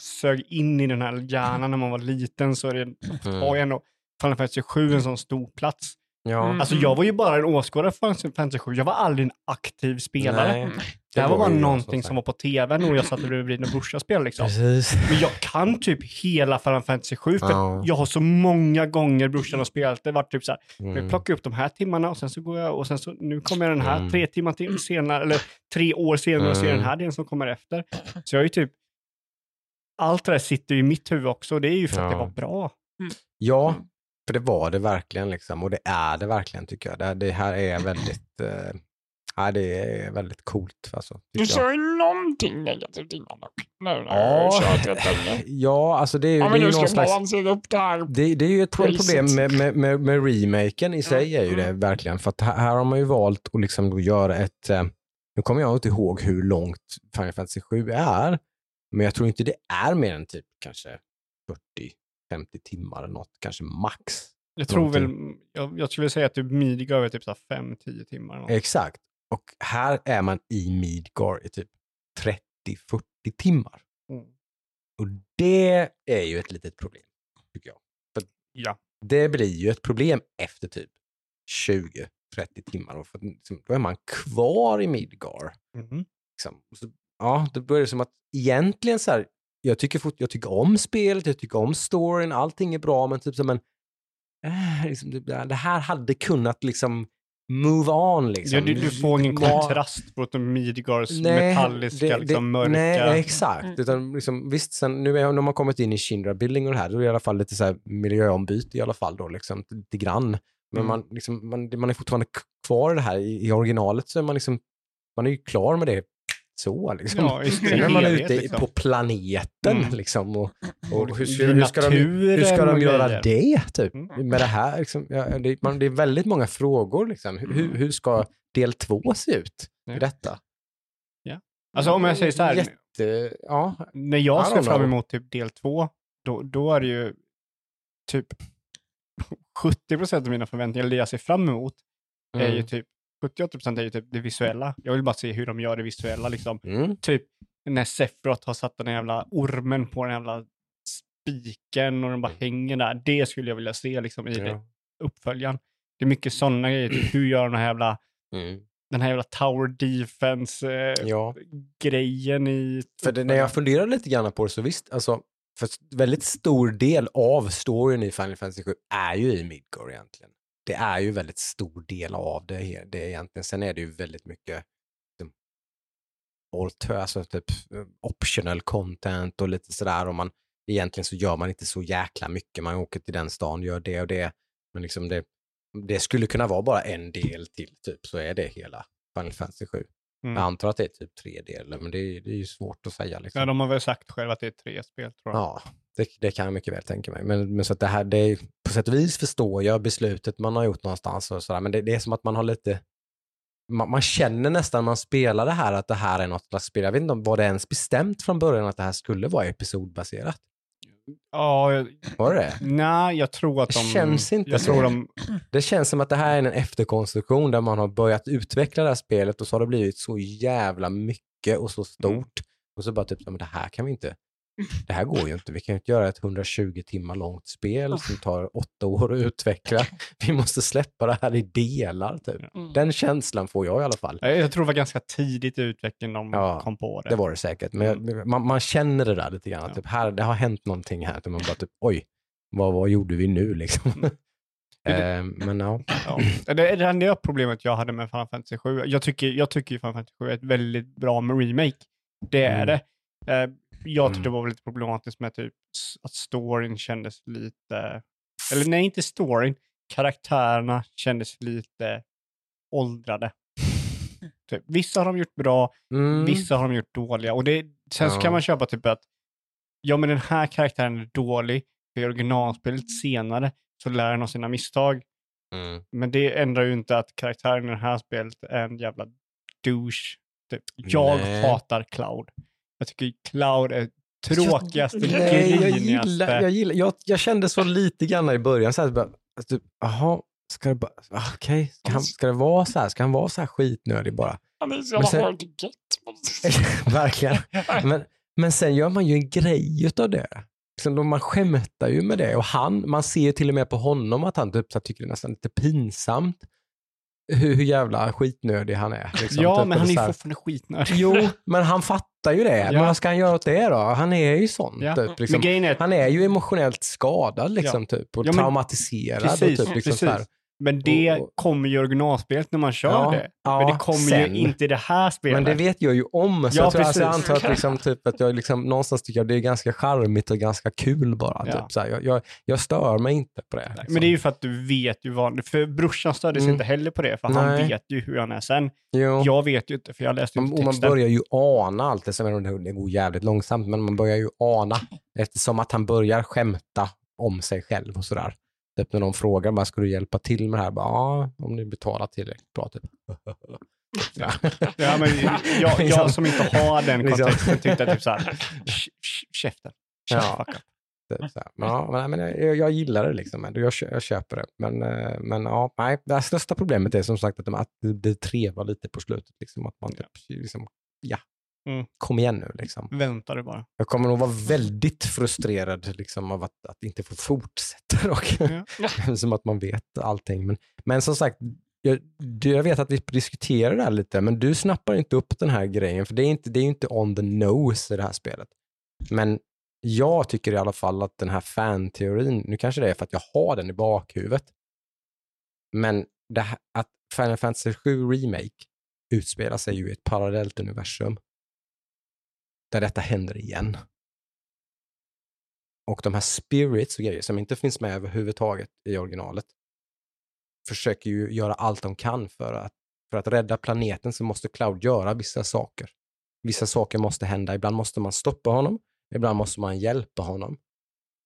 Speaker 2: sög in i den här hjärnan när man var liten så är det,
Speaker 1: mm,
Speaker 2: har ju ändå Final Fantasy 7 en sån stor plats.
Speaker 1: Ja.
Speaker 3: Mm.
Speaker 2: Alltså jag var ju bara en åskådare för Final Fantasy 7. Jag var aldrig en aktiv spelare.
Speaker 1: Nej,
Speaker 2: det här var bara
Speaker 1: jag,
Speaker 2: någonting som var på tvn och jag satt bredvid när brorsan spelade liksom.
Speaker 1: Precis.
Speaker 2: Men jag kan typ hela Final Fantasy 7 för
Speaker 1: Ja.
Speaker 2: jag har så många gånger brorsan har spelat. Det var typ så här,
Speaker 1: Mm.
Speaker 2: jag plockar upp de här timmarna och sen så går jag och sen så nu kommer den här
Speaker 1: Mm.
Speaker 2: tre timmar till senare, eller tre år senare och ser
Speaker 1: Mm.
Speaker 2: den här delen som kommer efter. Så jag är ju typ, allt det där sitter ju i mitt huvud också och det är ju för att det
Speaker 1: Ja.
Speaker 2: var bra.
Speaker 1: Ja, för det var det verkligen liksom. Och det är det verkligen tycker jag. Det, det här är väldigt, eh, ja, det är väldigt coolt. Alltså,
Speaker 3: Du sa ju någonting negativt innan. Nu när
Speaker 1: Ja.
Speaker 3: har kört rätt länge.
Speaker 1: Ja, alltså det är ju,
Speaker 3: Ja,
Speaker 1: det
Speaker 3: men
Speaker 1: är
Speaker 3: du
Speaker 1: ju
Speaker 3: ska
Speaker 1: slags...
Speaker 3: balansera upp det här.
Speaker 1: Det, det är ju ett problem med, med, med, med remaken i sig, är ju det
Speaker 3: Mm.
Speaker 1: verkligen. För att här, här har man ju valt att liksom då göra ett, eh, nu kommer jag inte ihåg hur långt Final Fantasy 7 är, men jag tror inte det är mer än typ kanske 40-50 timmar eller något, kanske max.
Speaker 2: Jag tror väl,
Speaker 1: Någonting.
Speaker 2: jag, jag skulle säga att typ Midgar är typ 5-10 timmar. eller något.
Speaker 1: Exakt. Och här är man i Midgar i typ 30-40 timmar.
Speaker 2: Mm.
Speaker 1: Och det är ju ett litet problem, tycker jag.
Speaker 2: Ja.
Speaker 1: Det blir ju ett problem efter typ 20-30 timmar. Och för, liksom, då är man kvar i Midgar.
Speaker 2: Mhm.
Speaker 1: Liksom. Så, ja, då börjar det som att egentligen så här, jag tycker, fort, jag tycker om spelet, jag tycker om storyn, allting är bra, men typ som en, äh, liksom, det, här hade kunnat liksom move on. Liksom.
Speaker 2: Ja, du, du får ingen
Speaker 1: Ma-
Speaker 2: kontrast mot Midgars
Speaker 1: Nej,
Speaker 2: metalliska,
Speaker 1: det- det-
Speaker 2: liksom mörka.
Speaker 1: Nej, exakt.
Speaker 3: Mm.
Speaker 1: Utan liksom, visst, sen, nu är, när man kommit in i Shinra Building och det här, då är det i alla fall lite så här miljöombyte i alla fall då, liksom, lite grann. Men
Speaker 2: Mm.
Speaker 1: man, liksom, man, man är fortfarande kvar i det här. I, I originalet så är man liksom, man är ju klar med det så liksom.
Speaker 2: Ja,
Speaker 1: Sen är man ute
Speaker 2: liksom.
Speaker 1: på planeten
Speaker 2: Mm.
Speaker 1: liksom. Och, och hur,
Speaker 2: I
Speaker 1: hur, ska de, hur ska de göra det typ?
Speaker 2: Mm.
Speaker 1: Med det här liksom, ja, det, man, det är väldigt många frågor liksom. Hur, hur- ska del två se ut
Speaker 2: Ja.
Speaker 1: i detta?
Speaker 2: Alltså om jag säger så här,
Speaker 1: Jätte, ja,
Speaker 2: när jag ser fram emot typ del två, då, då är det ju typ 70 procent av mina förväntningar, eller det jag ser fram emot, är ju
Speaker 1: mm.
Speaker 2: typ 70-80 procent är ju typ det visuella. Jag vill bara se hur de gör det visuella liksom.
Speaker 1: Mm.
Speaker 2: Typ när Sephiroth har satt den jävla ormen på den jävla spiken och den bara hänger där. Det skulle jag vilja se liksom i
Speaker 1: Ja.
Speaker 2: uppföljaren. Det är mycket sådana grejer, typ hur gör de här jävla,
Speaker 1: Mm.
Speaker 2: den här jävla tower defense-grejen
Speaker 1: ja.
Speaker 2: i...
Speaker 1: För det, när jag funderar lite grann på det så visst, alltså, för väldigt stor del av storyn i Final Fantasy 7 är ju i Midgård egentligen. Det är ju väldigt stor del av det, det egentligen. Sen är det ju väldigt mycket liksom, alter, alltså typ eh, optional content och lite sådär. Och man, egentligen så gör man inte så jäkla mycket. Man åker till den stan, gör det och det. Men liksom det, det skulle kunna vara bara en del till, typ, så är det hela Final Fantasy 7.
Speaker 2: Mm.
Speaker 1: Jag antar att det är typ tre delar, men det, är- det är ju svårt att säga. Liksom.
Speaker 2: Ja, de har väl sagt själva att det är tre spel tror jag.
Speaker 1: Ja, det, det kan jag mycket väl tänka mig. Men, men så att det här, det är, på sätt och vis förstår jag beslutet man har gjort någonstans och sådär, men det, det är som att man har lite, man, man känner nästan när man spelar det här att det här är något slags spel. Jag vet inte om var det ens bestämt från början att det här skulle vara episodbaserat.
Speaker 2: Ja, jag-
Speaker 1: Var det det?
Speaker 2: nej, jag tror att
Speaker 1: Det
Speaker 2: de...
Speaker 1: känns inte
Speaker 2: jag tror de...
Speaker 1: Det känns som att det här är en efterkonstruktion där man har börjat utveckla det här spelet och så har det blivit så jävla mycket och så stort. Och så bara typ, men det här kan vi inte, det här går ju inte. Vi kan ju inte göra ett 120 timmar långt spel som tar åtta år att utveckla. Vi måste släppa det här i delar typ.
Speaker 3: Mm.
Speaker 1: Den känslan får jag i alla fall.
Speaker 2: Jag tror det var ganska tidigt i utvecklingen de
Speaker 1: Ja,
Speaker 2: kom på det.
Speaker 1: Det var det säkert, men jag, man, man känner det där lite grann.
Speaker 2: Ja.
Speaker 1: Typ, här, det har hänt någonting här. Typ, man bara typ, oj, vad, vad gjorde vi nu liksom? Eh, men ja.
Speaker 2: Ja. Det, det enda problemet jag hade med Final Fantasy 7, jag tycker, jag tycker Final Fantasy 7 är ett väldigt bra remake. Det är
Speaker 1: Mm.
Speaker 2: det. Eh, jag tyckte
Speaker 1: Mm.
Speaker 2: det var lite problematiskt med typ att storyn kändes lite, eller nej inte storyn, karaktärerna kändes lite åldrade. Typ, vissa har de gjort bra,
Speaker 1: Mm.
Speaker 2: vissa har de gjort dåliga. Och det, sen så kan man köpa typ att, ja men den här karaktären är dålig, för i originalspelet senare så lär den av sina misstag.
Speaker 1: Mm.
Speaker 2: Men det ändrar ju inte att karaktären i det här spelet är en jävla douche. Typ. Jag
Speaker 1: Nej.
Speaker 2: hatar Cloud. Jag tycker Cloud är tråkigaste,
Speaker 1: Nej, jag gillar, jag, gillar jag, jag kände så lite grann i början, så här, bara, alltså, typ, jaha, ska det bara, ah, okej, ska, han- ska det vara så här, ska han vara så här skitnödig bara?
Speaker 3: Han är så
Speaker 1: Men sen-
Speaker 3: hard to get.
Speaker 1: Verkligen. Men, men sen gör man ju en grej utav det. Liksom, man skämtar ju med det och han, man ser ju till och med på honom att han typ, så här, tycker det är nästan lite pinsamt hur, hur jävla skitnödig han är. Liksom,
Speaker 2: ja,
Speaker 1: typ,
Speaker 2: men han är ju fortfarande skitnödig.
Speaker 1: Jo, men han fattar ju det.
Speaker 2: Ja.
Speaker 1: Men vad ska han göra åt det då? Han är ju sån.
Speaker 2: Ja.
Speaker 1: Typ, liksom.
Speaker 2: Är,
Speaker 1: Han är ju emotionellt skadad liksom, typ, och
Speaker 2: men-
Speaker 1: traumatiserad. Och, typ, liksom,
Speaker 2: precis. Men det
Speaker 1: och-
Speaker 2: kommer ju originalspelet när man kör
Speaker 1: Ja,
Speaker 2: det.
Speaker 1: ja,
Speaker 2: men det kommer
Speaker 1: sen.
Speaker 2: ju inte i det här spelet.
Speaker 1: Men det vet jag ju om. Så
Speaker 2: Ja,
Speaker 1: jag, tror, alltså, jag antar att, liksom, typ, att jag liksom, någonstans tycker att det är ganska charmigt och ganska kul bara.
Speaker 2: Ja.
Speaker 1: Typ, så här. Jag, jag, jag stör mig inte på det. Liksom.
Speaker 2: Men det är ju för att du vet ju vad, för brorsan störde sig
Speaker 1: Mm.
Speaker 2: inte heller på det, för han
Speaker 1: Nej.
Speaker 2: vet ju hur han är sen.
Speaker 1: jo.
Speaker 2: Jag vet ju inte, för jag läste ju inte
Speaker 1: och man
Speaker 2: texten.
Speaker 1: börjar ju ana allt det, som det går jävligt långsamt, men man börjar ju ana eftersom att han börjar skämta om sig själv och sådär. Typ när de frågar, bara, ska du hjälpa till med det här? Bara, ja, om ni betalar tillräckligt bra. Typ. Ja.
Speaker 2: Ja, men jag, jag som inte har den
Speaker 1: Liksom.
Speaker 2: kontexten tyckte typ såhär, "Sh- sh- käften.
Speaker 1: Ja. Typ så här. Men, ja, men, men jag, jag gillar det liksom. Jag, jag köper det. Men, eh, men ja, nej, det största problemet är som sagt att, de, att det, det trevar lite på slutet. Liksom, att man typ, liksom, ja,
Speaker 2: Mm.
Speaker 1: kom igen nu liksom.
Speaker 2: Vänta du bara.
Speaker 1: Jag kommer nog vara väldigt frustrerad liksom, av att, att inte få fortsätta dock.
Speaker 2: Ja.
Speaker 1: som att man vet allting. Men, men som sagt, jag, jag vet att vi diskuterar det här lite, men du snappar inte upp den här grejen, för det är inte, det är inte on the nose i det här spelet. Men jag tycker i alla fall att den här fan-teorin, nu kanske det är för att jag har den i bakhuvudet, men här, att Final Fantasy 7 Remake utspelar sig ju i ett parallellt universum där detta händer igen. Och de här spirits och grejer som inte finns med överhuvudtaget i originalet försöker ju göra allt de kan för att, för att rädda planeten så måste Cloud göra vissa saker. Vissa saker måste hända. Ibland måste man stoppa honom, ibland måste man hjälpa honom.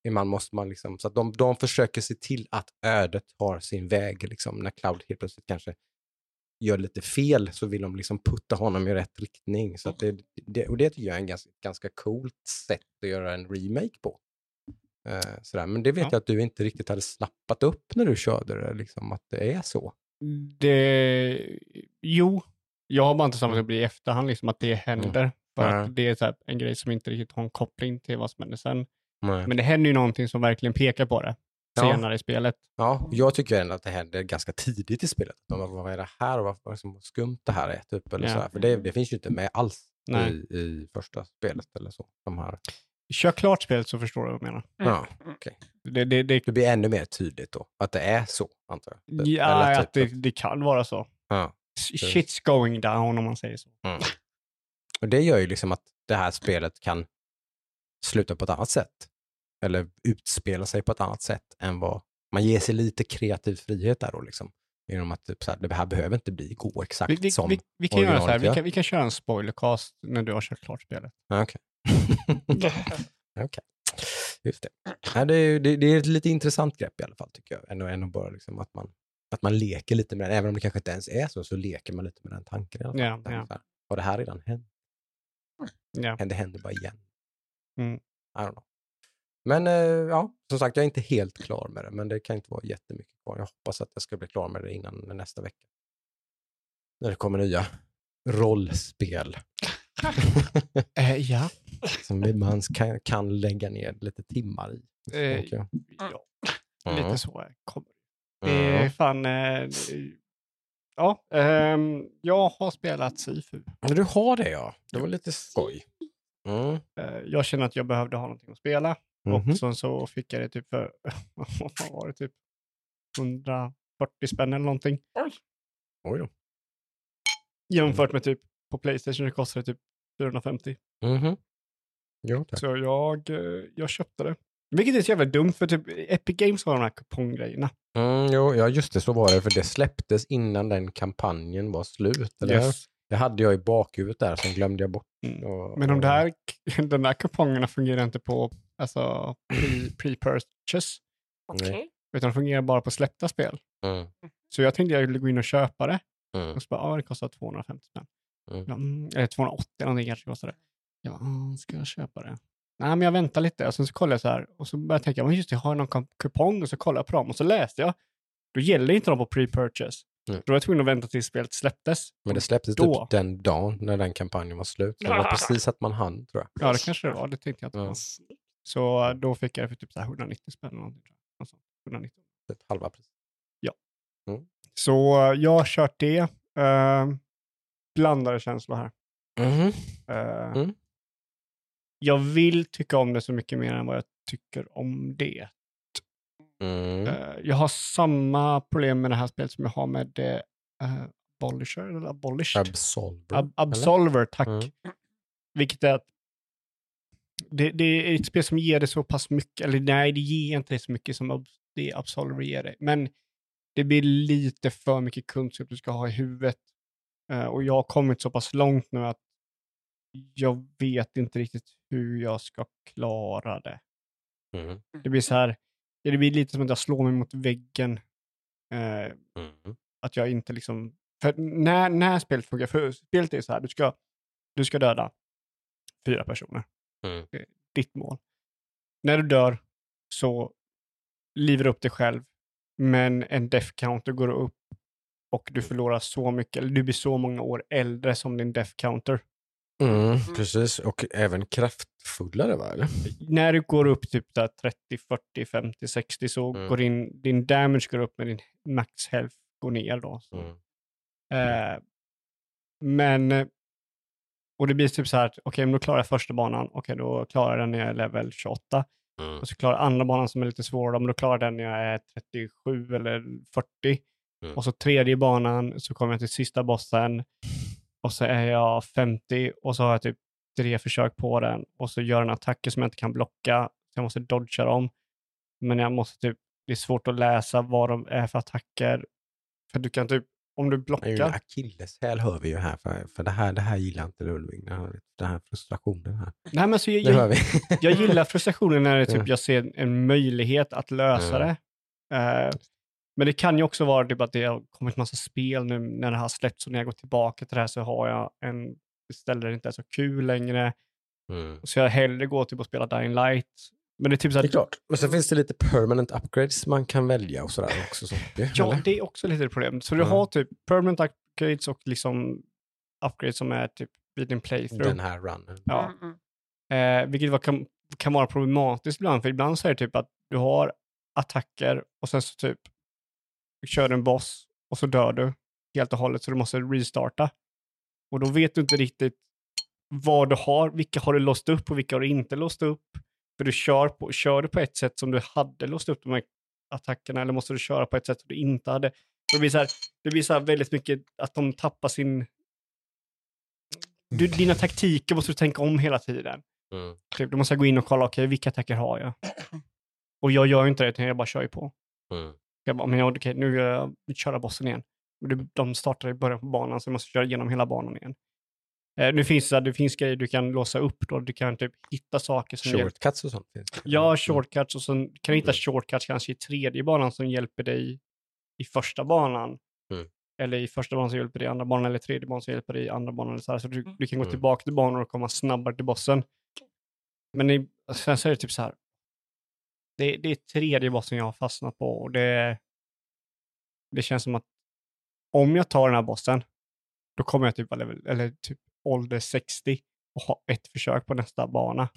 Speaker 1: Ibland måste man liksom, så att de, de försöker se till att ödet har sin väg liksom, när Cloud helt plötsligt kanske gör lite fel så vill de liksom putta honom i rätt riktning. Så det, det, och det tycker jag är en ganska, ganska coolt sätt att göra en remake på. Eh, sådär. Men det vet
Speaker 2: Ja.
Speaker 1: jag att du inte riktigt hade snappat upp när du körde det, liksom, att det är så.
Speaker 2: Det, jo, jag har bara inte samlat upp det i efterhand, liksom att det händer. För
Speaker 1: Nej.
Speaker 2: att det är här, en grej som inte riktigt har en koppling till vad som händer sen.
Speaker 1: Nej.
Speaker 2: Men det händer ju någonting som verkligen pekar på det
Speaker 1: Ja.
Speaker 2: senare i spelet.
Speaker 1: Ja, jag tycker ändå att det händer ganska tidigt i spelet. Man vad är det här och vad, liksom skumt det här är? Typ, eller
Speaker 2: Ja.
Speaker 1: sådär. För det, det finns ju inte med alls
Speaker 2: Nej.
Speaker 1: i, i första spelet. eller så. De här.
Speaker 2: Kör klart spelet så förstår du vad jag menar.
Speaker 1: Ja,
Speaker 2: Det, det, det,
Speaker 1: det blir ännu mer tydligt då, att det är så, antar jag. Typ.
Speaker 2: ja,
Speaker 1: Eller
Speaker 2: att det, det kan vara så.
Speaker 1: Ja.
Speaker 2: Shit's going down om man säger så.
Speaker 1: Och det gör ju liksom att det här spelet kan sluta på ett annat sätt. Eller utspela sig på ett annat sätt än vad man ger sig lite kreativ frihet där då liksom. Genom att typ så här, det här behöver inte bli gå exakt
Speaker 2: Vi, vi,
Speaker 1: som
Speaker 2: vi, vi kan göra så här, vi kan, vi kan köra en spoilercast när du har kört klart spelet.
Speaker 1: Ja, Okej. Okej. Just det. Det, är, det, det är ett lite intressant grepp i alla fall tycker jag. Än, än att bara liksom att man, att man leker lite med den. Även om det kanske inte ens är så, så leker man lite med den tanken i alla fall.
Speaker 2: Ja,
Speaker 1: Tänker
Speaker 2: ja.
Speaker 1: så här, Har det här redan hänt?
Speaker 2: Ja.
Speaker 1: Det händer bara igen.
Speaker 2: Mm.
Speaker 1: I don't know. Men eh, ja, som sagt, jag är inte helt klar med det, men det kan inte vara jättemycket kvar. Jag hoppas att jag ska bli klar med det innan nästa vecka. När det kommer nya rollspel.
Speaker 2: Eh, ja.
Speaker 1: som man kan, kan lägga ner lite timmar i. Jag.
Speaker 2: ja.
Speaker 1: Mm.
Speaker 2: Lite så kommer det. Det är fan... Eh, ja, ehm, jag har spelat Sifu.
Speaker 1: Men Du har det ja. Det var lite skoj. Mm.
Speaker 2: Jag känner att jag behövde ha någonting att spela.
Speaker 1: Mhm.
Speaker 2: Och så, så fick jag det typ för, vad var det, typ 140 spänn eller någonting.
Speaker 1: Oj då.
Speaker 2: Jämfört med typ på Playstation det kostade typ 450.
Speaker 1: Mhm. Jo, tack.
Speaker 2: Så jag, eh, jag köpte det. Vilket är så jävla dumt för typ Epic Games har de här kuponggrejerna.
Speaker 1: Mm, jo, ja, just det, så var det. För det släpptes innan den kampanjen var slut. Eller?
Speaker 2: Yes.
Speaker 1: Det hade jag i bakhuvudet där, sen glömde jag bort.
Speaker 2: Mm.
Speaker 1: Och,
Speaker 2: Men de
Speaker 1: och-
Speaker 2: där, de där kupongerna fungerar inte på alltså, pre- pre-purchase.
Speaker 3: Okej.
Speaker 2: Utan de fungerar bara på släppta spel.
Speaker 1: Mm.
Speaker 2: Så jag tänkte jag skulle gå in och köpa det.
Speaker 1: Mm.
Speaker 2: Och så bara, ja det kostar 250 spänn.
Speaker 1: Mm.
Speaker 2: Ja, mm, eller 280 någonting kanske kostar det. Jag bara, "Mm, ska jag köpa det? Nej, men jag väntar lite. Och sen så kollar jag så här. Och så började jag tänka, men just det, har jag någon kupong? Och så kollar jag på dem. Och så läste jag. Då gäller inte de på pre-purchase.
Speaker 1: Mm.
Speaker 2: Då var jag tvungen att vänta tills spelet släpptes.
Speaker 1: Men det släpptes
Speaker 2: Då.
Speaker 1: typ den dagen när den kampanjen var slut. Det var precis att man hann, tror jag.
Speaker 2: Ja, det kanske det var. Det tänkte jag på.
Speaker 1: Ja.
Speaker 2: Så eh, då fick jag det för typ så här 190 spänn. eller någonting, sånt. 190.
Speaker 1: Typ halva pris.
Speaker 2: Så eh, jag har kört det. Uh, blandade känslor här.
Speaker 1: Mhm.
Speaker 2: Eh,
Speaker 1: Mm.
Speaker 2: Jag vill tycka om det så mycket mer än vad jag tycker om det.
Speaker 1: Mm.
Speaker 2: Eh, jag har samma problem med det här spelet som jag har med uh, Abolisher, eller Abolished.
Speaker 1: Absolver.
Speaker 2: Ab- Absolver, tack.
Speaker 1: Mm.
Speaker 2: Vilket är att det, det är ett spel som ger det så pass mycket, eller nej, det ger inte det så mycket som det Absolver ger dig. Men det blir lite för mycket kunskap du ska ha i huvudet. Eh, och jag har kommit så pass långt nu att jag vet inte riktigt hur jag ska klara det.
Speaker 1: Mm.
Speaker 2: Det blir så här, det blir lite som att jag slår mig mot väggen. Eh,
Speaker 1: Mm.
Speaker 2: att jag inte liksom... För när, när spelet funkar, för spelet är så här, du ska, du ska döda fyra personer.
Speaker 1: Mm.
Speaker 2: Är ditt mål. När du dör så livar du upp dig själv, men en death counter går upp och du förlorar så mycket, eller du blir så många år äldre som din death counter.
Speaker 1: Mm, precis, och även kraftfullare va? Eller?
Speaker 2: När du går upp typ där 30, 40, 50, 60 så
Speaker 1: Mm.
Speaker 2: går din, din damage går upp men din max health går ner då.
Speaker 1: Mm.
Speaker 2: Eh, men, eh, och det blir typ så här att okej, men då klarar jag första banan, okej, då klarar jag den när jag är level 28.
Speaker 1: Mm.
Speaker 2: Och så klarar jag andra banan som är lite svårare, men då klarar jag den när jag är 37 eller 40.
Speaker 1: Mm.
Speaker 2: Och så tredje banan så kommer jag till sista bossen och så är jag 50 och så har jag typ tre försök på den och så gör den attacker som jag inte kan blocka. Så jag måste dodga dem. Men jag måste typ, det är svårt att läsa vad de är för attacker. För du kan typ, om du blockar.
Speaker 1: akilleshäl hör vi ju här, för, för det, här, det här gillar inte Ludvig, den här, den här frustrationen här.
Speaker 2: Nej, men så jag, jag, jag gillar frustrationen när det typ, jag ser en möjlighet att lösa
Speaker 1: Mm.
Speaker 2: det. Eh, Men det kan ju också vara typ att det har kommit massa spel nu när det har släppts och när jag går tillbaka till det här så har jag en ställe där det inte är så kul längre.
Speaker 1: Mm.
Speaker 2: Så jag hellre går typ och spelar Dying Light. Men det är typ så
Speaker 1: Det är klart. Men sen finns det lite permanent upgrades man kan välja och sådär också. Så.
Speaker 2: ja,
Speaker 1: eller?
Speaker 2: det är också lite ett problem. Så du
Speaker 1: Ja.
Speaker 2: har typ permanent upgrades och liksom upgrades som är typ vid din playthrough.
Speaker 1: Den här runnen.
Speaker 2: Ja.
Speaker 3: Mm, mm.
Speaker 2: Eh, vilket var, kan, kan vara problematiskt ibland, för ibland så är det typ att du har attacker och sen så typ kör du en boss och så dör du helt och hållet så du måste restarta. Och då vet du inte riktigt vad du har, vilka har du låst upp och vilka har du inte låst upp. För du kör, på, kör du på ett sätt som du hade låst upp de här attackerna eller måste du köra på ett sätt som du inte hade. Det blir så här, det blir så här väldigt mycket att de tappar sin... Du, dina taktiker måste du tänka om hela tiden.
Speaker 1: Mm.
Speaker 2: Typ, då måste gå in och kolla, okej, vilka attacker har jag? Och jag gör ju inte det, utan jag bara kör ju på.
Speaker 1: Mm.
Speaker 2: Jag bara, men jag, okej, nu vill jag köra bossen igen. Det- De startar i början på banan, så jag måste köra igenom hela banan igen. Eh, nu finns det, det finns grejer du kan låsa upp då. Du kan typ hitta saker som hjälper.
Speaker 1: Shortcuts och sånt finns det.
Speaker 2: Ja, shortcuts och sen kan du hitta
Speaker 1: Mm.
Speaker 2: shortcuts kanske i tredje banan som hjälper dig i första banan.
Speaker 1: Mm.
Speaker 2: Eller i första banan som hjälper dig i andra banan, eller tredje banan som hjälper dig i andra banan. Eller så här. så du, du kan gå
Speaker 1: Mm.
Speaker 2: tillbaka till banan och komma snabbare till bossen. Men i, sen så är det typ så här. Det, det är tredje bossen jag har fastnat på och det, det känns som att om jag tar den här bossen, då kommer jag typ vara level, eller typ ålder 60 och ha ett försök på nästa bana.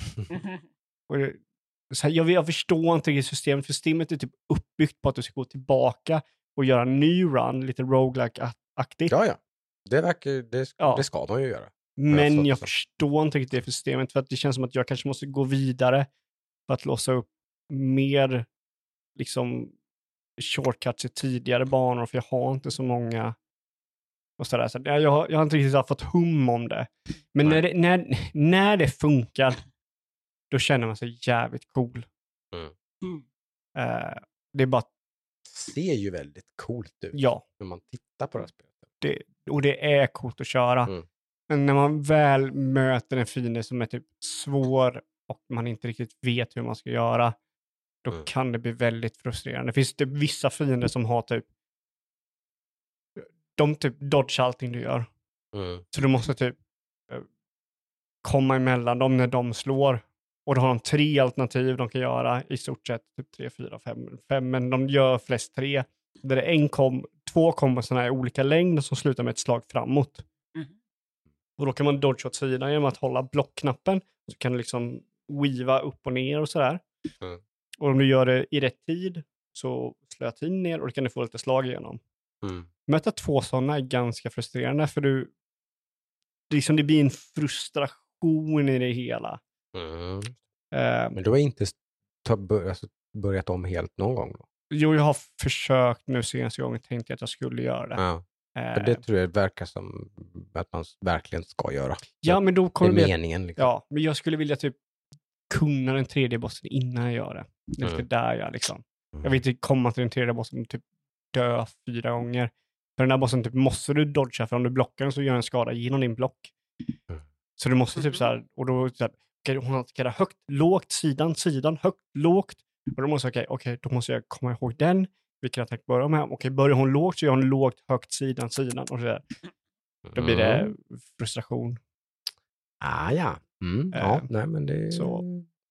Speaker 2: Och det, så här, jag, jag förstår inte riktigt systemet, för systemet är typ uppbyggt på att du ska gå tillbaka och göra en ny run, lite roguelike-aktigt.
Speaker 1: Ja, ja. Det, verkar, det,
Speaker 2: Ja.
Speaker 1: det ska man ju göra.
Speaker 2: Men jag
Speaker 1: det.
Speaker 2: förstår inte riktigt det systemet, för att det känns som att jag kanske måste gå vidare för att låsa upp mer liksom shortcuts i tidigare banor, för jag har inte så många. Och sådär. Så jag, jag, har, jag har inte riktigt fått hum om det. Men när det, när, när det funkar, då känner man sig jävligt cool.
Speaker 1: Mm.
Speaker 2: Eh, det är bara,
Speaker 1: ser ju väldigt coolt ut
Speaker 2: ja,
Speaker 1: när man tittar på det här spelet.
Speaker 2: det, och det är coolt att köra.
Speaker 1: Mm.
Speaker 2: Men när man väl möter en fiende som är typ svår och man inte riktigt vet hur man ska göra, då
Speaker 1: Mm.
Speaker 2: kan det bli väldigt frustrerande. Det finns typ vissa fiender som har typ, de typ dodge allting du gör.
Speaker 1: Mm.
Speaker 2: Så du måste typ eh, komma emellan dem när de slår. Och då har de tre alternativ de kan göra, i stort sett typ tre, fyra, fem, fem men de gör flest tre. Där det är en kom, två kombosarna i olika längd som slutar med ett slag framåt.
Speaker 3: Mhm.
Speaker 2: Och då kan man dodge åt sidan genom att hålla blockknappen. Så kan du liksom weava upp och ner och sådär.
Speaker 1: Mm.
Speaker 2: Och om du gör det i rätt tid så slår tiden ner och då kan du få lite slag igenom.
Speaker 1: Mm.
Speaker 2: Möta två sådana är ganska frustrerande för du, liksom, det blir en frustration i det hela.
Speaker 1: Mm.
Speaker 2: Eh,
Speaker 1: Men du har inte alltså, börjat om helt någon gång? Då?
Speaker 2: jo, jag har försökt nu senaste gången, tänkte jag att jag skulle göra det.
Speaker 1: Ja. För det tror jag verkar som att man verkligen ska göra.
Speaker 2: ja, men då kommer det
Speaker 1: meningen. Liksom.
Speaker 2: Ja, men jag skulle vilja typ kunna den tredje bossen innan jag gör det. Det är
Speaker 1: Mm.
Speaker 2: lite där jag liksom.
Speaker 1: Mm.
Speaker 2: Jag vill inte komma till den tredje bossen och typ dö fyra gånger. För den där bossen typ måste du dodga, för om du blockar den så gör den skada genom din block.
Speaker 1: Mm.
Speaker 2: Så du måste typ så här, och då så här, hon attackerar högt, lågt, sidan, sidan, högt, lågt. Och då måste jag, okej, okej, då måste jag komma ihåg den. Vilken attack börjar med? Okej, börjar hon lågt så gör hon lågt, högt, sidan, sidan och så där. Då blir det
Speaker 1: Mm.
Speaker 2: frustration.
Speaker 1: Ah, ja. Mm. ja.
Speaker 2: Eh,
Speaker 1: Nej, men det
Speaker 2: så.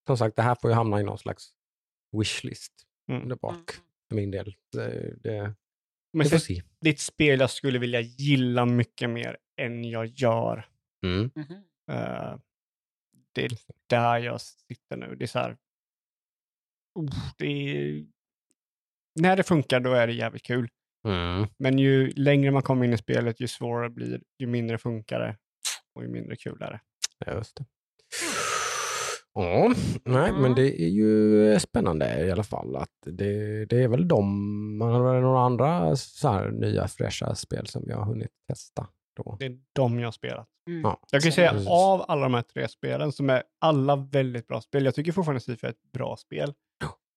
Speaker 1: Som sagt, det här får ju hamna i någon slags wishlist
Speaker 2: Mm.
Speaker 1: där bak. För min del. Det, det,
Speaker 2: Men
Speaker 1: se.
Speaker 2: det är ett spel jag skulle vilja gilla mycket mer än jag gör.
Speaker 1: Mm.
Speaker 2: Eh, det är där jag sitter nu. Det är så här... uff, det är, när det funkar då är det jävligt kul.
Speaker 1: Mm.
Speaker 2: Men ju längre man kommer in i spelet, ju svårare blir det, ju mindre funkar det och ju mindre kul är det.
Speaker 1: Ja, Just det. Ja, nej, men det är ju spännande i alla fall. att Det, det är väl de, man har väl några andra så här nya fräscha spel som jag har hunnit testa. Då.
Speaker 2: Det är de jag har spelat.
Speaker 3: Mm.
Speaker 1: Ja.
Speaker 2: Jag kan ju säga
Speaker 1: Precis.
Speaker 2: av alla de här tre spelen som är alla väldigt bra spel. Jag tycker fortfarande Sifu är ett bra spel.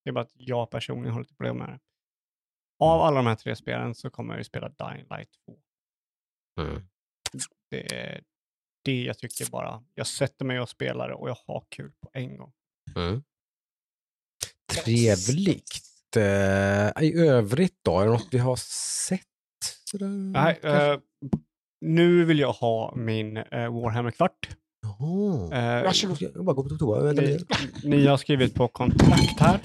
Speaker 2: Det är bara att jag personligen har lite problem med det. Av alla de här tre spelen så kommer jag ju spela Dying Light 2.
Speaker 1: Mm.
Speaker 2: Det är det jag tycker bara. Jag sätter mig och spelar och jag har kul på en gång.
Speaker 1: Mm. Trevligt. eh, i övrigt då? Är det något vi har sett? Sådär?
Speaker 2: Nej, eh, nu vill jag ha min eh, Warhammer-kvart. Eh,
Speaker 3: Varsågod.
Speaker 1: Jag ska bara gå på toa.
Speaker 2: Ni, ni har skrivit på kontrakt här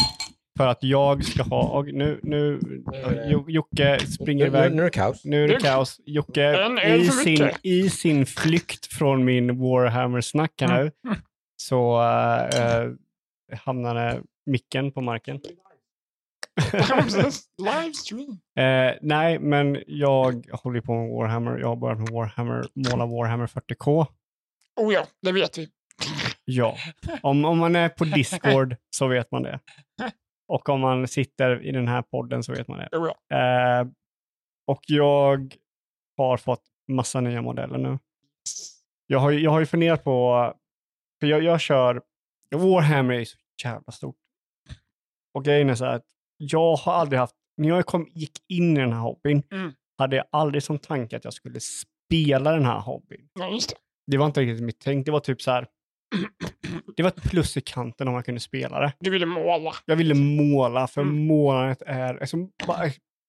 Speaker 2: för att jag ska ha, och nu, nu Jo- Jocke springer
Speaker 1: Nu, nu,
Speaker 2: iväg.
Speaker 1: nu är det kaos.
Speaker 2: Nu är det kaos. Jocke, i sin, i sin flykt från min Warhammer-snack här nu,
Speaker 3: Mm.
Speaker 2: så äh, hamnade micken på marken.
Speaker 3: Livestream.
Speaker 2: Eh, nej, men jag håller på med Warhammer. Jag har börjat med Warhammer, måla Warhammer 40K.
Speaker 3: Oh ja, det vet vi.
Speaker 2: Ja, om, om man är på Discord så vet man det. Och om man sitter i den här podden så vet man det. Eh, och jag har fått massa nya modeller nu. Jag har, jag har ju funderat på, för jag, jag kör, Warhammer är så jävla stort. Och grejen är så här att jag har aldrig haft, när jag kom, gick in i den här hobbyn,
Speaker 3: Mm.
Speaker 2: hade jag aldrig som tanke att jag skulle spela den här hobbyn.
Speaker 3: ja, det.
Speaker 2: Det var inte riktigt mitt tänk, det var typ så här, det var ett plus i kanten om man kunde spela det.
Speaker 3: Du ville måla.
Speaker 2: Jag ville måla, för
Speaker 3: Mm.
Speaker 2: målandet är... Alltså,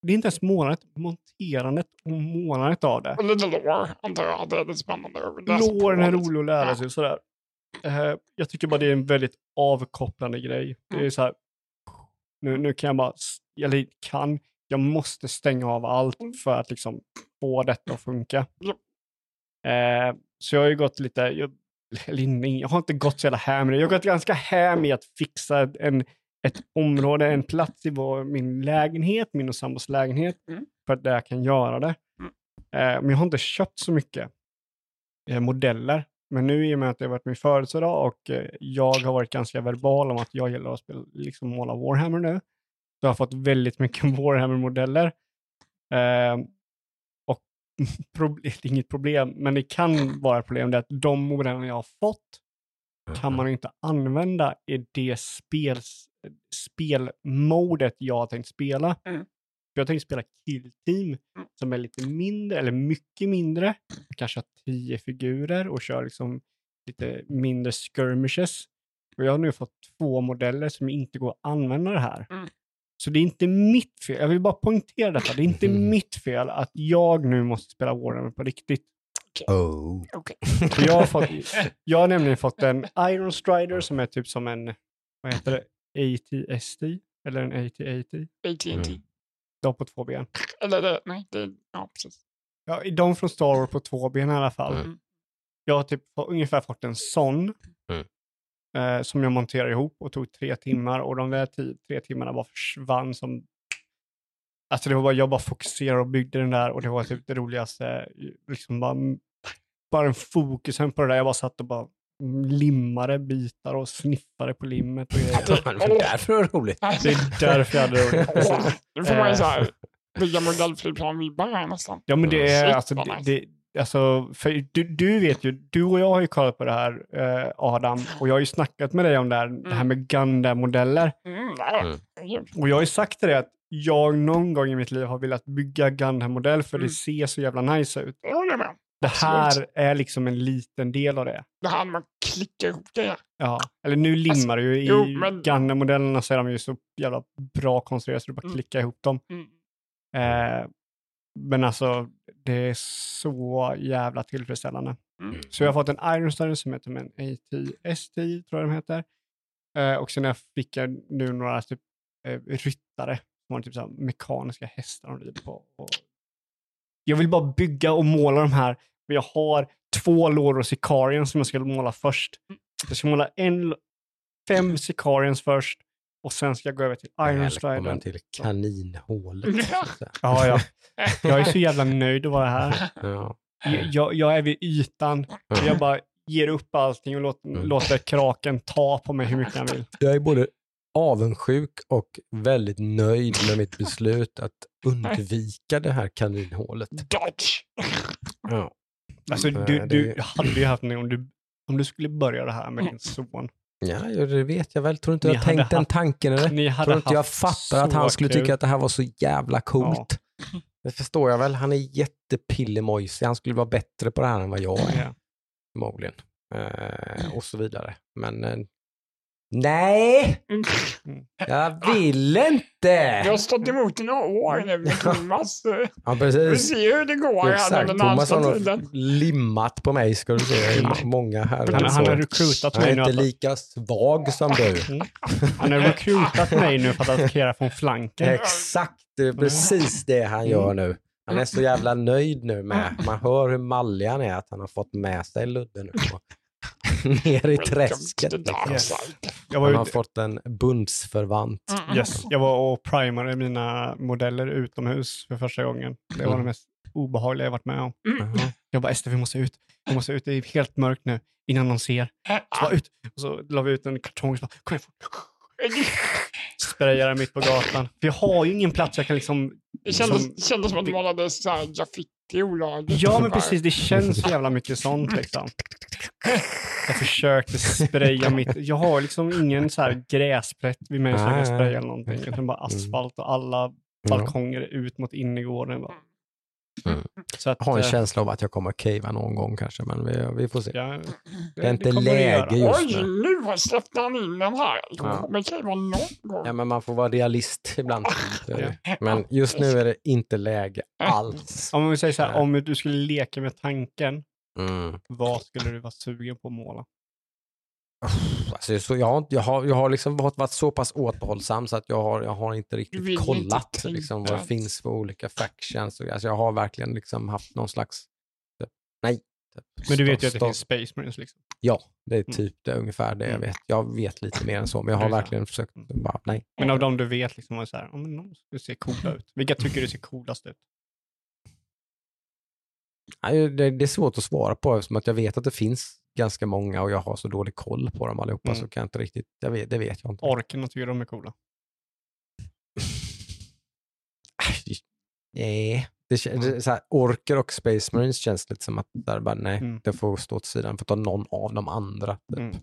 Speaker 2: det är inte ens målandet, monterandet och målandet av det.
Speaker 3: Och lite lår, antar jag. Det är lite spännande.
Speaker 2: Låren är rolig att lära sig. Sådär. Eh, jag tycker bara det är en väldigt avkopplande grej. Det är
Speaker 3: Mm.
Speaker 2: så här, nu, nu kan jag bara, eller kan, jag måste stänga av allt för att liksom få detta att funka.
Speaker 3: Japp.
Speaker 2: Eh, så jag har ju gått lite, jag, nej, jag har inte gått så jävla här med det. Jag har gått ganska här med att fixa en, ett område, en plats i vår, min lägenhet, min och sambos lägenhet,
Speaker 3: Mm.
Speaker 2: för att där jag kan göra det.
Speaker 3: Mm.
Speaker 2: Eh, men jag har inte köpt så mycket eh, modeller. Men nu i och med att det har varit min födelsedag och eh, jag har varit ganska verbal om att jag gillar att spela, liksom måla Warhammer nu, så jag har fått väldigt mycket Warhammer-modeller. Och prob- det är inget problem, men det kan vara ett problem, det är att de modellerna jag har fått kan man inte använda i det spels, spelmodet jag har tänkt spela.
Speaker 3: Mm.
Speaker 2: Jag har tänkt spela Kill Team
Speaker 3: Mm.
Speaker 2: som är lite mindre, eller mycket mindre. Kanske har tio figurer och kör liksom lite mindre skirmishes. Och jag har nu fått två modeller som inte går att använda det här.
Speaker 3: Mm.
Speaker 2: Så det är inte mitt fel. Jag vill bara poängtera detta. Det är inte
Speaker 1: Mm.
Speaker 2: mitt fel att jag nu måste spela Warhammer på riktigt.
Speaker 1: Oh.
Speaker 2: För jag, har fått, jag har nämligen fått en Iron Strider som är typ som en, vad heter det, AT-ST? Eller en AT-80?
Speaker 3: AT&T.
Speaker 1: Mm.
Speaker 2: De på två ben.
Speaker 3: Eller det, nej, det, ja precis.
Speaker 2: Ja, i de från Star Wars på två ben i alla fall.
Speaker 3: Mm.
Speaker 2: Jag har typ ungefär fått en sån.
Speaker 1: Mm.
Speaker 2: Eh, som jag monterade ihop och tog tre timmar. Och de där tre timmarna bara försvann som... Alltså det var bara, jag bara fokuserade och byggde den där och det var typ det roligaste. Liksom bara, bara den fokusen på det där. Jag bara satt och bara limmade bitar och sniffade på limmet och grejer.
Speaker 1: Det var därför det var roligt.
Speaker 2: Det är därför jag hade roligt.
Speaker 3: Nu får man ju
Speaker 2: Eh.
Speaker 3: så här bygga modellflygplan-vibbar här nästan.
Speaker 2: Ja, men det är alltså, det, det, alltså för du, du vet ju, du och jag har ju kollat på det här eh, Adam, och jag har ju snackat med dig om det här, det här med Gundam-modeller.
Speaker 3: Mm,
Speaker 1: Mm.
Speaker 2: Och jag har ju sagt till dig att jag någon gång i mitt liv har velat bygga Gundam-modell för
Speaker 3: Mm.
Speaker 2: det ser så jävla nice ut.
Speaker 3: Det.
Speaker 2: Det här är liksom en liten del av det.
Speaker 3: Det här man klickar ihop grejer.
Speaker 2: Ja, eller nu limmar du ju i
Speaker 3: Alltså, men-
Speaker 2: Gundam-modellerna så är de ju så jävla bra konstruerade så du bara
Speaker 3: Mm.
Speaker 2: klickar ihop dem.
Speaker 3: Mm.
Speaker 2: Eh, men alltså, det är så jävla tillfredsställande.
Speaker 3: Mm.
Speaker 2: Så jag har fått en Iron Star som heter en AT-ST, tror jag de heter. Eh, och sen jag fick jag nu några typ, eh, ryttare som har typ så här mekaniska hästar de rider på. Och jag vill bara bygga och måla de här. Men jag har två lådor Sicarian som jag ska måla först. Jag ska måla en, fem Sicarians först och sen ska jag gå över till Iron Strider.
Speaker 1: Välkommen till kaninhålet.
Speaker 2: Ja, ja. Jag är så jävla nöjd att vara här.
Speaker 1: Ja.
Speaker 2: Jag, jag, jag är vid ytan. och Jag bara ger upp allting och låter,
Speaker 1: Mm.
Speaker 2: låter kraken ta på mig hur mycket han vill.
Speaker 1: Jag är både avundsjuk och väldigt nöjd med mitt beslut att undvika det här kaninhålet.
Speaker 3: Dodge!
Speaker 1: Ja.
Speaker 2: Alltså, du, du hade ju haft någon, om du, om du skulle börja det här med din son.
Speaker 1: Ja, ja, det vet jag väl. Tror inte
Speaker 2: Ni
Speaker 1: jag tänkt den
Speaker 2: haft-
Speaker 1: tanken eller? Tror inte jag fattar att han skulle
Speaker 2: kul.
Speaker 1: tycka att det här var så jävla coolt. Det förstår jag väl. Han är jättepillemojsig. Han skulle vara bättre på det här än vad jag är
Speaker 2: Ja.
Speaker 1: förmodligen. Eh, och så vidare. Men eh, Nej,
Speaker 3: Mm.
Speaker 1: jag vill inte.
Speaker 3: Jag har stått emot i några år nu med Thomas.
Speaker 1: Ja,
Speaker 3: Vi
Speaker 1: precis.
Speaker 3: ser hur det går
Speaker 1: Exakt.
Speaker 3: den
Speaker 1: Thomas har nog limmat på mig ska du se. Är många här.
Speaker 2: Han, han har
Speaker 1: är
Speaker 2: mig nu.
Speaker 1: inte
Speaker 2: Att,
Speaker 1: lika svag som du.
Speaker 2: han har recruitat mig nu för att attackera från flanken.
Speaker 1: Exakt, det är precis det han gör nu. Han är så jävla nöjd nu med, man hör hur mallig han är, att han har fått med sig Ludde nu. Ner i träsket.
Speaker 3: Dark
Speaker 1: Liksom.
Speaker 2: Jag var,
Speaker 1: Han har fått en bundsförvant.
Speaker 2: yes, jag var och primade mina modeller utomhus för första gången. Det var det
Speaker 1: Mm.
Speaker 2: mest obehagliga jag varit med om.
Speaker 1: Jaha.
Speaker 2: Jag bara, Ester vi måste ut. Vi måste ut, det är helt mörkt nu innan någon ser. Så bara ut. Och så la vi ut en kartong och så bara, kom igen fort. Sprayade mitt på gatan. För jag har ju ingen plats jag kan liksom...
Speaker 3: Det kändes,
Speaker 2: Som-
Speaker 3: kändes som att du målade så här graffiti olagligt.
Speaker 2: Ja men precis, det känns så jävla mycket sånt liksom. Jag försökte spraya mitt... Jag har liksom ingen så här gräsplätt vid mig som jag kan spraya eller någonting. Utan bara asfalt och alla balkonger ut mot innergården. Bara.
Speaker 1: Mm.
Speaker 2: Så att,
Speaker 1: Jag har en
Speaker 2: eh,
Speaker 1: känsla av att jag kommer att cavea någon gång kanske, men vi, vi får se.
Speaker 2: ja,
Speaker 1: Det är inte
Speaker 2: kommer
Speaker 1: läge just
Speaker 3: Oj,
Speaker 1: nu.
Speaker 3: nu släppte han in den här.
Speaker 1: Ja.
Speaker 3: Men kan ju vara någon gång.
Speaker 1: Ja, men man får vara realist ibland. Det. Men just nu är det inte läge alls.
Speaker 2: Om vi säger så här, om du skulle leka med tanken,
Speaker 1: Mm.
Speaker 2: vad skulle du vara sugen på att måla?
Speaker 1: Alltså, så jag, har, inte- jag, har, jag har liksom varit, så pass återhållsam så att jag har, jag har inte riktigt
Speaker 3: vill inte
Speaker 1: kollat liksom, vad det finns för olika factions. Och, Alltså, jag har verkligen liksom haft någon slags... Typ, nej. Typ,
Speaker 2: Men du vet ju att det finns Space Marines liksom.
Speaker 1: Ja, det är
Speaker 2: Mm.
Speaker 1: typ det, ungefär det jag
Speaker 2: Mm.
Speaker 1: vet. Jag vet lite mer än så, men jag har verkligen försökt bara, nej.
Speaker 2: Men av dem du vet, liksom, så här, men de skulle se coola ut. Vilka tycker du ser coolast ut?
Speaker 1: Nej, Det, det är svårt att svara på eftersom att jag vet att det finns ganska många och jag har så dålig koll på dem allihopa
Speaker 2: Mm.
Speaker 1: så kan jag inte riktigt, jag vet, det vet jag inte.
Speaker 2: Orkerna tycker de är coola.
Speaker 1: Nej, det, det, så här, orker och Space Marines känns lite som att där bara, nej,
Speaker 2: Mm.
Speaker 1: det får stå åt sidan för ta någon av de andra. Typ.
Speaker 2: Mm.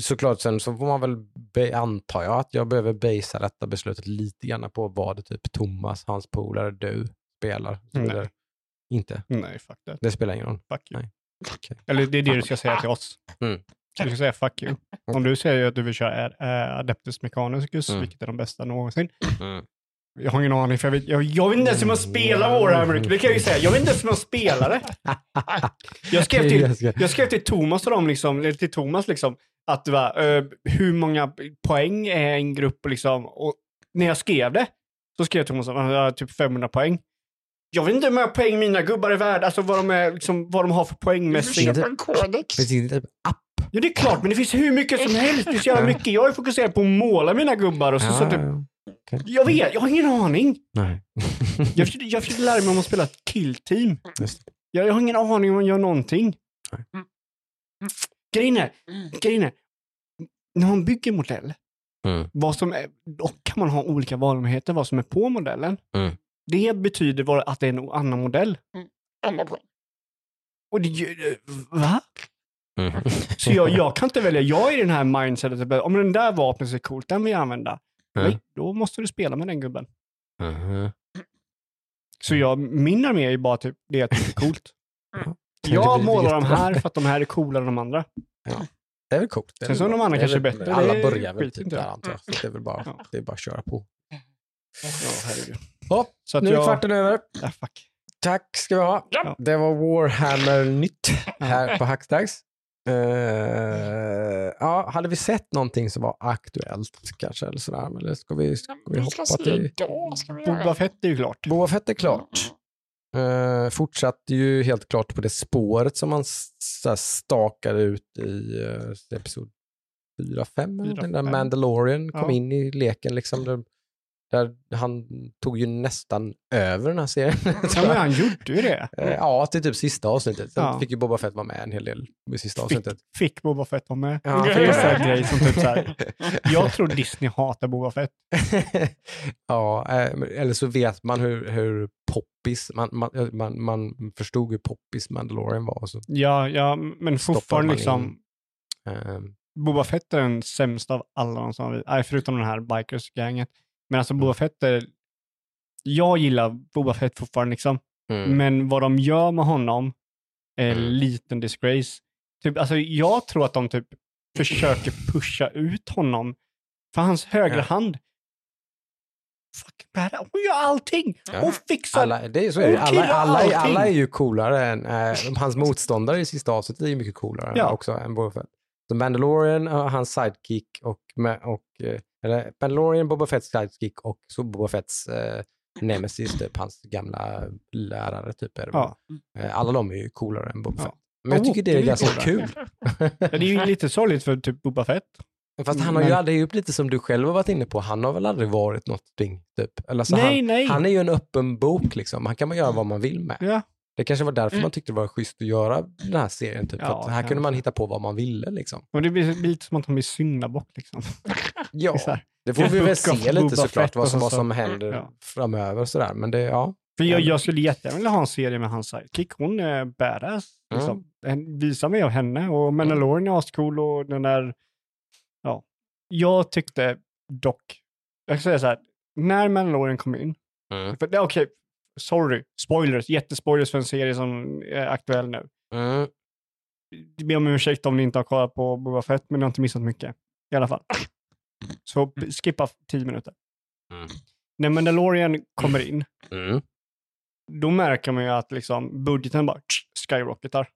Speaker 1: Såklart, sen så får man väl, be, antar jag, att jag behöver basea detta beslutet lite grann på vad det typ Thomas, hans polare, du spelar.
Speaker 2: Nej.
Speaker 1: Inte?
Speaker 2: Nej, fuck that.
Speaker 1: Det spelar ingen roll.
Speaker 2: Fuck you.
Speaker 1: Nej. Okej.
Speaker 2: Eller det är det du ska säga till oss.
Speaker 1: Mm.
Speaker 2: Du ska säga fuck you. Om du säger att du vill köra äh, Adeptus Mechanicus,
Speaker 1: Mm.
Speaker 2: vilket är de bästa någonsin.
Speaker 1: Mm.
Speaker 2: Jag har ingen aning, för jag vet, jag, jag vet inte ens hur man spelar Warhammer. Det kan jag ju säga. Jag vet inte ens hur man spelar det. Jag skrev till,
Speaker 1: Jag
Speaker 2: skrev till Thomas och dem, liksom, eller till Thomas, liksom, att det var, eh, hur många poäng är en grupp, liksom, och när jag skrev det, så skrev Thomas att jag har typ 500 poäng. Jag vet inte hur många poäng mina gubbar är värda, alltså vad de, är, liksom, vad de har för
Speaker 3: Du
Speaker 2: poängmässigt.
Speaker 3: köper en kodex.
Speaker 1: Finns det inte typ app?
Speaker 2: Ja, det är klart, men det finns hur mycket som helst. Det är så jävla mycket. Jag är fokuserad på att måla mina gubbar och så, så typ,
Speaker 1: ja.
Speaker 2: jag vet, jag har ingen aning.
Speaker 1: Nej.
Speaker 2: Jag försökte, jag försökte lära mig om att spela ett killteam. Jag, jag har ingen aning om att göra någonting.
Speaker 1: Nej.
Speaker 2: Grejen är,
Speaker 3: Mm.
Speaker 2: grejen är, när man bygger modell,
Speaker 1: Mm.
Speaker 2: vad som är, då kan man ha olika valmöjligheter vad som är på modellen.
Speaker 1: Mm.
Speaker 2: Det betyder bara att det är en annan modell.
Speaker 3: Andra poäng.
Speaker 2: Och det, gör- va?
Speaker 1: Mm.
Speaker 2: Så jag, jag kan inte välja, jag är i den här mindsetet, om den där vapnet ser coolt, den vill jag använda.
Speaker 1: Mm.
Speaker 2: Nej, då måste du spela med den gubben.
Speaker 1: Mhm.
Speaker 2: Så jag, min armé är ju bara typ, det är att det är coolt.
Speaker 3: Mm.
Speaker 2: Jag målar de här för att de här är coolare än de andra.
Speaker 1: Det är väl coolt. Är
Speaker 2: Sen
Speaker 1: bra.
Speaker 2: de andra
Speaker 1: är
Speaker 2: kanske är bättre,
Speaker 1: Alla börjar väl typ där antar jag. Så det är väl bara,
Speaker 2: Ja.
Speaker 1: det är bara att köra på.
Speaker 2: Ja, herregud.
Speaker 1: Ja,
Speaker 2: Så att
Speaker 1: nu är
Speaker 2: jag...
Speaker 1: kvarten över.
Speaker 2: Ja, fuck.
Speaker 1: Tack ska vi ha.
Speaker 3: Ja.
Speaker 1: Det var Warhammer-nytt här på Hackstags. Uh, ja, hade vi sett någonting som var aktuellt kanske? Eller sådär, eller ska vi, ska vi hoppa till...
Speaker 2: Boba Fett är ju klart.
Speaker 1: Boba Fett är klart. Uh, fortsatte ju helt klart på det spåret som man stakade ut i uh, episod 4-5.
Speaker 2: Fyra,
Speaker 1: Den där. Mandalorian kom
Speaker 2: Ja.
Speaker 1: in i leken. Liksom, han tog ju nästan över den här serien.
Speaker 2: Ja, men han gjorde ju det.
Speaker 1: Eh, Ja, till typ sista avsnittet. Sen
Speaker 2: Ja.
Speaker 1: fick ju Boba Fett vara med en hel del i sista
Speaker 2: Fick,
Speaker 1: avsnittet.
Speaker 2: fick Boba Fett vara med.
Speaker 1: Ja,
Speaker 2: Det är en grej som typ så här. Jag tror Disney hatar Boba Fett.
Speaker 1: ja, eh, eller så vet man hur, hur poppis, man, man, eh, man, man förstod hur poppis Mandalorian var. Så,
Speaker 2: Ja, ja, men fortfarande liksom.
Speaker 1: in.
Speaker 2: Boba Fett är den sämsta av alla de som har Nej, förutom den här Bikers-gänget. Men alltså Boba Fett är... Jag gillar Boba Fett fortfarande liksom.
Speaker 1: mm.
Speaker 2: Men vad de gör med honom är en
Speaker 1: Mm.
Speaker 2: liten disgrace. Typ, alltså, jag tror att de typ försöker pusha ut honom. För hans högra hand fucking badass. Hon gör allting.
Speaker 1: Ja.
Speaker 2: Hon fixar.
Speaker 1: Alla, det är, så är det. Alla, alla,
Speaker 2: allting.
Speaker 1: alla är ju coolare än, eh, hans motståndare i sista avsnittet är ju mycket coolare
Speaker 2: Ja.
Speaker 1: också än Boba Fett. Så Mandalorian, eh, hans sidekick och, och eh, eller Mandalorian, Boba Fetts sidekick och så Boba Fetts eh, nemesis, typ hans gamla lärare typ. Är det
Speaker 2: Ja.
Speaker 1: Eh, alla de är ju coolare än Boba
Speaker 2: Ja.
Speaker 1: Fett. Men jag
Speaker 2: Och
Speaker 1: tycker det är
Speaker 2: Wookiee är
Speaker 1: ganska
Speaker 2: coolare.
Speaker 1: kul.
Speaker 2: Det är ju lite sorgligt för typ Boba Fett.
Speaker 1: Fast han har ju aldrig gjort lite som du själv har varit inne på. Han har väl aldrig varit någonting, typ. Eller så
Speaker 2: nej,
Speaker 1: han,
Speaker 2: nej.
Speaker 1: han är ju en öppen bok liksom. Han kan man göra vad man vill med.
Speaker 2: Ja.
Speaker 1: Det kanske var därför
Speaker 3: Mm.
Speaker 1: man tyckte det var schysst att göra den här serien. Typ.
Speaker 2: Ja,
Speaker 1: här kunde man hitta på vad man ville. Liksom.
Speaker 2: Och det blir lite som att han blir syndabock liksom.
Speaker 1: Ja,
Speaker 2: Det
Speaker 1: det får vi väl se lite såklart vad som, vad som händer
Speaker 2: Ja.
Speaker 1: framöver. Sådär. Men det, ja.
Speaker 2: För jag,
Speaker 1: Ja.
Speaker 2: jag skulle jättegärna vilja ha en serie med hans sidekick. Hon är badass. Liksom. En- Visa mig av henne. Och Mandalorian är ascool och den där... Ja. Jag tyckte dock... Jag ska säga så här. När Mandalorian kom in.
Speaker 1: Mm.
Speaker 2: Okej, sorry. Spoilers. Jättespoilers för en serie som är aktuell nu.
Speaker 1: Mm.
Speaker 2: Jag ber om ursäkt om ni inte har kollat på Boba Fett, men ni har inte missat mycket. I alla fall. Så p- skippa tio minuter.
Speaker 1: Mm.
Speaker 2: När Mandalorian kommer in,
Speaker 1: Mm.
Speaker 2: då märker man ju att liksom budgeten bara tsch, skyrocketar.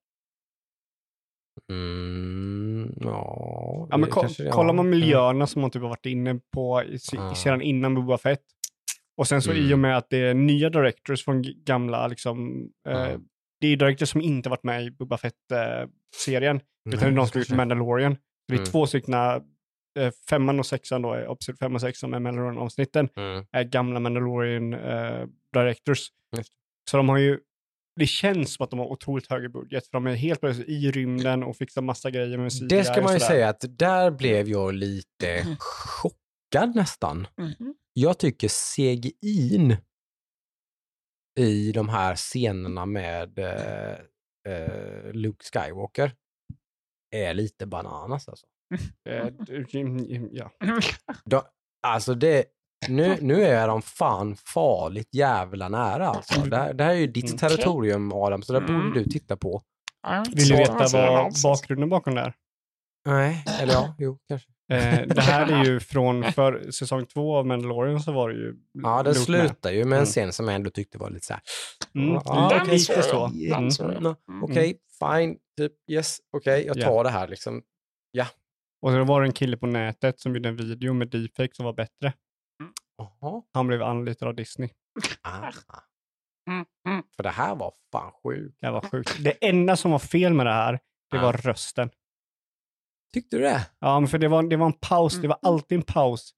Speaker 1: Mm. Ja,
Speaker 2: Ja, men ko- kollar man miljöerna som man typ har varit inne på i, i sedan innan Boba Fett. Och sen så i
Speaker 1: Mm.
Speaker 2: och med att det är nya directors från gamla, liksom, eh, det är directors som inte varit med i Boba Fett-serien,
Speaker 1: Mm.
Speaker 2: utan det är de som gjort Mandalorian. Det är
Speaker 1: Mm.
Speaker 2: två stycken, eh, femman och sexan då, Episod 5 och 6 som är Mandalorian-avsnitten,
Speaker 1: Mm.
Speaker 2: är gamla Mandalorian eh, Så de har ju, det känns som att de har otroligt högre budget, för de är helt plötsligt i rymden och fixar massa grejer med CGI
Speaker 1: Det ska man ju säga att där blev jag lite chockad nästan.
Speaker 3: Mhm.
Speaker 1: Jag tycker CGI'n i de här scenerna med eh, eh, Luke Skywalker är lite bananas alltså.
Speaker 2: Eh, d- ja.
Speaker 1: De, alltså det, nu, nu är de fan farligt jävla nära alltså. Det här, det här är ju ditt
Speaker 2: Mm.
Speaker 1: territorium Adam, så det borde
Speaker 3: Mm.
Speaker 1: du titta på.
Speaker 2: Vill du veta vad
Speaker 3: alls.
Speaker 2: bakgrunden bakom det är?
Speaker 1: Nej, eller ja, jo kanske.
Speaker 2: Eh, det här är ju från för säsong två av Mandalorian så var det ju
Speaker 1: Ja,
Speaker 2: Luke med.
Speaker 1: slutar ju med en
Speaker 2: Mm.
Speaker 1: scen som jag ändå tyckte var lite så här.
Speaker 2: Mm,
Speaker 1: Ja,
Speaker 2: lite så.
Speaker 3: Den
Speaker 2: Mm.
Speaker 3: så.
Speaker 1: Mm,
Speaker 3: Mm.
Speaker 1: Okej, fine, typ yes, okej, jag
Speaker 2: Ja.
Speaker 1: tar det här liksom.
Speaker 2: Och så var det en kille på nätet som gjorde en video med deepfake som var bättre.
Speaker 1: Jaha.
Speaker 2: Han blev anlitad av Disney.
Speaker 1: Ah.
Speaker 3: Mm. Mm.
Speaker 1: För det här var fan sjukt.
Speaker 2: Det var sjukt. Det enda som var fel med det här, det
Speaker 1: Ja.
Speaker 2: var rösten.
Speaker 1: Tyckte du det?
Speaker 2: Ja, men för det var, det var en paus. Det var
Speaker 3: Mm.
Speaker 2: alltid en paus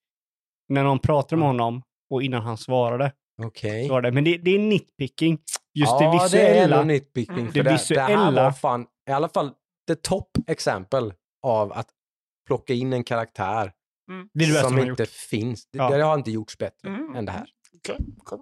Speaker 2: när någon pratade med honom och innan han svarade.
Speaker 1: Okej.
Speaker 2: Det. Men det, det är nitpicking. Just
Speaker 1: ja,
Speaker 2: det
Speaker 1: det är
Speaker 2: visuella.
Speaker 1: nitpicking.
Speaker 3: Mm.
Speaker 1: För
Speaker 2: Det
Speaker 1: det, det här
Speaker 2: visuella-
Speaker 1: var fan, i alla fall, det topp exempel av att plocka in en karaktär
Speaker 2: det är det bästa
Speaker 1: som inte
Speaker 2: gjort.
Speaker 1: finns. Det,
Speaker 2: Ja.
Speaker 1: det har inte gjorts bättre
Speaker 3: Mm.
Speaker 1: än det här.
Speaker 3: Okej, okej.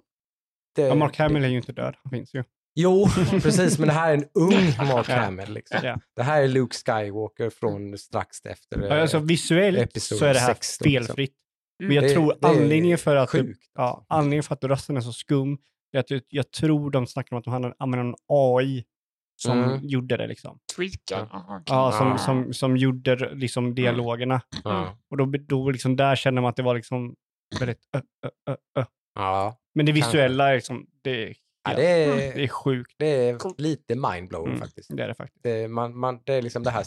Speaker 1: Det,
Speaker 2: Ja, Mark Hamill
Speaker 1: det,
Speaker 2: är ju inte död. Han finns ju.
Speaker 1: Jo, precis, men det här är en ung Mark. Hamill. Liksom.
Speaker 2: Ja.
Speaker 1: Det här är Luke Skywalker från strax efter.
Speaker 2: Ja, alltså, visuellt
Speaker 1: episod
Speaker 2: så är det här
Speaker 1: 16, liksom.
Speaker 2: felfritt. Men jag
Speaker 1: Det-
Speaker 2: tror
Speaker 1: det
Speaker 2: anledningen för att,
Speaker 1: Sjukt.
Speaker 2: ja,
Speaker 1: alltså.
Speaker 2: anledningen för att rösten är så skum är att jag, jag tror de snackar om att de hade använde en AI som
Speaker 1: Mm.
Speaker 2: gjorde det. Liksom.
Speaker 3: Okej.
Speaker 2: Ja, som, som, som gjorde liksom dialogerna.
Speaker 1: Ja.
Speaker 2: Och då, då liksom där känner man att det var liksom väldigt ö, ö, ö, ö.
Speaker 1: Ja.
Speaker 2: Men det visuella är liksom, det är,
Speaker 1: Ja, det,
Speaker 2: det är
Speaker 1: är,
Speaker 2: sjukt.
Speaker 1: det är lite mindblowing
Speaker 2: Mm,
Speaker 1: faktiskt.
Speaker 2: Det är det faktiskt.
Speaker 1: Det, man, man, det är liksom det här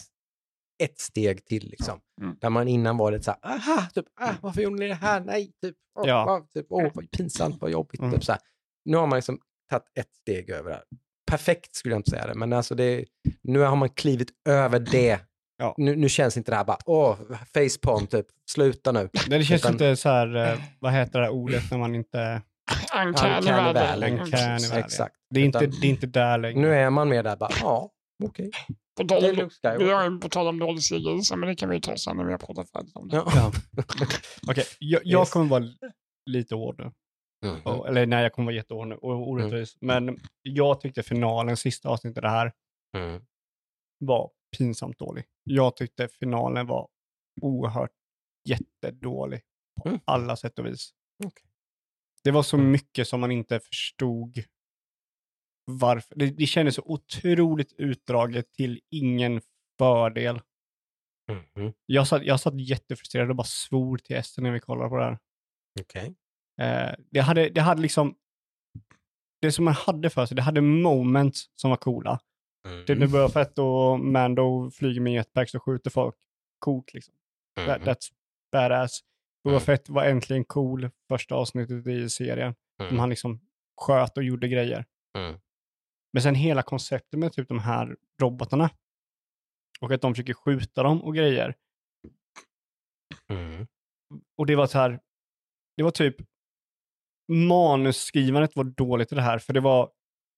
Speaker 1: ett steg till liksom.
Speaker 3: Mm.
Speaker 1: Där man innan var lite så här, aha, typ, ah, varför gjorde ni det här? Nej, typ, åh,
Speaker 2: Ja.
Speaker 1: vad, typ, åh, vad pinsamt, vad jobbigt.
Speaker 2: Mm.
Speaker 1: Typ, så här. Nu har man liksom tagit ett steg över det här. Perfekt skulle jag inte säga det, men alltså det, nu har man klivit över det.
Speaker 2: Ja.
Speaker 1: Nu, nu känns inte det här bara, åh, facepalm, typ, sluta nu.
Speaker 2: Det känns
Speaker 1: Utan-
Speaker 2: inte så här, eh, vad heter det här ordet när man inte...
Speaker 3: Uncanny valley.
Speaker 1: valley.
Speaker 3: Mm,
Speaker 2: Uncanny
Speaker 3: precis.
Speaker 2: valley.
Speaker 1: Exakt.
Speaker 2: Det är inte, det är inte där längre.
Speaker 1: Nu är man mer där bara, ja, okej.
Speaker 3: På
Speaker 1: Det är
Speaker 3: tal om, vi har ju på tal om dålig så, men det kan vi ju ta sen när vi har pratat färdigt om det.
Speaker 1: Ja.
Speaker 2: Ja. Okej, jag, jag
Speaker 1: Yes.
Speaker 2: kommer vara lite hård nu.
Speaker 1: Mhm.
Speaker 2: Och- Eller nej, jag kommer vara jättehård nu och orättvis. Men jag tyckte finalen, sista avsnittet det här,
Speaker 1: Mm.
Speaker 2: var pinsamt dålig. Jag tyckte finalen var oerhört jättedålig på
Speaker 1: Mm.
Speaker 2: alla sätt och vis.
Speaker 1: Okej.
Speaker 2: Det var så
Speaker 1: Mm.
Speaker 2: mycket som man inte förstod varför. Det, det kändes så otroligt utdraget till ingen fördel.
Speaker 1: Mhm.
Speaker 2: Jag satt, jag satt jättefrustrerad och bara svor till Ester när vi kollade på det här.
Speaker 1: Okej.
Speaker 2: Eh, det, hade, det hade liksom, det som man hade för sig, det hade moments som var coola.
Speaker 1: Mm.
Speaker 2: Det är när Boba Fett och Mando flyger med jetpacks och skjuter folk. Coolt liksom. That,
Speaker 1: Mhm.
Speaker 2: that's badass. Boba
Speaker 1: Mm.
Speaker 2: Fett var äntligen cool första avsnittet i serien.
Speaker 1: Mm.
Speaker 2: Han liksom sköt och gjorde grejer.
Speaker 1: Mm.
Speaker 2: Men sen hela konceptet med typ de här robotarna. Och att de försöker skjuta dem och grejer.
Speaker 1: Mm.
Speaker 2: Och det var så här, det var typ, manusskrivandet var dåligt i det här, för det var,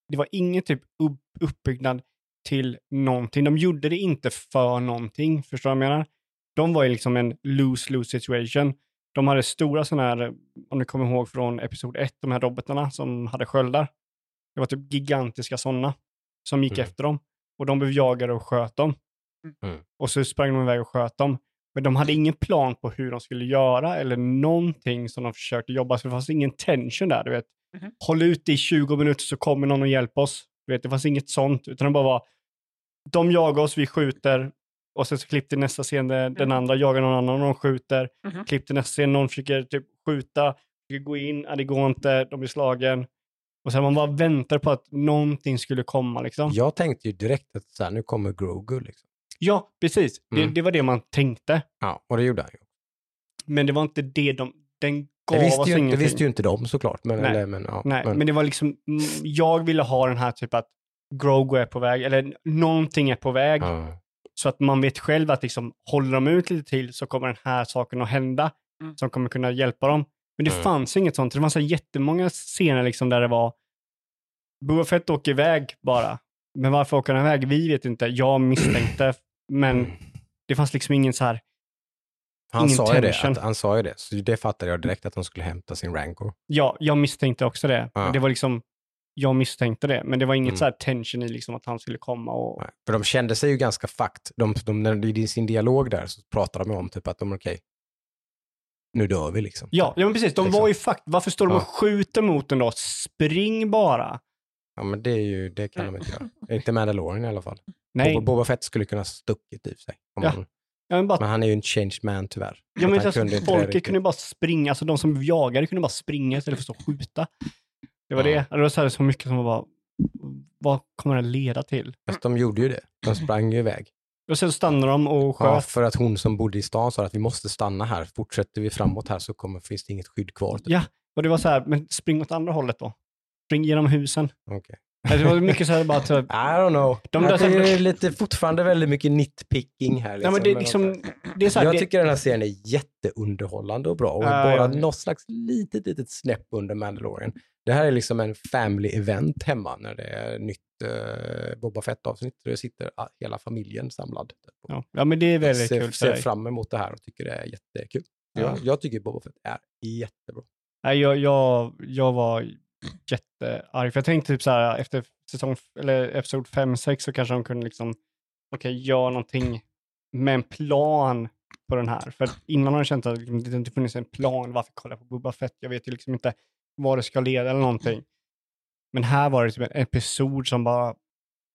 Speaker 2: det var ingen typ upp, uppbyggnad till någonting. De gjorde det inte för någonting, förstår du vad jag menar? De var ju liksom en lose-lose situation. De hade stora sådana här, om ni kommer ihåg från episod 1, de här robotarna som hade sköldar. Det var typ gigantiska sådana som gick
Speaker 1: Mm.
Speaker 2: efter dem. Och de blev jagade och sköt dem.
Speaker 1: Mm.
Speaker 2: Och så sprang de iväg och sköt dem. Men de hade ingen plan på hur de skulle göra eller någonting som de försökte jobba. Så det fanns ingen tension där, du vet.
Speaker 3: Mhm.
Speaker 2: Håll ut i 20 minuter så kommer någon och hjälper oss. Du vet, det fanns inget sånt, utan det bara var, de jagar oss, vi skjuter. Och sen så klipp till nästa scen där den
Speaker 3: Mhm.
Speaker 2: andra jagar någon annan och de skjuter.
Speaker 3: Mhm.
Speaker 2: Klipp till nästa scen, någon försöker typ skjuta, försöker gå in, det går inte, de blir slagen. Och sen man bara väntar på att någonting skulle komma liksom.
Speaker 1: Jag tänkte ju direkt att så här, nu kommer Grogu. Liksom.
Speaker 2: Ja, precis.
Speaker 1: Mm.
Speaker 2: Det, det var det man tänkte.
Speaker 1: Ja, och det gjorde han ju.
Speaker 2: Men det var inte det de, den gav
Speaker 1: Det visste,
Speaker 2: oss
Speaker 1: ju, inte-
Speaker 2: ingenting.
Speaker 1: det visste ju inte de såklart. Men,
Speaker 2: Nej.
Speaker 1: eller, men, ja,
Speaker 2: Nej,
Speaker 1: men,
Speaker 2: men, det var liksom, mm, jag ville ha den här typ att Grogu är på väg, eller någonting är på väg.
Speaker 1: ja.
Speaker 2: Så att man vet själv att liksom, håller de ut lite till så kommer den här saken att hända
Speaker 3: Mm.
Speaker 2: som kommer kunna hjälpa dem. Men det
Speaker 1: Mm.
Speaker 2: fanns inget sånt. Det var så jättemånga scener liksom där det var Boba Fett åker iväg bara. Men varför åker han iväg? Vi vet inte. Jag misstänkte, men det fanns liksom ingen så här,
Speaker 1: Han,
Speaker 2: ingen
Speaker 1: sa ju det, att, han sa ju det, så det fattade jag direkt att de skulle hämta sin Rancor.
Speaker 2: ja, jag misstänkte också det.
Speaker 1: Ja.
Speaker 2: Det var liksom, jag misstänkte det, men det var inget
Speaker 1: Mm.
Speaker 2: så här tension i liksom att han skulle komma och...
Speaker 1: Nej, För de kände sig ju ganska fucked. De, de, när, I sin dialog där så pratade de om typ att de okej, nu dör vi liksom.
Speaker 2: Ja, ja men precis. De
Speaker 1: Liksom.
Speaker 2: var ju fakt. Varför står de och
Speaker 1: Ja.
Speaker 2: skjuter mot den då? Spring bara.
Speaker 1: Ja, men det, är ju, det kan de inte göra. Inte Mandalorian i alla fall.
Speaker 2: Nej,
Speaker 1: Boba, Boba Fett skulle kunna stuckit i sig.
Speaker 2: Ja.
Speaker 1: han,
Speaker 2: ja, men bara,
Speaker 1: men han är ju en changed man tyvärr.
Speaker 2: ja, men
Speaker 1: han
Speaker 2: alltså,
Speaker 1: kunde
Speaker 2: folket kunde bara springa. Alltså de som jagade kunde bara springa istället för att stå och skjuta. Det var
Speaker 1: Ja.
Speaker 2: det. Det var så, här, så mycket som var vad kommer det leda till?
Speaker 1: Fast de gjorde ju det. De sprang ju iväg.
Speaker 2: Och sen stannade de och
Speaker 1: Ja,
Speaker 2: sköt.
Speaker 1: för att hon som bodde i stan sa att vi måste stanna här. Fortsätter vi framåt här så kommer, finns det inget skydd kvar. Typ.
Speaker 2: Ja, och det var så här, men spring åt andra hållet då. Spring genom husen.
Speaker 1: Okej.
Speaker 2: Alltså, Det var mycket så här bara, så,
Speaker 1: I don't know.
Speaker 2: De där
Speaker 1: det är lite, fortfarande väldigt mycket nitpicking här.
Speaker 2: ja,
Speaker 1: Liksom.
Speaker 2: men det, liksom, det är så här,
Speaker 1: jag
Speaker 2: det,
Speaker 1: tycker den här serien är jätteunderhållande och bra och
Speaker 2: Ja,
Speaker 1: bara
Speaker 2: ja.
Speaker 1: något slags litet, litet snäpp under Mandalorian. Det här är liksom en family event hemma när det är nytt uh, Boba Fett-avsnitt. Där sitter hela familjen samlad.
Speaker 2: Ja, ja, men det är väldigt
Speaker 1: ser,
Speaker 2: kul för
Speaker 1: ser
Speaker 2: dig.
Speaker 1: fram emot det här och tycker det är jättekul.
Speaker 2: Ja.
Speaker 1: Jag, jag tycker Boba Fett är jättebra.
Speaker 2: Nej, jag, jag, jag var jättearg. För jag tänkte typ så här efter säsong, eller episod 5-6 så kanske de kunde liksom, okej, göra någonting med en plan på den här. För innan har jag känt att liksom, det inte funnits en plan. Varför kolla på Boba Fett? Jag vet ju liksom inte vad det ska leda eller någonting. Men här var det typ en episod som bara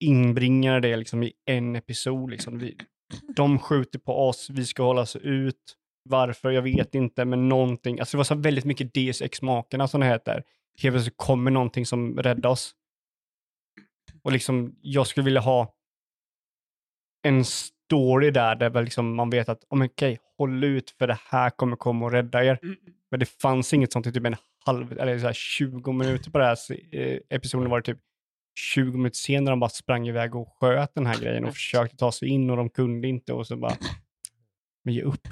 Speaker 2: inbringade det liksom i en episod. Liksom. Vi, de skjuter på oss, vi ska hålla oss ut. Varför? Jag vet inte, men någonting. Alltså det var så väldigt mycket Deus Ex-makerna som det heter. Helt plötsligt kommer någonting som räddar oss. Och liksom, jag skulle vilja ha en story där, där liksom man vet att, oh, okej, håll ut för det här kommer komma och rädda er.
Speaker 3: Mm.
Speaker 2: Men det fanns inget sånt i typ en halv, eller så här 20 minuter på den här eh, episoden var det typ 20 minuter senare de bara sprang iväg och sköt den här grejen och försökte ta sig in och de kunde inte och så bara, men ge upp.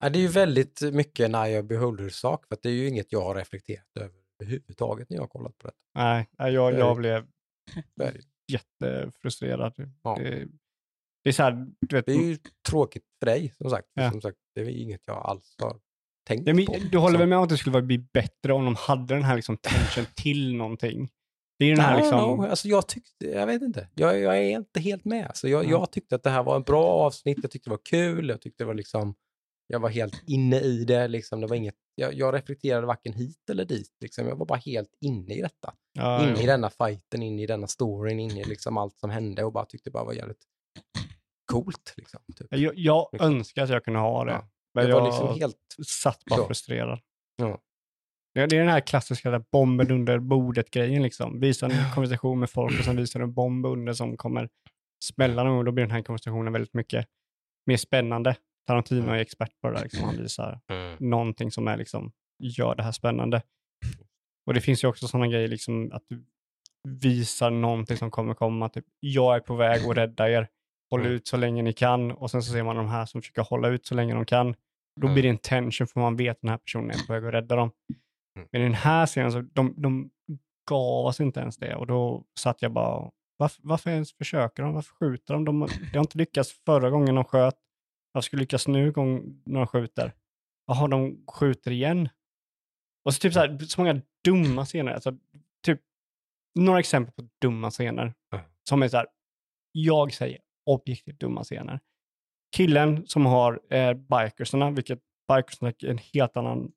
Speaker 1: Ja, det är ju väldigt mycket en eye beholder-sak, för att det är ju inget jag har reflekterat över överhuvudtaget när jag har kollat på det.
Speaker 2: Nej, jag, jag blev
Speaker 1: Det
Speaker 2: jättefrustrerad.
Speaker 1: Ja.
Speaker 2: Det, det är så här, du vet,
Speaker 1: det är ju tråkigt för dig, som sagt. För
Speaker 2: Ja.
Speaker 1: Som sagt det är ju inget jag alls har tänkt
Speaker 2: Ja, men,
Speaker 1: på.
Speaker 2: du håller
Speaker 1: Så-
Speaker 2: väl med om att det skulle vara- bli bättre om de hade den här liksom tension till någonting? Det är den
Speaker 1: I
Speaker 2: här
Speaker 1: don't
Speaker 2: liksom...
Speaker 1: know. Alltså, jag tyckte, jag vet inte. Jag, jag är inte helt med. Alltså, jag,
Speaker 2: Ja.
Speaker 1: jag tyckte att det här var en bra avsnitt. Jag tyckte det var kul. Jag tyckte det var liksom, jag var helt inne i det. Liksom. det var inget, jag, jag reflekterade varken hit eller dit. Liksom. Jag var bara helt inne i detta.
Speaker 2: Ja,
Speaker 1: inne i
Speaker 2: jo.
Speaker 1: denna fighten, inne i denna storyn, inne i liksom allt som hände och bara tyckte det bara var jävligt coolt. Liksom, typ.
Speaker 2: Jag, jag
Speaker 1: Liksom.
Speaker 2: önskar att jag kunde ha det.
Speaker 1: Ja.
Speaker 2: Men jag
Speaker 1: var liksom helt...
Speaker 2: satt bara
Speaker 1: så.
Speaker 2: frustrerad.
Speaker 1: Ja.
Speaker 2: Det, är den här klassiska där bomben under bordet-grejen. Liksom. Visa en konversation med folk och sen visar du en bomb under som kommer smälla någon gång. Då blir den här konversationen väldigt mycket mer spännande. Tarantino är expert på det där. Liksom. Han visar någonting som är liksom, gör det här spännande. Och det finns ju också sådana grejer, liksom, att du visar någonting som kommer komma. Typ, jag är på väg att rädda er. Håll
Speaker 1: Mm.
Speaker 2: ut så länge ni kan. Och sen så ser man de här som försöker hålla ut så länge de kan. Då
Speaker 1: Mm.
Speaker 2: blir det en tension för man vet att den här personen är på väg att rädda dem.
Speaker 1: Mm.
Speaker 2: Men i den här scenen, så de, de gav oss inte ens det. Och då satt jag bara, varför, varför ens försöker de? Varför skjuter de? de? Det har inte lyckats förra gången de sköt. Varför skulle lyckas nu gång när de skjuter? Jaha, de skjuter igen. Och så typ så, här, så många dumma scener. Alltså, typ några exempel på dumma scener.
Speaker 1: Mm.
Speaker 2: Som är så här, jag säger objektivt dumma scener. Killen som har eh, bikersarna, vilket bikersarna är en helt annan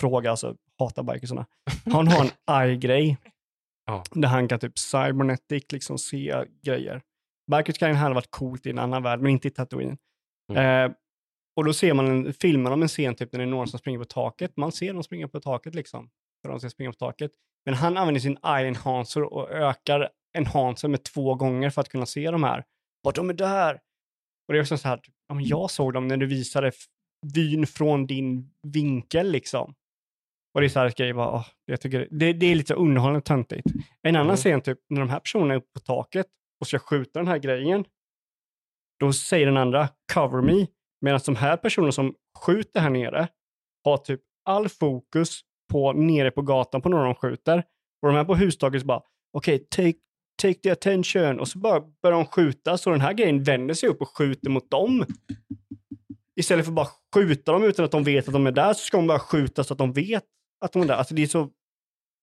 Speaker 2: fråga, alltså hatar bikersarna. Han har en eye-grej.
Speaker 1: Ja.
Speaker 2: Där han kan typ cybernetic liksom se grejer. Bikers kan hade varit coolt i en annan värld, men inte i Tatooine.
Speaker 1: Mm.
Speaker 2: Eh, och då ser man en, filmen om en scen typ när det är någon som springer på taket. Man ser dem springa på taket liksom. För de ska springa på taket. Men han använder sin eye enhancer och ökar enhancer med två gånger för att kunna se de här. Vart de är där! Och det är också så här, ja, men jag såg dem när du visade vyn från din vinkel liksom. Och det är så här grejer, bara, åh, jag tycker det, det är lite underhållande töntigt. En annan
Speaker 1: Mm.
Speaker 2: scen, typ när de här personerna är uppe på taket och ska skjuta den här grejen. Då säger den andra, cover me. Medan de här personerna som skjuter här nere har typ all fokus på nere på gatan på några de skjuter. Och de här på hustaket bara, okej, take, take the attention. Och så bara börjar de skjuta så den här grejen vänder sig upp och skjuter mot dem. Istället för att bara skjuta dem utan att de vet att de är där så ska de bara skjuta så att de vet att de är där. Alltså det är så...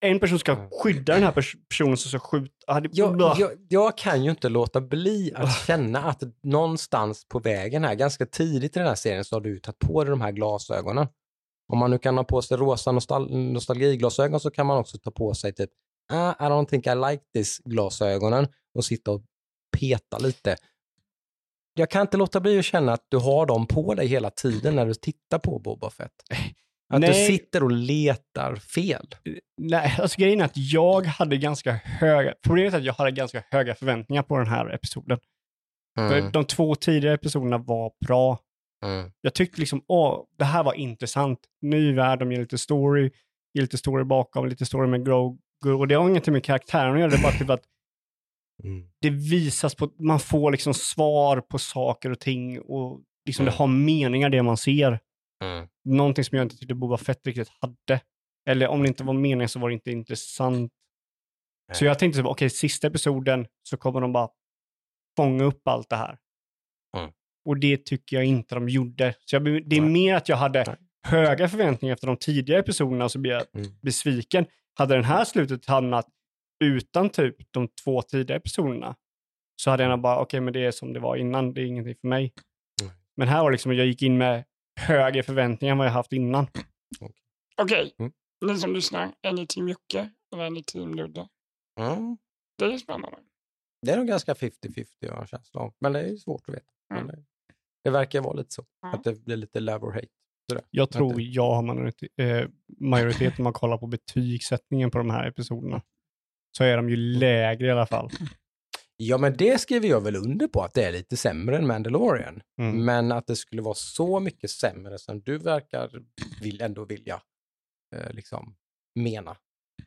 Speaker 2: En person ska skydda den här pers- personen som ska skjuta. Ah,
Speaker 1: Jag, jag, jag kan ju inte låta bli att känna att någonstans på vägen här, ganska tidigt i den här serien, så har du tagit på dig de här glasögonen. Om man nu kan ha på sig rosa nostal nostalgiglasögon så kan man också ta på sig typ ah, I don't think I like this glasögonen och sitta och peta lite. Jag kan inte låta bli att känna att du har dem på dig hela tiden när du tittar på Boba Fett. Att du
Speaker 2: Nej.
Speaker 1: sitter och letar fel.
Speaker 2: Nej, alltså grejen är att jag hade ganska höga, problemet är att jag hade ganska höga förväntningar på den här episoden. För
Speaker 1: Mm,
Speaker 2: de två tidigare episoderna var bra.
Speaker 1: mm,
Speaker 2: Jag tyckte liksom, åh, det här var intressant. Ny värld, de ger lite story, ger lite story bakom, lite story med Grogu. Och det har ingenting med karaktären att göra, det är bara typ att
Speaker 1: mm.
Speaker 2: det visas på, man får liksom svar på saker och ting och liksom det
Speaker 1: Mm.
Speaker 2: har meningar det man ser.
Speaker 1: Mm.
Speaker 2: Någonting som jag inte tyckte Boba Fett riktigt hade. Eller om det inte var meningen så var det inte intressant. Så
Speaker 1: Nej.
Speaker 2: jag tänkte så, okej, sista episoden så kommer de bara fånga upp allt det här.
Speaker 1: Mm.
Speaker 2: Och det tycker jag inte de gjorde. Så jag, det är
Speaker 1: Nej.
Speaker 2: mer att jag hade höga förväntningar efter de tidigare episoderna så blir jag
Speaker 1: Mm.
Speaker 2: besviken. Hade den här slutet hamnat utan typ de två tidigare episoderna så hade jag bara, okej men det är som det var innan, det är ingenting för mig.
Speaker 1: Mm.
Speaker 2: Men här var liksom, jag gick in med högre förväntningar än vad jag haft innan.
Speaker 3: Okej,
Speaker 1: Mm.
Speaker 3: ni som lyssnar, är ni team Jocke eller är ni team Ludde?
Speaker 1: Mm.
Speaker 3: Det är spännande.
Speaker 1: Det är nog ganska 50-50 jag har en känsla av. Men det är ju svårt att veta.
Speaker 3: Mm.
Speaker 1: Men det, det verkar vara lite så.
Speaker 3: Mm.
Speaker 1: Att det blir lite love or hate.
Speaker 2: Jag tror jag har majoritet, eh, majoritet om man kollar på betygssättningen på de här episoderna. Så är de ju lägre i alla fall.
Speaker 1: Ja, men det skriver jag väl under på att det är lite sämre än Mandalorian.
Speaker 2: Mm.
Speaker 1: Men att det skulle vara så mycket sämre som du verkar vill, ändå vilja eh, liksom mena.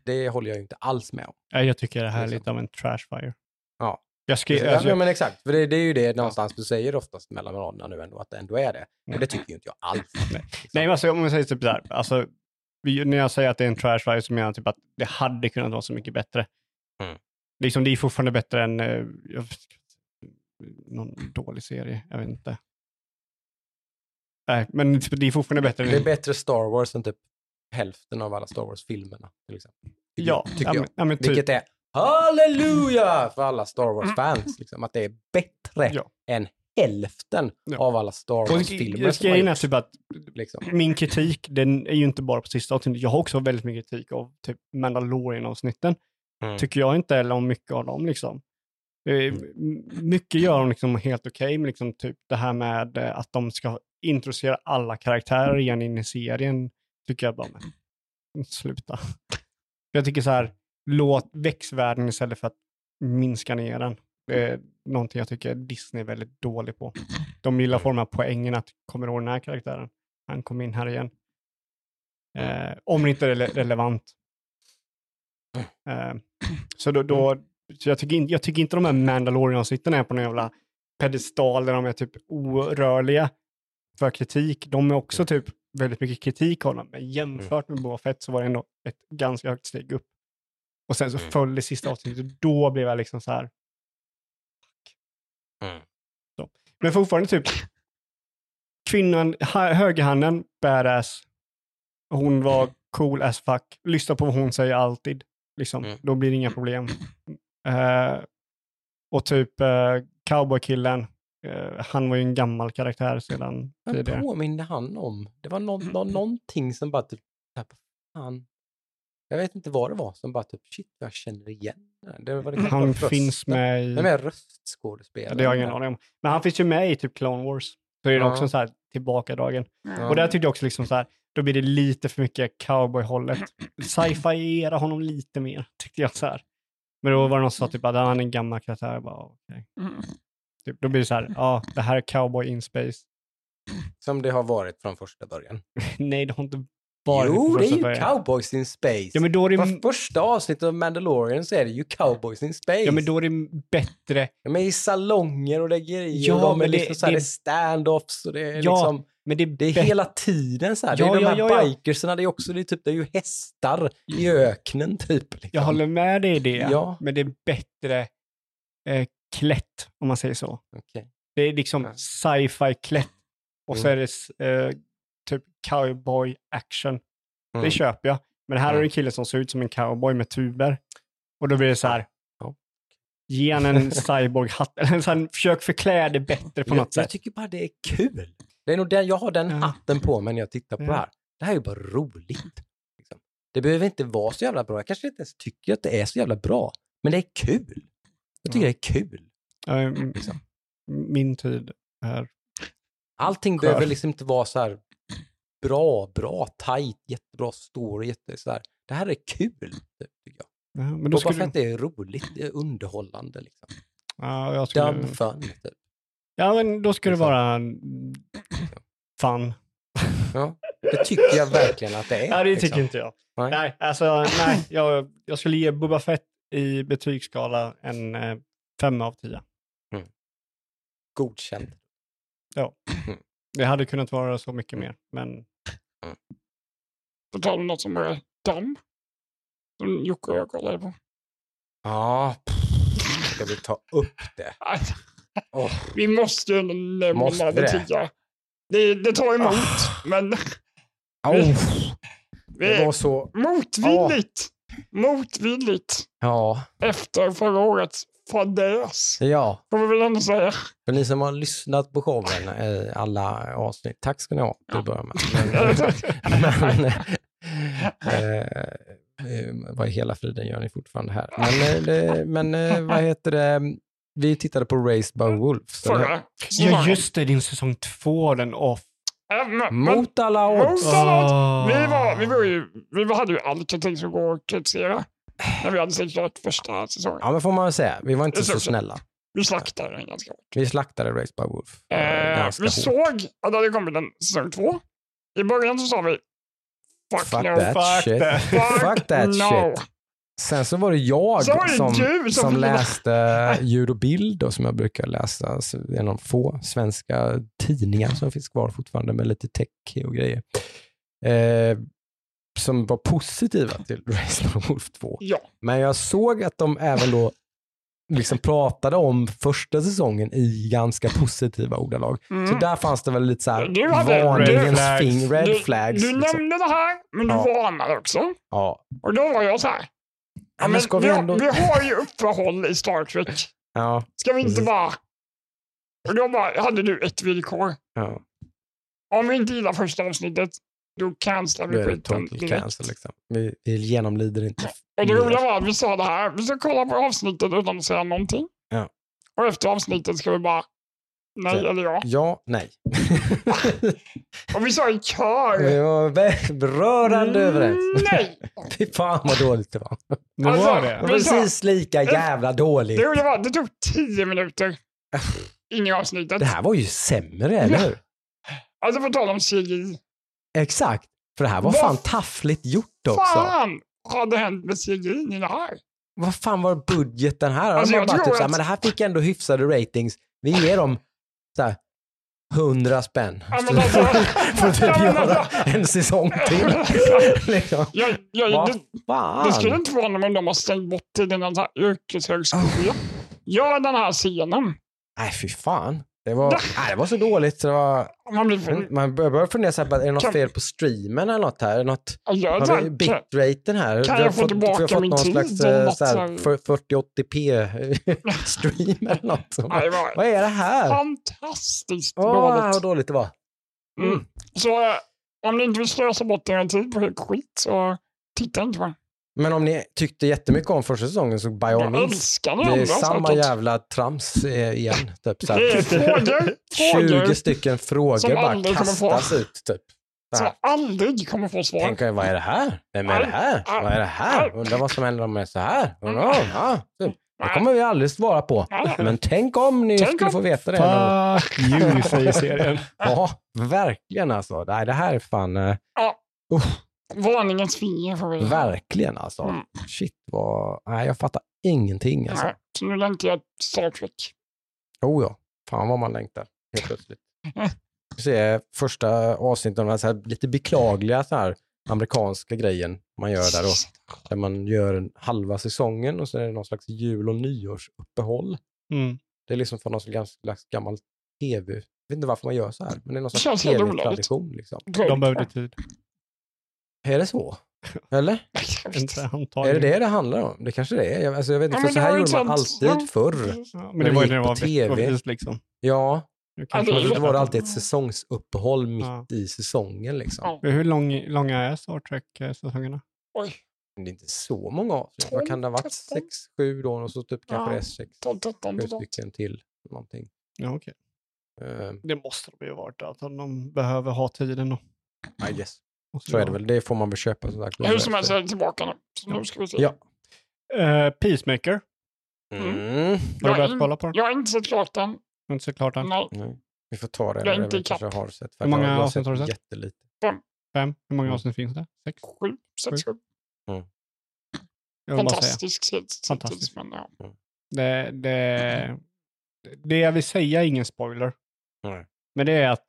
Speaker 1: Det håller jag inte alls med om.
Speaker 2: Jag tycker det här är
Speaker 1: Liksom.
Speaker 2: lite av en trashfire.
Speaker 1: Ja.
Speaker 2: Jag skrev,
Speaker 1: ja,
Speaker 2: alltså,
Speaker 1: men exakt. För det, det är ju det någonstans du säger oftast mellan raderna nu ändå, att det ändå är det. Och
Speaker 2: Mm.
Speaker 1: det tycker ju inte jag alls.
Speaker 2: Nej.
Speaker 1: Liksom.
Speaker 2: Nej, men alltså, om man säger typ så här, alltså, när jag säger att det är en trash fire så menar jag typ att det hade kunnat vara så mycket bättre.
Speaker 1: Mm.
Speaker 2: Liksom, det är fortfarande bättre än eh, jag, någon dålig serie, jag vet inte. Nej, men typ, det är fortfarande bättre än...
Speaker 1: Det är bättre Star Wars än typ hälften av alla Star Wars-filmerna. Till exempel. Tycker
Speaker 2: ja,
Speaker 1: jag. Tycker
Speaker 2: ja,
Speaker 1: jag.
Speaker 2: men, ja, men typ,
Speaker 1: Vilket är halleluja för alla Star Wars-fans. Liksom, att det är bättre
Speaker 2: Ja.
Speaker 1: än hälften
Speaker 2: Ja.
Speaker 1: av alla Star Wars-filmer
Speaker 2: grejen är
Speaker 1: gjorts.
Speaker 2: typ att
Speaker 1: Liksom.
Speaker 2: min kritik, den är ju inte bara på sista avsnittet. Jag har också väldigt mycket kritik av typ Mandalorian-avsnitten.
Speaker 1: Mm.
Speaker 2: Tycker jag inte heller om mycket av dem liksom. Eh, m- Mycket gör de liksom helt okej, men liksom typ det här med eh, att de ska introducera alla karaktärer igen in i serien tycker jag bara, men sluta. Jag tycker så här, låt växtvärlden istället för att minska ner den. Det är någonting jag tycker Disney är väldigt dålig på. De gillar att få de här poängen att, kommer ihåg den här karaktären? Han kom in här igen. Eh, om det inte är rele- relevant. Eh, så då, då så jag, tycker in, jag tycker inte de här Mandalorian-avsnitten är på någon jävla pedestal där de är typ orörliga för kritik. De är också typ väldigt mycket kritik av dem, men jämfört med Boba Fett så var det ändå ett ganska högt steg upp. Och sen så
Speaker 1: Mm.
Speaker 2: föll det sista avsnittet och då blev jag liksom så här.
Speaker 1: Mm.
Speaker 2: Så. Men fortfarande typ kvinnan, hö- högerhanden, badass. Hon var cool as fuck. Lyssna på vad hon säger alltid. Liksom.
Speaker 1: Mm.
Speaker 2: Då blir det inga problem. Eh, och typ uh, cowboykillen, eh, han var ju en gammal karaktär sedan
Speaker 1: Vad
Speaker 2: tidigare.
Speaker 1: påminde han om? Det var nå- nå- någonting som bara typ, fan. Jag vet inte vad det var som bara typ, shit, jag känner igen. Det var det
Speaker 2: Han finns med i...
Speaker 1: Vem är röstskådespelaren?
Speaker 2: Det har jag ingen aning om. Men han finns ju med i typ Clone Wars. Så är det
Speaker 1: Ja.
Speaker 2: också så här tillbakadragen.
Speaker 1: Ja.
Speaker 2: Och där tyckte jag också liksom så här, då blir det lite för mycket cowboy-hållet. Sci-fi-era honom lite mer, tyckte jag så här. Men då var det någon som sa typ att han är en gammal karaktär. Jag bara, okej.
Speaker 3: Mm.
Speaker 2: Typ, då blir det så här, ja, det här är cowboy in space.
Speaker 1: Som det har varit från första början.
Speaker 2: Nej, det har inte varit
Speaker 1: jo, det är ju
Speaker 2: början.
Speaker 1: Cowboys in Space.
Speaker 2: Ja, men då är det,
Speaker 1: första avsnittet av Mandalorian så är det ju Cowboys in Space.
Speaker 2: ja, men då är det bättre.
Speaker 1: De är i salonger och det är grejer.
Speaker 2: Ja,
Speaker 1: och de är
Speaker 2: men det-
Speaker 1: liksom så här,
Speaker 2: det-
Speaker 1: det är stand-offs och det är
Speaker 2: Ja,
Speaker 1: liksom...
Speaker 2: Men det är,
Speaker 1: Det är hela tiden så här.
Speaker 2: Ja,
Speaker 1: det är de
Speaker 2: ja,
Speaker 1: här
Speaker 2: ja, ja.
Speaker 1: bikersarna, det är också det är typ, det är ju hästar i öknen typ. Liksom.
Speaker 2: Jag håller med dig i det.
Speaker 1: Ja.
Speaker 2: Men det är bättre eh, klätt, om man säger så.
Speaker 1: Okej.
Speaker 2: Det är liksom
Speaker 1: Ja.
Speaker 2: sci-fi klätt. Och så
Speaker 1: Mm.
Speaker 2: är det eh, cowboy action. Det
Speaker 1: Mm.
Speaker 2: köper jag. Men här
Speaker 1: Mm.
Speaker 2: är det en kille som ser ut som en cowboy med tuber. Och då blir det så här. Ge han en cyborg-hatt. Eller så här, försök förklä det bättre på
Speaker 1: jag,
Speaker 2: något
Speaker 1: jag
Speaker 2: sätt.
Speaker 1: tycker bara det är kul. Det är nog den, jag har den
Speaker 2: Ja.
Speaker 1: hatten på mig när jag tittar på
Speaker 2: Ja.
Speaker 1: det här. Det här är ju bara roligt. Liksom. Det behöver inte vara så jävla bra. Jag kanske inte ens tycker att det är så jävla bra. Men det är kul. Jag tycker
Speaker 2: Ja.
Speaker 1: det är kul.
Speaker 2: Ja, m-
Speaker 1: Liksom.
Speaker 2: Min tid är...
Speaker 1: Allting
Speaker 2: Skör.
Speaker 1: behöver liksom inte vara så här bra, bra, tight, jättebra story. Jätte, så här. Det här är kul, tycker jag.
Speaker 2: Ja, men då
Speaker 1: Boba
Speaker 2: skulle,
Speaker 1: Fett är roligt, det är underhållande. Liksom.
Speaker 2: ja, jag skulle,
Speaker 1: Dumb fun. Typ.
Speaker 2: ja, men då skulle det
Speaker 1: Liksom.
Speaker 2: vara mm, fun.
Speaker 1: Ja, det tycker jag verkligen att det är.
Speaker 2: Ja, det tycker
Speaker 1: liksom.
Speaker 2: inte jag.
Speaker 1: Nej.
Speaker 2: Nej, alltså nej. Jag, jag skulle ge Boba Fett i betygsskala en eh, fem av tio.
Speaker 1: Godkänd.
Speaker 2: Det hade kunnat vara så mycket mer, men
Speaker 3: På tal om något som är damm. Som Jocke och jag kollade på.
Speaker 1: Ja, pff, ska vi ta upp det? Åh,
Speaker 3: Vi måste ju nämna
Speaker 1: Måste det?
Speaker 3: tidigare. Det, det tar emot,
Speaker 1: Ah.
Speaker 3: men
Speaker 1: au,
Speaker 3: vi
Speaker 1: det var så...
Speaker 3: motvilligt. Motvilligt
Speaker 1: Ja,
Speaker 3: efter förra årets fadäs.
Speaker 1: ja.
Speaker 3: Får vi väl ändå säga.
Speaker 1: För ni som har lyssnat på showen i alla avsnitt, tack ska ni ha till att börja med. Men, eh, vad i hela friden gör ni fortfarande här? Men, eh, men eh, vad heter det? Vi tittade på Raised by Wolves.
Speaker 3: Förra
Speaker 2: ja just det, din säsong två, den off.
Speaker 3: Äh, men-
Speaker 1: Mot alla odds.
Speaker 3: Mot alla odds.
Speaker 2: Ah.
Speaker 3: Vi, var, vi, var ju, vi hade ju all kritik som går att kritisera. När vi hade sett klart första säsongen.
Speaker 1: Ja, men får man väl säga. Vi var inte så
Speaker 3: så.
Speaker 1: snälla.
Speaker 3: Vi slaktade den ganska hårt.
Speaker 1: Vi slaktade Raised by Wolf. eh,
Speaker 3: Eh, vi
Speaker 1: hårt.
Speaker 3: såg att det hade kommit en säsong två. I början så sa vi Fuck,
Speaker 1: Fuck
Speaker 3: no.
Speaker 1: that
Speaker 2: fuck
Speaker 1: shit.
Speaker 2: that.
Speaker 1: Fuck that
Speaker 3: no.
Speaker 1: shit. Sen så var det jag
Speaker 3: var det
Speaker 1: som,
Speaker 3: du som
Speaker 1: som läste ljud och bild och som jag brukar läsa. Av få svenska tidningar som finns kvar fortfarande med lite tech och grejer. Eh, som var positiva till Race by Wolf 2.
Speaker 3: Ja,
Speaker 1: Men jag såg att de även då liksom pratade om första säsongen i ganska positiva ordalag.
Speaker 3: Mm.
Speaker 1: Så där fanns det väl lite så här
Speaker 3: Du hade
Speaker 1: varningens
Speaker 2: red flags.
Speaker 1: fing, red
Speaker 3: du,
Speaker 1: flags.
Speaker 3: du
Speaker 1: liksom.
Speaker 3: nämnde det här, men du
Speaker 1: Ja.
Speaker 3: varnade också.
Speaker 1: Ja.
Speaker 3: Och då var jag så här. Ja, men
Speaker 1: ska
Speaker 3: vi,
Speaker 1: ändå...
Speaker 3: vi har ju uppehåll i Star Trek.
Speaker 1: Ja,
Speaker 3: Ska vi inte bara... Och då bara, hade du ett villkor.
Speaker 1: ja.
Speaker 3: Om vi inte gillar första avsnittet, då cancelar vi skiten direkt.
Speaker 1: cancel liksom. Vi, vi genomlider inte.
Speaker 3: Och det roliga var att vi sa det här, vi ska kolla på avsnittet utan att säga någonting.
Speaker 1: Ja.
Speaker 3: Och efter avsnittet ska vi bara, nej
Speaker 1: Så-
Speaker 3: eller ja.
Speaker 1: Ja, nej.
Speaker 3: Och vi sa i kör,
Speaker 1: Vi var vä- rörande överens.
Speaker 3: nej.
Speaker 1: Fy fan vad dåligt det var.
Speaker 2: Det
Speaker 3: Alltså,
Speaker 2: var
Speaker 1: Det precis lika jävla dåligt.
Speaker 3: Det, det, var, det tog tio minuter in i avsnittet.
Speaker 1: Det här var ju sämre, eller hur?
Speaker 3: Alltså på tal om CGI.
Speaker 1: Exakt. För det här var
Speaker 3: Vad
Speaker 1: fan taffligt gjort också.
Speaker 3: Fan hade hänt med CGI i det här?
Speaker 1: Vad fan var budgeten här?
Speaker 3: Alltså, jag
Speaker 1: bara
Speaker 3: tror
Speaker 1: typ såhär,
Speaker 3: att-
Speaker 1: men det här fick ändå hyfsade ratings. Vi ger dem såhär, 100 spänn.
Speaker 3: Ja, men alltså-
Speaker 1: för att typ
Speaker 3: Ja, men
Speaker 1: göra
Speaker 3: alltså-
Speaker 1: en säsong till. liksom.
Speaker 3: Jag, jag,
Speaker 1: Vad
Speaker 3: det, skulle
Speaker 1: fan?
Speaker 3: inte förvåna mig om de har stängt bort någon sån här yrkeshögskola. Gör den här scenen.
Speaker 1: Nej, fy fan. Det var, nej, det var så dåligt så det var...
Speaker 3: Man blir för...
Speaker 1: Man bör- börjar fundera såhär, är det något
Speaker 3: Kan-
Speaker 1: fel på streamen eller något här? Något,
Speaker 3: Gör
Speaker 1: har vi bitraten här?
Speaker 3: kan
Speaker 1: har
Speaker 3: jag få
Speaker 1: fått-
Speaker 3: tillbaka
Speaker 1: har fått
Speaker 3: min
Speaker 1: någon
Speaker 3: tid
Speaker 1: slags eh,
Speaker 3: så här?
Speaker 1: för- 4080p stream eller något. Så,
Speaker 3: Nej, var
Speaker 1: Vad är det här?
Speaker 3: fantastiskt
Speaker 1: Åh,
Speaker 3: dåligt.
Speaker 1: vad dåligt det var.
Speaker 3: Mm.
Speaker 1: Mm.
Speaker 3: Så eh, om ni inte vill slösa bort er tid på skit så titta inte på.
Speaker 1: Men om ni tyckte jättemycket om första säsongen så by all
Speaker 3: Jag
Speaker 1: means. Det är samma jävla trams eh, igen. Typ, så
Speaker 3: Det är
Speaker 1: här.
Speaker 3: frågor, frågor
Speaker 1: 20 stycken frågor
Speaker 3: som
Speaker 1: bara
Speaker 3: kommer få-
Speaker 1: kastas ut. Typ. Så
Speaker 3: som aldrig kommer få svar.
Speaker 1: Tänk, vad är det här? Vem är det här? Vad är det här? Undrar vad som händer om det är så här? Undrar, ja, typ. Det kommer vi aldrig svara på. Men tänk om ni
Speaker 3: Tänk
Speaker 1: skulle
Speaker 3: om-
Speaker 1: få veta det.
Speaker 2: Fuck you, säger serien.
Speaker 1: Ja, verkligen alltså. Nej, det här är fan... eh,
Speaker 3: Varningens finger får vi.
Speaker 1: Verkligen alltså.
Speaker 3: Mm.
Speaker 1: Shit vad... Nej, jag fattar ingenting alltså.
Speaker 3: Nej, Så nu längtar jag Star Trek.
Speaker 1: Oh ja, fan vad man längtar helt plötsligt. Vi ser första avsnittet av den här, lite beklagliga så här, amerikanska grejen man gör där. Och, där man gör en halva säsongen och så är det någon slags jul och nyårsuppehåll.
Speaker 2: Mm.
Speaker 1: Det är liksom från någon slags gammal tv. Jag vet inte varför man gör så här, men det är någon slags tv-tradition. Liksom.
Speaker 2: De behövde tid.
Speaker 1: Är det så? Eller? Är det det det handlar om? Det kanske det är. Jag, alltså, jag vet inte,
Speaker 3: Ja,
Speaker 1: för så här gjorde man alltid förr.
Speaker 2: Ja, men det var ju när det var
Speaker 1: TV.
Speaker 2: veckovis liksom.
Speaker 1: Ja,
Speaker 3: det
Speaker 1: var det alltid ett säsongsuppehåll mitt
Speaker 2: Ja.
Speaker 1: i säsongen. Liksom.
Speaker 2: Hur lång, långa är Star Trek-säsongerna?
Speaker 3: Oj,
Speaker 1: det är inte så många avsnitt. Vad kan det ha varit? Sex, sju då och så typ kanske det är sex,
Speaker 3: 12, 13
Speaker 1: sju stycken till. Någonting.
Speaker 2: Ja, okej.
Speaker 1: Uh,
Speaker 2: Det måste de ju ha varit. Att de behöver ha tiden då.
Speaker 1: I guess. Så är det väl. Det får man väl köpa som sagt.
Speaker 3: Hur som helst är jag tillbaka nu. Så nu ska vi se.
Speaker 1: Ja.
Speaker 2: Eh, Peacemaker.
Speaker 1: Mm.
Speaker 2: Har du
Speaker 3: Jag
Speaker 2: börjat
Speaker 3: in-
Speaker 2: kolla på den?
Speaker 3: Jag har inte sett klart den.
Speaker 2: Jag har inte sett klart den.
Speaker 3: Nej.
Speaker 1: Nej. Vi får ta det.
Speaker 3: Jag är inte
Speaker 1: vi kanske
Speaker 3: ikapp.
Speaker 1: har sett.
Speaker 2: Hur många
Speaker 1: jag
Speaker 2: avsnitt har du sett?
Speaker 1: Jättelite.
Speaker 2: Fem. Hur många
Speaker 1: Mm.
Speaker 2: avsnitt finns det? Sex?
Speaker 3: Sju, sex, sju.
Speaker 2: Jag vill bara säga.
Speaker 3: Fantastisk hittills,
Speaker 2: Fantastisk.
Speaker 3: men ja.
Speaker 2: Det, det, det jag vill säga är ingen spoiler.
Speaker 1: Nej.
Speaker 2: Men det är att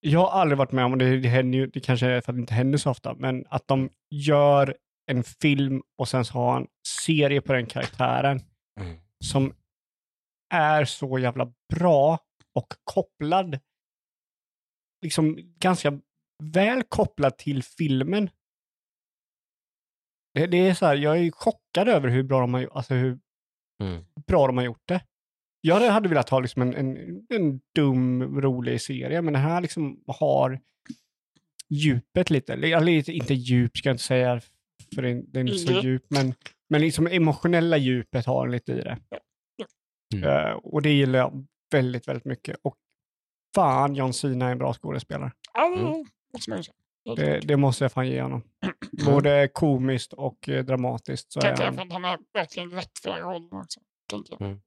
Speaker 2: jag har aldrig varit med om, och det, det, händer ju, det kanske är för att det inte händer så ofta, men att de gör en film och sen så har en serie på den karaktären
Speaker 1: Mm.
Speaker 2: som är så jävla bra och kopplad, liksom ganska väl kopplad till filmen. Det, det är så här, jag är chockad över hur bra de har, alltså hur
Speaker 1: Mm.
Speaker 2: bra de har gjort det. Jag hade- velat ha liksom en, en, en dum, rolig serie, men den här liksom har djupet lite. Eller lite- inte djup ska jag inte säga, för det är, det är inte så
Speaker 3: Mm.
Speaker 2: djup, men, men liksom emotionella djupet har den lite i det.
Speaker 1: Mm.
Speaker 2: Eh, och det gillar jag väldigt, väldigt mycket. Och fan, John Cena är en bra skådespelare.
Speaker 1: Mm.
Speaker 2: Det, det måste jag fan ge honom. Både komiskt och eh, dramatiskt. Så är
Speaker 3: jag
Speaker 2: han,
Speaker 3: för att han är verkligen rätt för rollen också.
Speaker 1: Mm.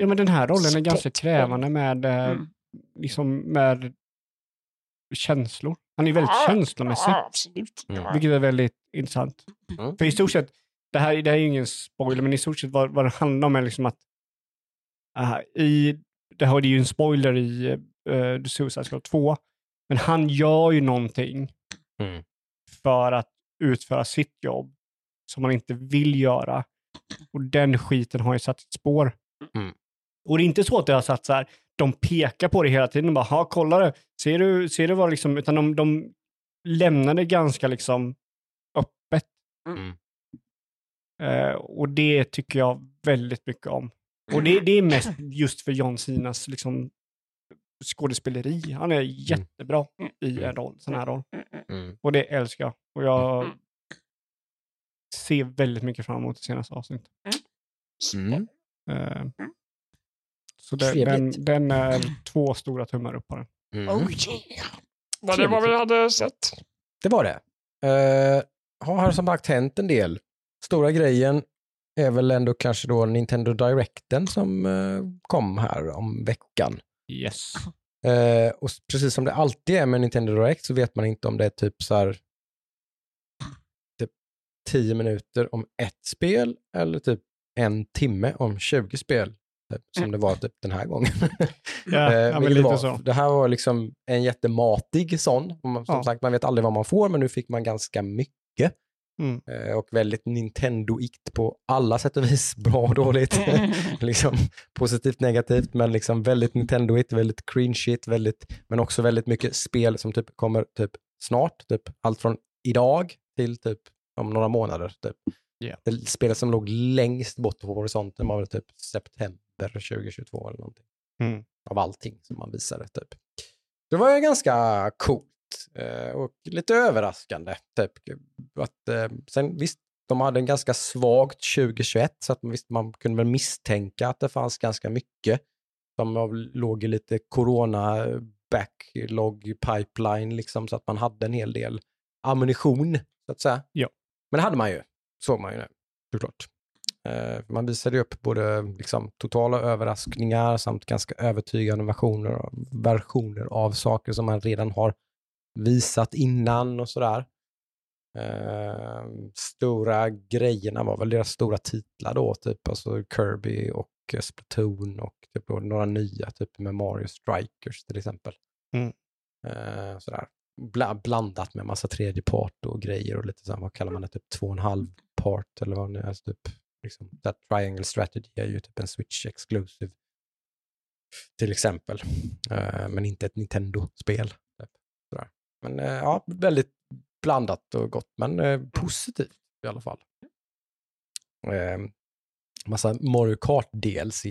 Speaker 2: Ja, men den här rollen är ganska krävande med, eh,
Speaker 3: Mm.
Speaker 2: liksom med känslor. Han är väldigt känslomässig.
Speaker 1: Mm.
Speaker 2: Vilket är väldigt intressant.
Speaker 1: Mm.
Speaker 2: För i stort sett, det här, det här är ju ingen spoiler, men i stort sett vad, vad det handlar om är liksom att äh, i, det har är ju en spoiler i uh, The Suicide Squad 2, men han gör ju någonting
Speaker 1: Mm.
Speaker 2: för att utföra sitt jobb som man inte vill göra. Och den skiten har ju satt sitt spår.
Speaker 1: Mm.
Speaker 2: Och det är inte så att det har satt så här, de pekar på det hela tiden och bara, ha kolla det, ser du, ser du vad liksom, utan de, de lämnar det ganska liksom öppet.
Speaker 1: Mm.
Speaker 2: Eh, och det tycker jag väldigt mycket om. Och det, det är mest just för John Cinas liksom, skådespeleri. Han är jättebra i en roll, sån här roll.
Speaker 1: Mm.
Speaker 2: Och det älskar jag. Och jag
Speaker 3: Mm.
Speaker 2: Ser väldigt mycket fram emot det senaste avsnittet.
Speaker 1: Mm.
Speaker 2: Eh, Så det, den, den är två stora tummar upp på den.
Speaker 1: Mm.
Speaker 3: Oh yeah. Var det vad vi hade sett?
Speaker 1: Det var det. Uh, har som sagt hänt en del. Stora grejen är väl ändå kanske då Nintendo Directen som eh, kom här om veckan.
Speaker 2: Yes.
Speaker 1: Eh, och precis som det alltid är med Nintendo Direct så vet man inte om det är typ så här 10 minuter om ett spel eller typ en timme om 20 spel. Typ, som det var typ den här gången.
Speaker 2: Ja,
Speaker 1: Eh,
Speaker 2: ja lite
Speaker 1: var,
Speaker 2: så.
Speaker 1: Det här var liksom en jättematig sån. Som
Speaker 2: Ja.
Speaker 1: sagt, man vet aldrig vad man får, men nu fick man ganska mycket.
Speaker 2: Mm.
Speaker 1: Eh, och väldigt Nintendo-igt på alla sätt och vis. Bra och dåligt. liksom, positivt, negativt, men liksom väldigt Nintendo-igt, väldigt cringe-igt, väldigt, men också väldigt mycket spel som typ kommer typ snart. Typ allt från idag till typ om några månader. Typ.
Speaker 2: Ja.
Speaker 1: Det spelet som låg längst bort på horisonten var väl typ september 2022 eller någonting
Speaker 2: Mm.
Speaker 1: av allting som man visade. Typ. Det var ju ganska coolt eh, och lite överraskande. Typ. Att, eh, sen visst, de hade en ganska svagt 2021 så att man, visst, man kunde väl misstänka att det fanns ganska mycket som låg i lite corona backlog pipeline liksom så att man hade en hel del ammunition så att säga.
Speaker 2: Ja.
Speaker 1: Men det hade man ju, såg man ju nu såklart. Eh, Man visade ju upp både liksom, totala överraskningar samt ganska övertygande versioner, av- versioner av saker som man redan har visat innan och sådär. Eh, stora grejerna var väl deras stora titlar då, typ alltså Kirby och Splatoon och typ några nya, typ med Mario Strikers till exempel.
Speaker 2: Mm.
Speaker 1: Eh, sådär. Bla, blandat med massa tredjepart och grejer och lite så här, vad kallar man det, typ två och en halv part eller vad det är, alltså typ liksom, that triangle strategy är ju typ en switch exclusive till exempel. uh, men inte ett Nintendo-spel. Typ. Sådär. Men uh, ja, väldigt blandat och gott, men uh, positivt i alla fall. Eh, massa Mario Kart DLC,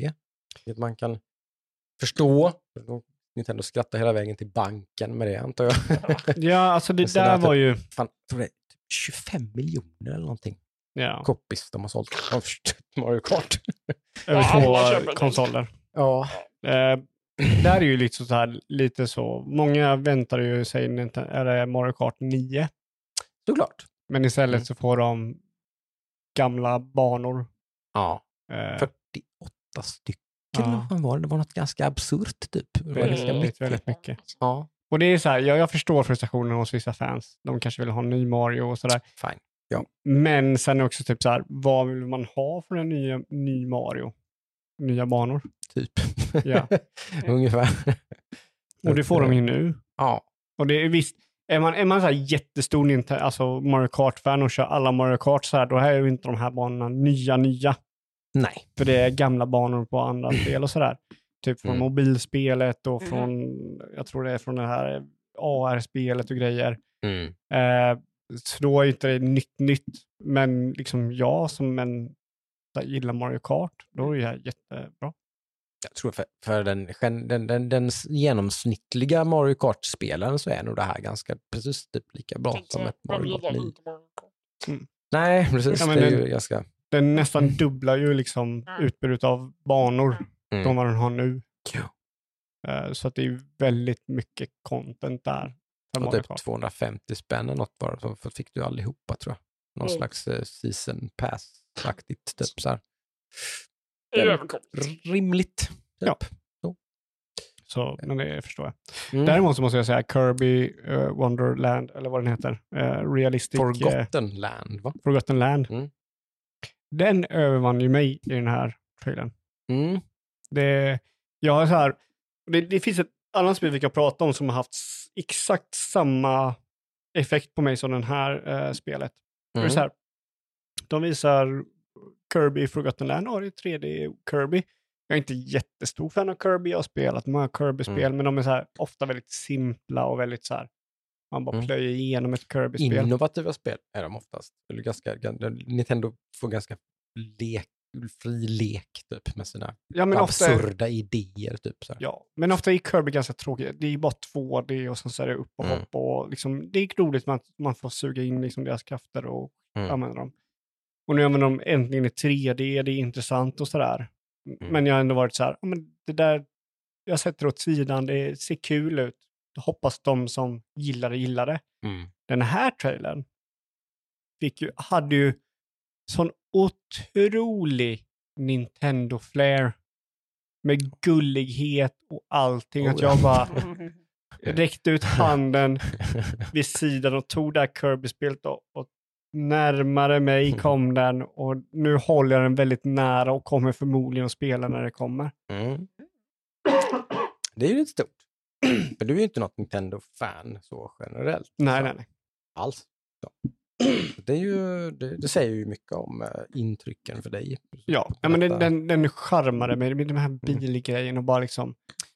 Speaker 1: vilket man kan förstå. Nintendo skrattar hela vägen till banken med det antar jag.
Speaker 2: Ja, alltså det där
Speaker 1: där
Speaker 2: var ju...
Speaker 1: Fan, tror det är typ 25 miljoner eller någonting.
Speaker 2: Ja,
Speaker 1: Copies de har sålt av Mario Kart.
Speaker 2: över två konsoler.
Speaker 1: Ja.
Speaker 2: Eh, där är ju lite så här, lite så. Många väntar ju sig är det Mario Kart 9,
Speaker 1: Såklart.
Speaker 2: men istället
Speaker 1: Mm.
Speaker 2: så får de gamla banor.
Speaker 1: Ja.
Speaker 2: Eh,
Speaker 1: 48 stycken
Speaker 2: Ja.
Speaker 1: vad fan var det? Det var något ganska absurt typ. Det var ganska
Speaker 2: väldigt,
Speaker 1: mycket.
Speaker 2: väldigt mycket.
Speaker 1: Ja,
Speaker 2: Och det är så här, jag, jag förstår frustrationen hos vissa fans. De kanske vill ha en ny Mario och sådär.
Speaker 1: fine.
Speaker 2: Men sen också typ så här, vad vill man ha för en ny, ny Mario? Nya banor.
Speaker 1: Typ.
Speaker 2: Ja.
Speaker 1: Ungefär.
Speaker 2: Och det får de ju nu.
Speaker 1: Ja.
Speaker 2: Och det är visst, är man, är man så här jättestor Nintendo, alltså Mario Kart-fan och kör alla Mario Kart så här, då är ju inte de här banorna nya, nya.
Speaker 1: Nej.
Speaker 2: För det är gamla banor på andra spel och sådär. Typ från
Speaker 1: Mm.
Speaker 2: mobilspelet och
Speaker 3: Mhm.
Speaker 2: från, jag tror det är från det här AR-spelet och grejer.
Speaker 1: Mm.
Speaker 2: Eh, så då är inte det nytt, nytt. Men liksom jag som en gillar Mario Kart, då är det här jättebra.
Speaker 1: Jag tror för, för den, den, den, den genomsnittliga Mario Kart-spelaren så är nog det här ganska precis typ lika bra som ett Mario Kart
Speaker 3: gillar
Speaker 1: 9.
Speaker 3: inte Mario Kart?
Speaker 1: Nej, precis.
Speaker 2: Ja, men
Speaker 1: det är ju ganska...
Speaker 2: Den nästan dubblar ju liksom utbudet av banor
Speaker 1: Mm.
Speaker 2: från vad den har nu. Eh, Så att det är väldigt mycket content där.
Speaker 1: Och typ
Speaker 2: Kart.
Speaker 1: 250 spänn eller något bara, så fick du allihopa tror jag. Någon
Speaker 3: Mm.
Speaker 1: slags eh, season pass-aktigt, typ så här.
Speaker 3: Det är
Speaker 1: Rimligt. Typ.
Speaker 2: Ja. Så, men det förstår jag.
Speaker 1: Mm.
Speaker 2: Däremot så måste jag säga Kirby eh, Wonderland, eller vad den heter. Uh, realistic...
Speaker 1: Forgotten Land, va?
Speaker 2: Forgotten Land.
Speaker 1: Mm.
Speaker 2: Den övervann ju mig i den här trailern.
Speaker 1: Mm.
Speaker 2: Det, jag har så här, det, det finns ett annat spel vi kan prata om som har haft exakt samma effekt på mig som den här eh, spelet. Det är
Speaker 1: Mm.
Speaker 2: så här, de visar Kirby Forgotten Land, och det är 3D Kirby. Jag är inte jättestor fan av Kirby, jag har spelat många Kirby-spel,
Speaker 1: Mm.
Speaker 2: men de är så här, ofta väldigt simpla och väldigt så här, man bara
Speaker 1: Mm.
Speaker 2: plöjer igenom ett Kirby-spel.
Speaker 1: Innovativa spel är de oftast. Eller ganska, gan- Nintendo får ganska lek, fri lek typ med sina
Speaker 2: Ja, men ofta,
Speaker 1: absurda idéer. Typ, så
Speaker 2: ja, men ofta är Kirby ganska tråkigt. Det är bara 2D och sen så är det upp och
Speaker 1: Mm.
Speaker 2: hopp och liksom, det är roligt att man får suga in liksom deras krafter och
Speaker 1: Mm.
Speaker 2: använda dem. Och nu använder de äntligen i 3D, det är intressant och sådär.
Speaker 1: Mm.
Speaker 2: Men jag har ändå varit så här, "Ja, men det där, jag sätter åt sidan, det ser kul ut. Hoppas de som gillar det.
Speaker 1: Mm.
Speaker 2: Den här trailern fick ju, hade ju sån otrolig Nintendo-flair med gullighet och allting.
Speaker 1: Oh,
Speaker 2: att
Speaker 1: ja.
Speaker 2: jag bara räckte ut handen vid sidan och tog det här Kirby-spelet och, och närmare mig kom den och nu håller jag den väldigt nära och kommer förmodligen att spela när det kommer.
Speaker 1: Mm. Det är ju lite stort. För du är ju inte något Nintendo-fan så generellt.
Speaker 2: Nej,
Speaker 1: så,
Speaker 2: nej, nej.
Speaker 1: Alls. Så. Det, är ju, det, det säger ju mycket om eh, intrycken för dig.
Speaker 2: Ja, ja men den, den, den charmade mig med de här bilgrejen och bara liksom,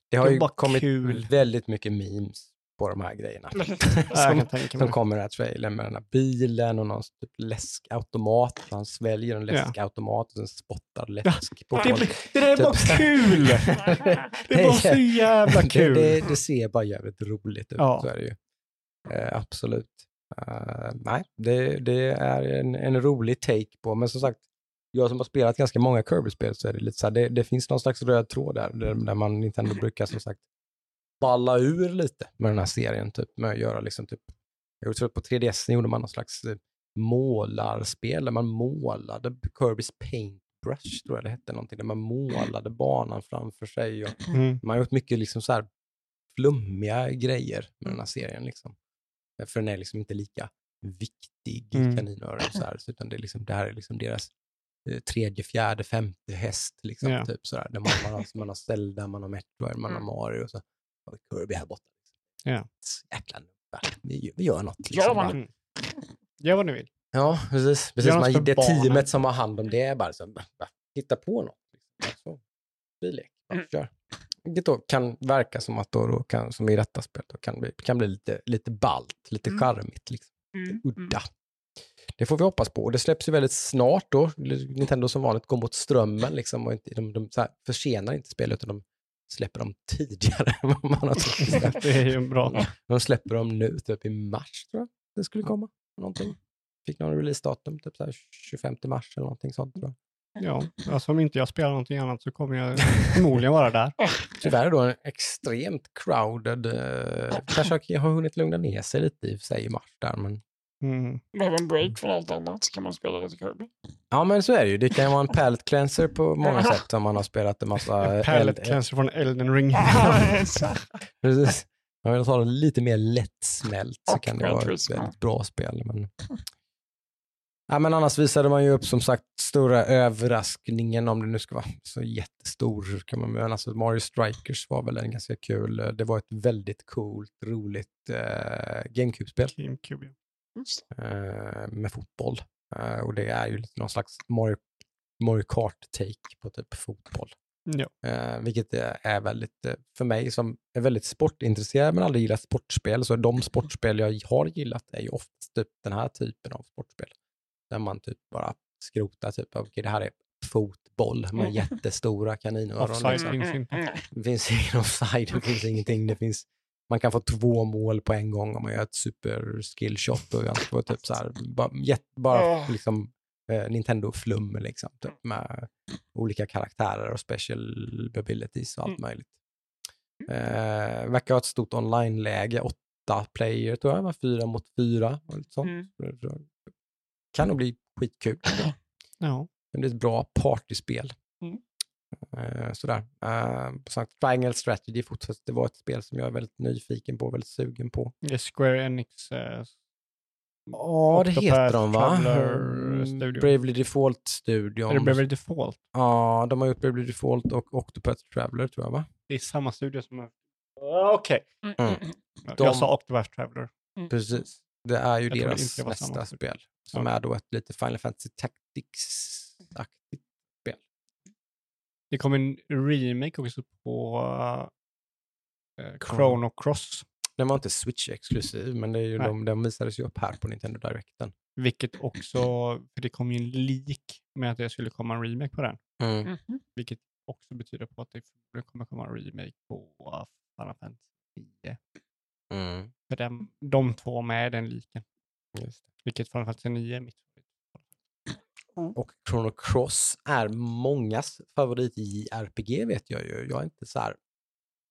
Speaker 1: det har ju
Speaker 2: var
Speaker 1: kommit
Speaker 2: kul.
Speaker 1: väldigt mycket memes på de här grejerna. som, som kommer i den här trailern med den här bilen och någon typ läskautomat. Han sväljer en läskautomat och sen spottar läsk på
Speaker 2: Det,
Speaker 1: folk.
Speaker 2: det där är bara
Speaker 1: Typ.
Speaker 2: kul! Det var så jävla kul.
Speaker 1: Det, det, det ser bara jävligt roligt ut.
Speaker 2: Ja.
Speaker 1: Så är det ju. Eh, absolut. Eh, nej, det, det är en, en rolig take på, men som sagt, jag som har spelat ganska många Kirby-spel så är det lite så här, det, det finns någon slags röd tråd där, där, man Nintendo brukar som sagt balla ur lite med den här serien, typ med att göra liksom typ, jag tror att på 3DS gjorde man någon slags eh, målarspel där man målade Kirby's Paintbrush, tror jag det hette någonting, där man målade banan framför sig och
Speaker 2: Mm.
Speaker 1: man har gjort mycket liksom så här flummiga grejer med den här serien. Liksom. För den är liksom inte lika viktig
Speaker 2: Mm.
Speaker 1: kaninöron. Så här, utan det, är liksom, det här är liksom deras eh, tredje, fjärde, femte häst. Liksom,
Speaker 2: Ja.
Speaker 1: typ, så där. Där man, man, har, man har Zelda, man har Metroid, man har
Speaker 3: Mm.
Speaker 1: Mario och så har vi Kirby här borta.
Speaker 2: Ja.
Speaker 1: Jäkla nubbar. Vi, gör- vi gör något.
Speaker 3: Ja,
Speaker 1: Liksom,
Speaker 3: man-
Speaker 1: bara.
Speaker 2: Mm. Gör vad ni vill.
Speaker 1: ja precis. precis man, det
Speaker 2: barnen.
Speaker 1: teamet som har hand om det är bara så, bara, bara, hitta på något. Liksom. Så, bilek, bara
Speaker 3: Mm.
Speaker 1: kör. Vilket då kan verka som att då, då kan, som i detta spelet, då kan bli, kan bli lite, lite ballt, lite
Speaker 3: Mm.
Speaker 1: charmigt, liksom.
Speaker 3: Mm.
Speaker 1: udda. Det får vi hoppas på. Och det släpps ju väldigt snart då. Nintendo som vanligt går mot strömmen liksom och inte, de, de så här, försenar inte spel utan de släpper dem tidigare än vad man har trott.
Speaker 2: Det är ju bra.
Speaker 1: De släpper dem nu, typ i mars tror jag det skulle komma. Någonting. Fick någon releasedatum, typ så här 25 mars eller någonting sånt. Tror jag.
Speaker 2: Ja, alltså om inte jag spelar någonting annat så kommer jag förmodligen vara där.
Speaker 1: Tyvärr då en extremt crowded, eh, kanske har hunnit lugna ner sig lite i sig i mars där, men
Speaker 2: Mm.
Speaker 3: Behöver en break från allt annat så kan man spela lite Kirby.
Speaker 1: Ja, men så är det ju. Det kan ju vara en palette cleanser på många sätt om man har spelat en massa...
Speaker 2: Pallet
Speaker 1: eld-
Speaker 2: cleanser från Elden Ring.
Speaker 1: Precis. Om man vill ha det lite mer lättsmält så
Speaker 3: Och
Speaker 1: kan det vara ett väldigt bra spel. Men... Ja, men annars visade man ju upp som sagt stora överraskningen om det nu ska vara så jättestor. Kan man, men alltså Mario Strikers var väl en ganska kul. eh, Det var ett väldigt coolt, roligt eh, GameCube-spel
Speaker 2: GameCube. ja.
Speaker 3: Just
Speaker 1: eh, med fotboll. Eh, och det är ju lite någon slags Mario, Mario Kart-take på typ fotboll.
Speaker 2: Ja.
Speaker 1: Eh, vilket är- väldigt, för mig som är väldigt sportintresserad men aldrig gillat sportspel, så de sportspel jag har gillat är ju oftast typ den här typen av sportspel. Där man typ bara skrotar typ, okej det här är fotboll med
Speaker 3: Mm.
Speaker 1: jättestora kaninöron.
Speaker 2: Offside
Speaker 1: liksom.
Speaker 2: finns inte.
Speaker 3: Mm.
Speaker 1: Det finns ingen offside, det finns ingenting. Det finns, man kan få två mål på en gång om man gör ett super skill shot och får typ så här, bara, jätt, bara liksom eh, Nintendo-flum liksom, typ, med olika karaktärer och special abilities och allt möjligt. Eh, verkar ha ett stort online-läge, åtta player tror jag, fyra mot fyra och lite sånt.
Speaker 3: Mm.
Speaker 1: Kan nog bli skitkul.
Speaker 2: Ja.
Speaker 1: Det blir ett bra partyspel.
Speaker 3: Mm.
Speaker 1: Eh, sådär. Uh, sagt, Triangle Strategy fortsatt, det var ett spel som jag är väldigt nyfiken på, väldigt sugen på.
Speaker 2: Det är Square Enix. Eh,
Speaker 1: Ja, det heter de va? Mm,
Speaker 2: Studio.
Speaker 1: Bravely Default-studion.
Speaker 2: är det Beverly Default?
Speaker 1: Ja, de har gjort Bravely Default och Octopath Traveler tror jag va?
Speaker 2: Det är samma studio som... Ah, Okej.
Speaker 1: Mm.
Speaker 2: Jag
Speaker 1: De-
Speaker 2: sa Octopath Traveler.
Speaker 1: Precis. Det är ju
Speaker 2: Jag
Speaker 1: deras
Speaker 2: samma
Speaker 1: nästa spel. Som
Speaker 2: Ja.
Speaker 1: är då ett lite Final Fantasy Tactics-aktigt.
Speaker 2: Det kom en remake också på uh, Chrono Cross.
Speaker 1: Den var inte Switch-exklusiv, men det är ju
Speaker 2: Nej.
Speaker 1: de, den visades ju upp här på Nintendo Directen.
Speaker 2: Vilket också, för det kom ju en leak med att det skulle komma en remake på den.
Speaker 1: Mm.
Speaker 3: Mhm.
Speaker 2: Vilket också betyder på att det kommer komma en remake på Final Fantasy 10.
Speaker 1: Mm.
Speaker 2: För dem, de två med den liken. Vilket Final Fantasy 9 är mitt.
Speaker 3: Mm.
Speaker 1: Och Chrono Cross är mångas favorit i RPG vet jag ju. Jag är inte så här,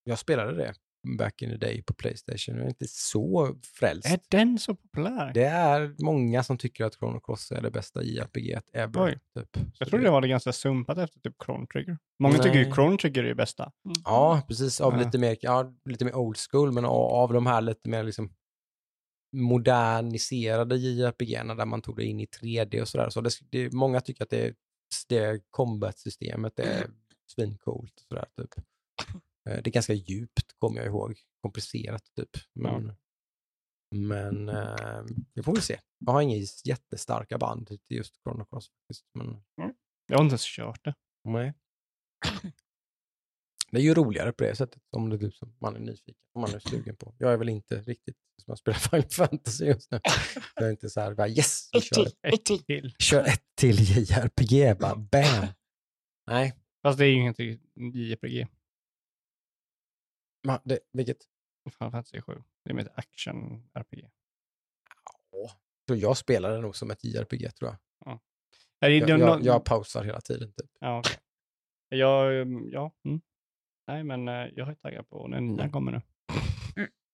Speaker 1: jag spelade det back in the day på Playstation. Jag är inte så frälst.
Speaker 2: Är den så populär?
Speaker 1: Det är många som tycker att Chrono Cross är det bästa JRPG ever.
Speaker 2: Oj.
Speaker 1: Typ.
Speaker 2: Jag trodde det var det ganska sumpat efter typ Chrono Trigger. Många
Speaker 1: Nej.
Speaker 2: tycker ju Chrono Trigger är det bästa.
Speaker 1: Ja, precis. Av
Speaker 2: Ja.
Speaker 1: lite, mer, ja, lite mer old school, men av, av de här lite mer liksom moderniserade JRPG där man tog det in i 3D och sådär. Så det, det, många tycker att det, det combat-systemet är svincoolt och sådär. Typ. Eh, Det är ganska djupt, kommer jag ihåg. Komplicerat, typ. Men, men eh, det får vi se. Jag har inga jättestarka band till just Chrono Cross. Men,
Speaker 2: Jag har inte ens kört det.
Speaker 1: Nej. Det är ju roligare på det sättet om det är du som man är nyfiken, om man är sugen på. Jag är väl inte riktigt som jag spelar Final Fantasy just nu. Jag är inte så här, bara, yes, vi
Speaker 3: Ett
Speaker 1: kör,
Speaker 3: till, ett till.
Speaker 2: Till.
Speaker 1: kör ett till JRPG, bara bam. Nej,
Speaker 2: Fast det är ju inget JRPG.
Speaker 1: ma- det, vilket?
Speaker 2: Final Fantasy 7. Det är med ett action-RPG.
Speaker 1: Så jag spelar det nog som ett JRPG tror jag.
Speaker 2: Är det,
Speaker 1: Jag, jag, jag pausar hela tiden. Typ.
Speaker 2: Ja, okej. Jag, mm, ja. Mm. Nej, men eh, jag är taggad på när nya kommer nu.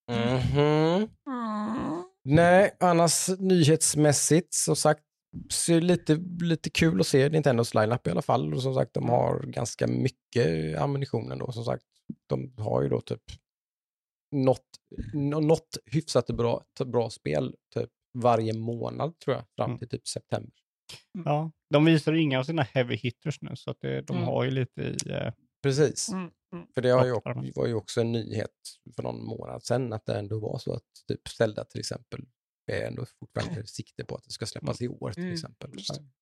Speaker 1: Mhm. Nej, annars nyhetsmässigt som sagt så lite, lite kul att se Nintendos lineup i alla fall. Och som sagt, de har ganska mycket ammunition ändå. Som sagt, de har ju då typ något, nå- något hyfsat bra, bra spel typ varje månad tror jag, fram
Speaker 2: Mm.
Speaker 1: till typ september.
Speaker 2: Ja, de visar inga av sina heavy hitters nu, så att det, de
Speaker 3: Mm.
Speaker 2: har ju lite i... Eh,
Speaker 1: Precis,
Speaker 3: Mm, mm.
Speaker 1: för det har ju, också, var ju också en nyhet för någon månad sedan att det ändå var så att typ Zelda till exempel är ändå fortfarande sikte på att det ska släppas i år till
Speaker 3: Mm,
Speaker 1: exempel.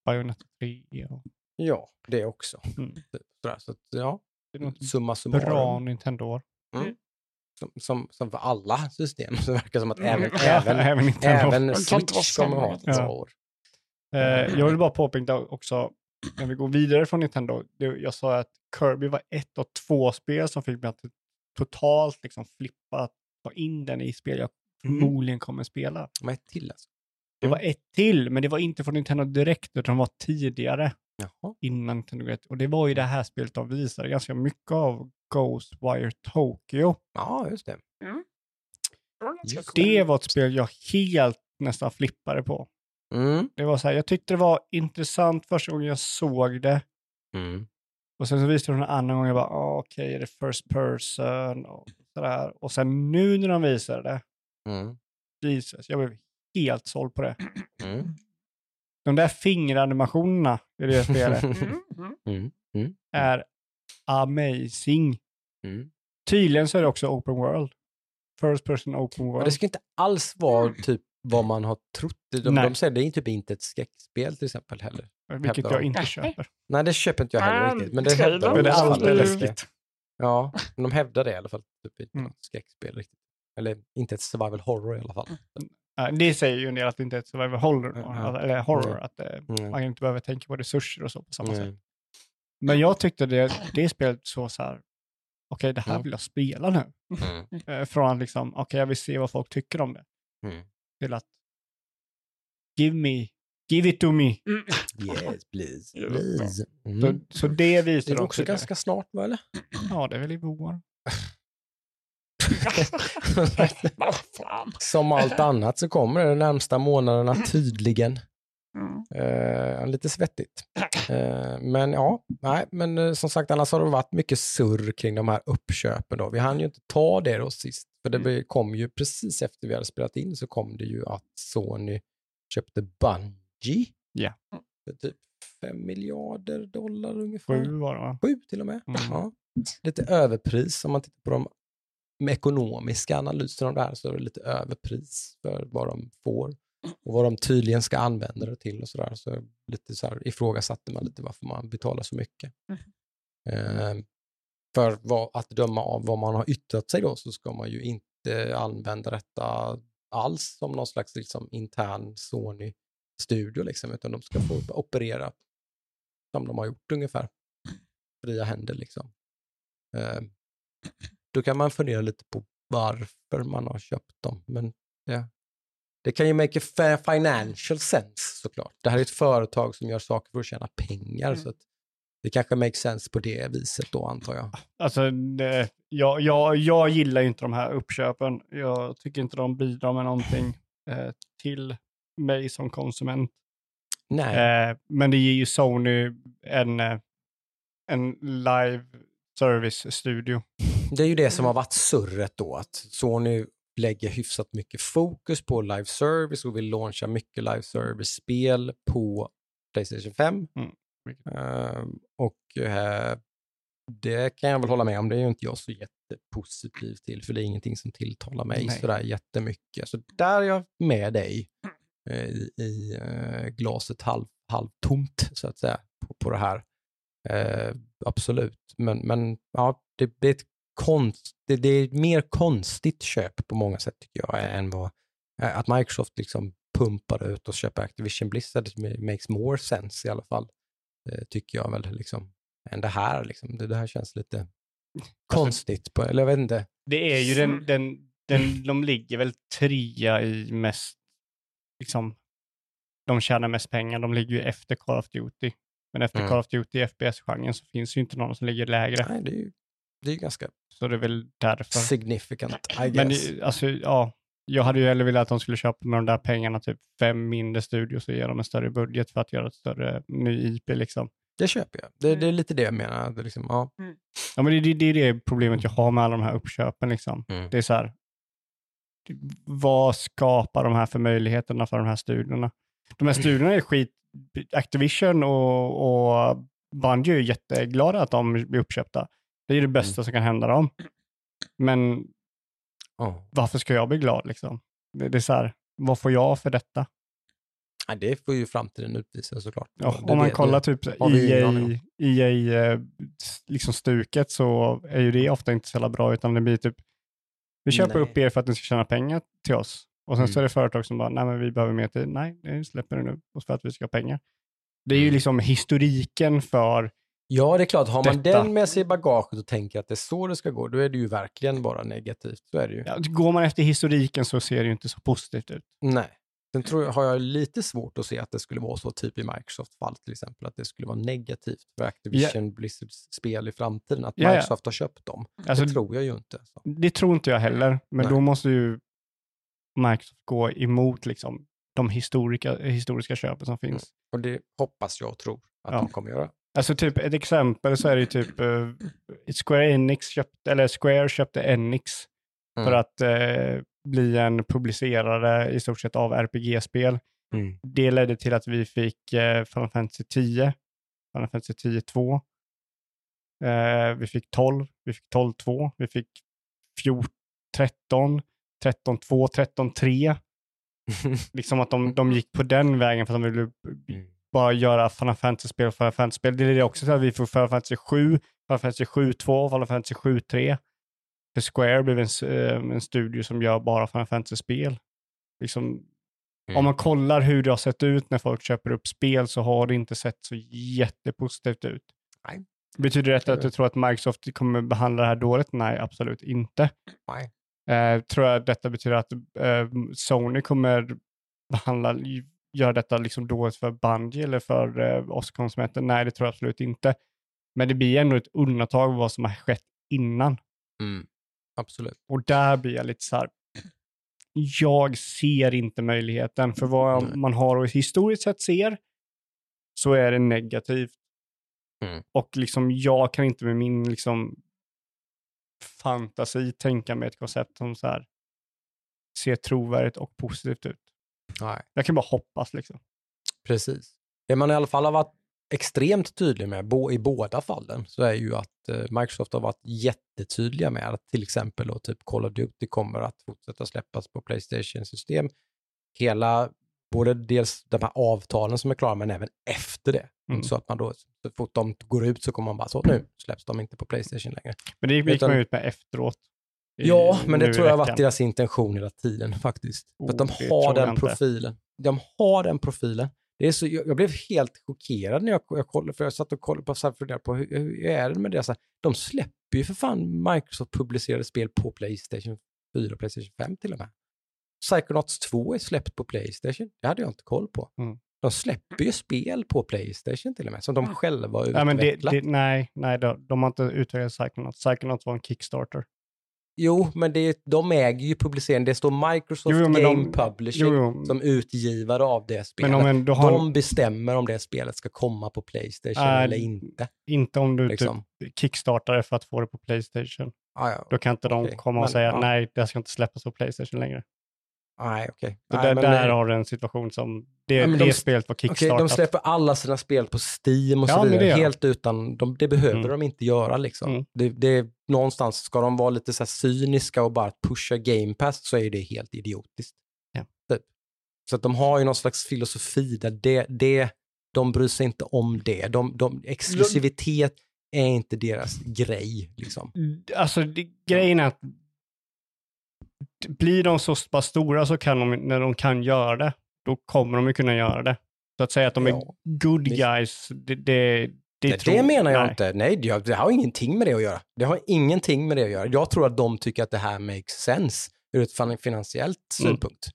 Speaker 2: Bayonetta 3 och...
Speaker 1: Ja, det också.
Speaker 2: Mm.
Speaker 1: Typ sådär. Så att, ja,
Speaker 2: Det är något
Speaker 1: summa summarum.
Speaker 2: bra Nintendo-år.
Speaker 1: Som, som, som för alla system så verkar det som att
Speaker 3: Mm.
Speaker 1: även,
Speaker 2: Ja,
Speaker 1: även,
Speaker 2: även
Speaker 1: även Switch kommer ha ett bra
Speaker 2: Ja.
Speaker 1: år.
Speaker 2: Eh, jag vill bara påpeka också, när vi går vidare från Nintendo, det, jag sa att Kirby var ett av två spel som fick mig att totalt liksom flippa att ta in den i spel jag
Speaker 1: Mm.
Speaker 2: förmodligen kommer spela.
Speaker 1: Men ett till alltså.
Speaker 2: Det var ett till, men det var inte från Nintendo direkt, utan det var tidigare
Speaker 1: Jaha.
Speaker 2: innan Nintendo Direkt. Och det var ju det här spelet de visade ganska mycket av Ghostwire Tokyo.
Speaker 1: Ja, just det.
Speaker 3: Det var coolt.
Speaker 2: Det var ett spel jag helt nästan flippade på.
Speaker 1: Mm.
Speaker 2: Det var så här, jag tyckte det var intressant första gången jag såg det.
Speaker 1: Mm.
Speaker 2: Och sen så visade de en annan gång, jag bara, ah, okej, är det first person? Och, sådär. och sen nu när de visade det,
Speaker 1: Mm.
Speaker 2: Jesus, jag blev helt såld på det.
Speaker 1: Mm.
Speaker 2: De där fingeranimationerna i det spelet
Speaker 3: Mm, mm.
Speaker 1: Mm.
Speaker 2: Är amazing.
Speaker 1: Mm.
Speaker 2: Tydligen så är det också open world. First person open
Speaker 1: Men
Speaker 2: world.
Speaker 1: det ska inte alls vara typ vad man har trott. De,
Speaker 2: Nej.
Speaker 1: de säger det är typ inte ett skräckspel till exempel heller.
Speaker 2: Vilket
Speaker 1: hävdar
Speaker 2: jag inte köper.
Speaker 1: Nej, det köper inte jag heller riktigt. Men det hävdar de
Speaker 2: det är alltid läskigt.
Speaker 1: Ja, men de hävdar det i alla fall. Typ inte
Speaker 2: Mm.
Speaker 1: något skräckspel riktigt. Eller inte ett survival horror i alla fall.
Speaker 2: Det säger ju en del att det inte är ett survival horror, alltså, eller horror,
Speaker 1: Nej.
Speaker 2: att eh,
Speaker 1: Mm.
Speaker 2: man inte behöver tänka på resurser och så på samma sätt.
Speaker 1: Mm.
Speaker 2: Men jag tyckte det, det spelet så så här, okej det här vill jag spela nu.
Speaker 1: Mm.
Speaker 2: Eh, från att liksom, okej jag vill se vad folk tycker om det,
Speaker 1: Mm.
Speaker 2: Att give me, give it to me.
Speaker 3: Mm.
Speaker 1: Yes, please. Please. Mm.
Speaker 2: Så, så det visar
Speaker 1: Det är
Speaker 2: de
Speaker 1: också
Speaker 2: tydligare.
Speaker 1: ganska snart, va, eller?
Speaker 2: Ja, det är väl i vår.
Speaker 1: Som allt annat så kommer det de närmsta månaderna tydligen.
Speaker 3: Mm.
Speaker 1: Eh, lite svettigt. Eh, men ja, nej, men eh, som sagt annars har det varit mycket surr kring de här uppköpen. Då. Vi hann ju inte ta det då sist, för det
Speaker 3: Mm.
Speaker 1: kom ju precis efter vi hade spelat in så kom det ju att Sony köpte Bungie.
Speaker 2: Ja.
Speaker 1: För typ 5 miljarder dollar ungefär.
Speaker 2: Sju var det va?
Speaker 1: Sju till och med.
Speaker 2: Mm.
Speaker 1: Ja. Lite överpris om man tittar på de med ekonomiska analyserna av det här så är det lite överpris för vad de får och vad de tydligen ska använda det till och sådär. Så lite så här ifrågasatte man lite varför man betalar så mycket. Eh, för vad, att döma av vad man har yttrat sig då så ska man ju inte använda detta alls som någon slags liksom, intern Sony-studio liksom, utan de ska få operera som de har gjort ungefär. Fria händer liksom. Eh, då kan man fundera lite på varför man har köpt dem. Men ja, Det kan ju make a fa- financial sense såklart. Det här är ett företag som gör saker för att tjäna pengar.
Speaker 2: Mm.
Speaker 1: Så att det kanske makes sense på det viset då antar jag.
Speaker 2: Alltså, det, jag, jag, jag gillar ju inte de här uppköpen. Jag tycker inte de bidrar med någonting eh, till mig som konsument.
Speaker 1: Nej,
Speaker 2: Eh, men det ger ju Sony en, eh, en live service-studio.
Speaker 1: det är ju det som har varit surret då, att Sony lägger hyfsat mycket fokus på live service och vill launcha mycket live service-spel på Playstation 5.
Speaker 2: Mm,
Speaker 1: Ehm, och eh, det kan jag väl hålla med om, det är ju inte jag så jättepositiv till, för det är ingenting som tilltalar mig
Speaker 2: Nej.
Speaker 1: sådär jättemycket. Så där är jag med dig eh, i, i eh, glaset halv, halvtomt, så att säga, på, på det här. Absolut, men, men ja, det, det, är ett konst, det, det är ett mer konstigt köp på många sätt tycker jag, än vad att Microsoft liksom pumpar ut och köper Activision Blizzard makes more sense i alla fall, eh, tycker jag väl, liksom, än det här. Liksom. Det, det här känns lite konstigt, på, eller jag vet inte.
Speaker 2: Det är ju den, den, den, de ligger väl trea i mest, liksom, de tjänar mest pengar. De ligger ju efter Call of Duty. Men efter
Speaker 1: Mm.
Speaker 2: Call of Duty i FPS-genren så finns ju inte någon som ligger lägre.
Speaker 1: Nej, det är ju det är ganska
Speaker 2: Så det är väl därför.
Speaker 1: significant, I guess.
Speaker 2: Men det, alltså, ja, jag hade ju hellre velat att de skulle köpa med de där pengarna, typ fem mindre studios och ge dem en större budget för att göra ett större ny IP liksom.
Speaker 1: Det köper jag. Det, det är lite det jag menar. Det är liksom, ja.
Speaker 2: Ja, men det, det, det är det problemet jag har med alla de här uppköpen liksom.
Speaker 1: Mm.
Speaker 2: Det är så här, vad skapar de här för möjligheterna för de här studierna? De här studierna är skit, Activision och, och Bungie är jätteglada att de blir uppköpta. Det är det bästa som kan hända dem. Men
Speaker 1: Ja.
Speaker 2: varför ska jag bli glad liksom? Det, det är så här, vad får jag för detta?
Speaker 1: Nej, det får ju framtiden utvisa såklart.
Speaker 2: Ja, om man
Speaker 1: det-
Speaker 2: kollar
Speaker 1: det-
Speaker 2: typ
Speaker 1: har vi ingen aning
Speaker 2: EA,
Speaker 1: om.
Speaker 2: EA eh, liksom så är ju det ofta inte så jävla bra utan det blir typ vi köper
Speaker 1: Nej.
Speaker 2: upp er för att ni ska tjäna pengar till oss och sen så är
Speaker 1: Mm.
Speaker 2: det företag som bara nej men vi behöver mer tid. Nej, det släpper det nu för att vi ska ha pengar. Det är ju
Speaker 1: Mm.
Speaker 2: liksom historiken för
Speaker 1: Ja, det är klart. Har man
Speaker 2: Detta.
Speaker 1: den med sig i bagaget och tänker att det är så det ska gå, då är det ju verkligen bara negativt. Så är det ju.
Speaker 2: ja, går man efter historiken så ser det ju inte så positivt ut.
Speaker 1: Nej. Sen tror jag, har jag lite svårt att se att det skulle vara så, typ i Microsoft fall till exempel, att det skulle vara negativt för Activision Blizzards spel i framtiden, att
Speaker 2: ja.
Speaker 1: Microsoft har köpt dem.
Speaker 2: Alltså,
Speaker 1: det tror jag ju inte. Så.
Speaker 2: det tror inte jag heller, men
Speaker 1: Nej.
Speaker 2: då måste ju Microsoft gå emot liksom de historiska, historiska köpen som finns.
Speaker 1: Och det hoppas jag och tror att
Speaker 2: Ja.
Speaker 1: de kommer göra.
Speaker 2: Alltså typ ett exempel så är det ju typ eh, Square Enix köpte, eller Square köpte Enix för
Speaker 1: Mm.
Speaker 2: att eh, bli en publicerare i stort sett av RPG-spel.
Speaker 1: Mm.
Speaker 2: Det ledde till att vi fick eh, Final Fantasy 10, Final Fantasy 10 2. Eh, vi fick 12, vi fick 12 2, vi fick 14, 13, 13 2, 13 3. Liksom att de, de gick på den vägen för att de ville
Speaker 1: Mm.
Speaker 2: Bara göra Final Fantasy-spel och Final Fantasy-spel. Det är det också så att vi får Final Fantasy 7, Final Fantasy 7 2, Final Fantasy 7 3. För Square blev en, eh, en studio som gör bara Final Fantasy-spel. Liksom,
Speaker 1: Mm.
Speaker 2: Om man kollar hur det har sett ut när folk köper upp spel så har det inte sett så jättepositivt ut.
Speaker 1: Nej.
Speaker 2: Betyder detta att
Speaker 1: Det-
Speaker 2: du tror att Microsoft kommer behandla det här dåligt? Nej, absolut inte.
Speaker 1: Nej.
Speaker 2: Eh, tror jag att detta betyder att eh, Sony kommer behandla, göra detta liksom dåligt för Bungie eller för eh, oss konsumenter? Nej, det tror jag absolut inte. Men det blir ändå ett undantag av vad som har skett innan.
Speaker 1: Mm. Absolut.
Speaker 2: Och där blir jag lite så här, jag ser inte möjligheten. För vad
Speaker 1: Nej.
Speaker 2: man har och historiskt sett ser så är det negativt.
Speaker 1: Mm.
Speaker 2: Och liksom jag kan inte med min liksom fantasi tänka mig ett koncept som så här ser trovärdigt och positivt ut.
Speaker 1: Nej.
Speaker 2: Jag kan bara hoppas liksom.
Speaker 1: Precis. Det man i alla fall har varit extremt tydlig med i båda fallen så är ju att eh, Microsoft har varit jättetydliga med att till exempel då, typ Call of Duty kommer att fortsätta släppas på Playstation-system. Hela, både dels de här avtalen som är klara men även efter det.
Speaker 2: Mm.
Speaker 1: Så att man då, så fort de går ut så kommer man bara så, nu släpps de inte på Playstation längre.
Speaker 2: Men det gick
Speaker 1: Utan-
Speaker 2: man ut med efteråt.
Speaker 1: Ja, men det tror jag har varit deras intention hela tiden faktiskt. För att de
Speaker 2: Oh,
Speaker 1: har den profilen. De har den profilen. Det är så, jag, jag blev helt chockerad när jag, jag kollade, för jag satt och kollade på, så här, funderade på hur, hur är det med det? Så här, de släpper ju för fan Microsoft publicerade spel på Playstation 4 och Playstation 5 till och med. Psychonauts 2 är släppt på Playstation. Det hade jag inte koll på.
Speaker 2: Mm.
Speaker 1: De släpper ju spel på Playstation till och med, som de själva har
Speaker 2: Nej, det,
Speaker 1: utvecklat.
Speaker 2: det, nej, nej de, de har inte utvecklat Psychonauts. Psychonauts var en Kickstarter.
Speaker 1: Jo, men det, är- de äger ju publiceringen. Det står Microsoft
Speaker 2: Jo, jo,
Speaker 1: Game
Speaker 2: de-
Speaker 1: Publishing
Speaker 2: Jo,
Speaker 1: som utgivare av det spelet.
Speaker 2: men om en, har
Speaker 1: De bestämmer om det spelet ska komma på Playstation
Speaker 2: Äh,
Speaker 1: eller inte.
Speaker 2: inte om du
Speaker 1: Liksom.
Speaker 2: typ kickstartar för att få det på Playstation.
Speaker 1: Ah, ja.
Speaker 2: Då kan inte de
Speaker 1: Okej,
Speaker 2: komma och
Speaker 1: men,
Speaker 2: säga
Speaker 1: ja.
Speaker 2: nej, det ska inte släppas på Playstation längre.
Speaker 1: Nej, okej. Nej,
Speaker 2: där,
Speaker 1: men,
Speaker 2: där
Speaker 1: eh,
Speaker 2: har du en situation som, det,
Speaker 1: Ja,
Speaker 2: det
Speaker 1: de-
Speaker 2: spelet var kickstartat.
Speaker 1: de släpper alla sina spel på Steam och
Speaker 2: Ja,
Speaker 1: så vidare, helt utan, de, det behöver
Speaker 2: Mm.
Speaker 1: de inte göra liksom.
Speaker 2: Mm.
Speaker 1: Det, det, någonstans ska de vara lite så här cyniska och bara pusha Game Pass så är det helt idiotiskt.
Speaker 2: Ja.
Speaker 1: Typ. Så att de har ju någon slags filosofi där det, det, de bryr sig inte om det. De, de, exklusivitet är inte deras grej liksom.
Speaker 2: Alltså det, grejen är att blir de så pass stora så kan de, när de kan göra det, då kommer de ju kunna göra det. Så att säga att de är
Speaker 1: Ja,
Speaker 2: good
Speaker 1: visst.
Speaker 2: guys, det, det, det,
Speaker 1: Det,
Speaker 2: tror-
Speaker 1: det menar jag
Speaker 2: nej.
Speaker 1: inte. Nej, det, det har ingenting med det att göra. Det har ingenting med det att göra. Jag tror att de tycker att det här makes sense ur ett fin- finansiellt
Speaker 2: Mm.
Speaker 1: synpunkt.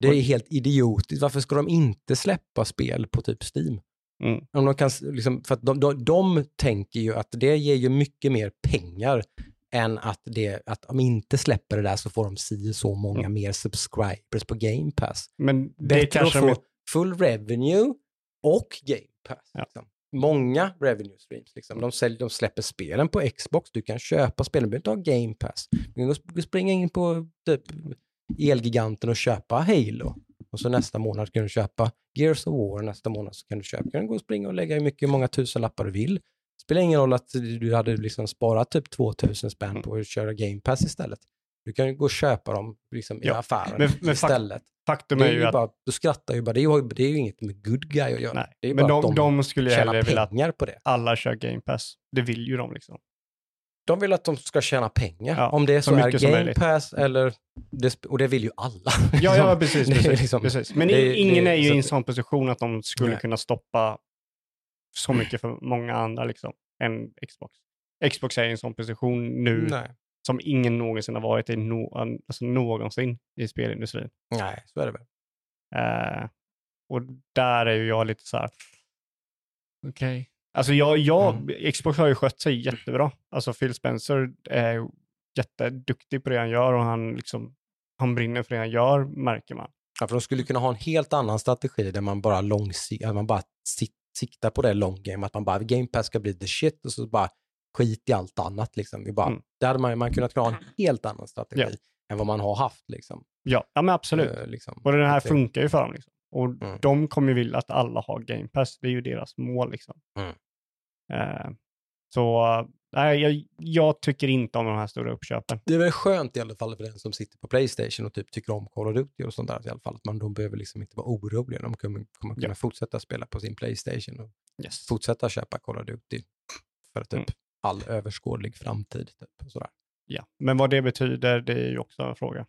Speaker 1: Det är helt idiotiskt. Varför ska de inte släppa spel på typ Steam?
Speaker 2: Mm.
Speaker 1: Om de, kan, liksom, för att de, de, de tänker ju att det ger ju mycket mer pengar än att, det, att de inte släpper det där så får de si så många
Speaker 2: Mm.
Speaker 1: mer subscribers på Game Pass.
Speaker 2: Men det
Speaker 1: Bättre
Speaker 2: kanske
Speaker 1: att
Speaker 2: de
Speaker 1: få full revenue och Game Pass.
Speaker 2: Ja.
Speaker 1: Liksom. Många revenue streams. Liksom. De, säljer, de släpper spelen på Xbox, du kan köpa spelen, du behöver inte ha Game Pass. Du kan springa in på typ, Elgiganten och köpa Halo. Och så nästa månad kan du köpa Gears of War, nästa månad så kan du köpa, kan du gå och springa och lägga hur mycket, många tusen lappar du vill. Spelar ingen roll att du hade liksom sparat typ 2000 spänn
Speaker 2: Mm.
Speaker 1: på att köra Game Pass istället. Du kan ju gå och köpa dem liksom i
Speaker 2: Ja,
Speaker 1: affären
Speaker 2: men- men
Speaker 1: istället.
Speaker 2: Faktum är
Speaker 1: är
Speaker 2: ju att
Speaker 1: bara, du skrattar ju bara, det är ju, det är ju inget med good guy att göra.
Speaker 2: nej.
Speaker 1: Det är
Speaker 2: Men
Speaker 1: bara att
Speaker 2: de, de skulle hellre vilja att
Speaker 1: på det.
Speaker 2: alla kör Game Pass. Det vill ju de liksom.
Speaker 1: De vill att de ska tjäna pengar.
Speaker 2: Ja,
Speaker 1: Om det är
Speaker 2: så
Speaker 1: så är Game. Pass eller, det, och det vill ju alla.
Speaker 2: Ja, ja precis. Precis,
Speaker 1: liksom-
Speaker 2: precis. Men
Speaker 1: det-
Speaker 2: ingen
Speaker 1: det-
Speaker 2: är ju i en sån position att de skulle
Speaker 1: Nej.
Speaker 2: kunna stoppa så mycket för många andra liksom, än Xbox. Xbox är i en sån position nu
Speaker 1: Nej.
Speaker 2: som ingen någonsin har varit i no, alltså någonsin i spelindustrin.
Speaker 1: Nej, så är det väl.
Speaker 2: Eh, och där är ju jag lite så här, okej. Alltså jag, jag,
Speaker 1: Mm.
Speaker 2: Xbox har ju skött sig jättebra. Alltså Phil Spencer är jätteduktig på det han gör och han, liksom, han brinner för det han gör, märker man.
Speaker 1: Ja, för de skulle kunna ha en helt annan strategi där man bara, långsi- att man bara sit, siktar på det long game, att man bara, Game Pass ska bli the shit och så bara skit i allt annat. Liksom. Vi bara,
Speaker 2: Mm.
Speaker 1: Där hade man, man kunnat ha en helt annan strategi
Speaker 2: Ja.
Speaker 1: än vad man har haft. Liksom.
Speaker 2: Ja, ja men absolut.
Speaker 1: Eh, liksom.
Speaker 2: Och den här funkar ju för dem. Liksom. Och
Speaker 1: Mm.
Speaker 2: de kommer ju vilja att alla har Game Pass. Det är ju deras mål. Liksom.
Speaker 1: Mm.
Speaker 2: Eh, så nej, jag, jag tycker inte om de här stora uppköpen.
Speaker 1: Det är väl skönt i alla fall för den som sitter på Playstation och typ tycker om Call of Duty och sånt där i alla fall. Att man, de behöver liksom inte vara oroliga. De kommer, kommer kunna
Speaker 2: Ja.
Speaker 1: fortsätta spela på sin Playstation och
Speaker 2: Yes.
Speaker 1: fortsätta köpa Call of Duty för typ
Speaker 2: Mm.
Speaker 1: all överskådlig framtid. Typ, och sådär.
Speaker 2: Ja. Men vad det betyder, det är ju också en fråga.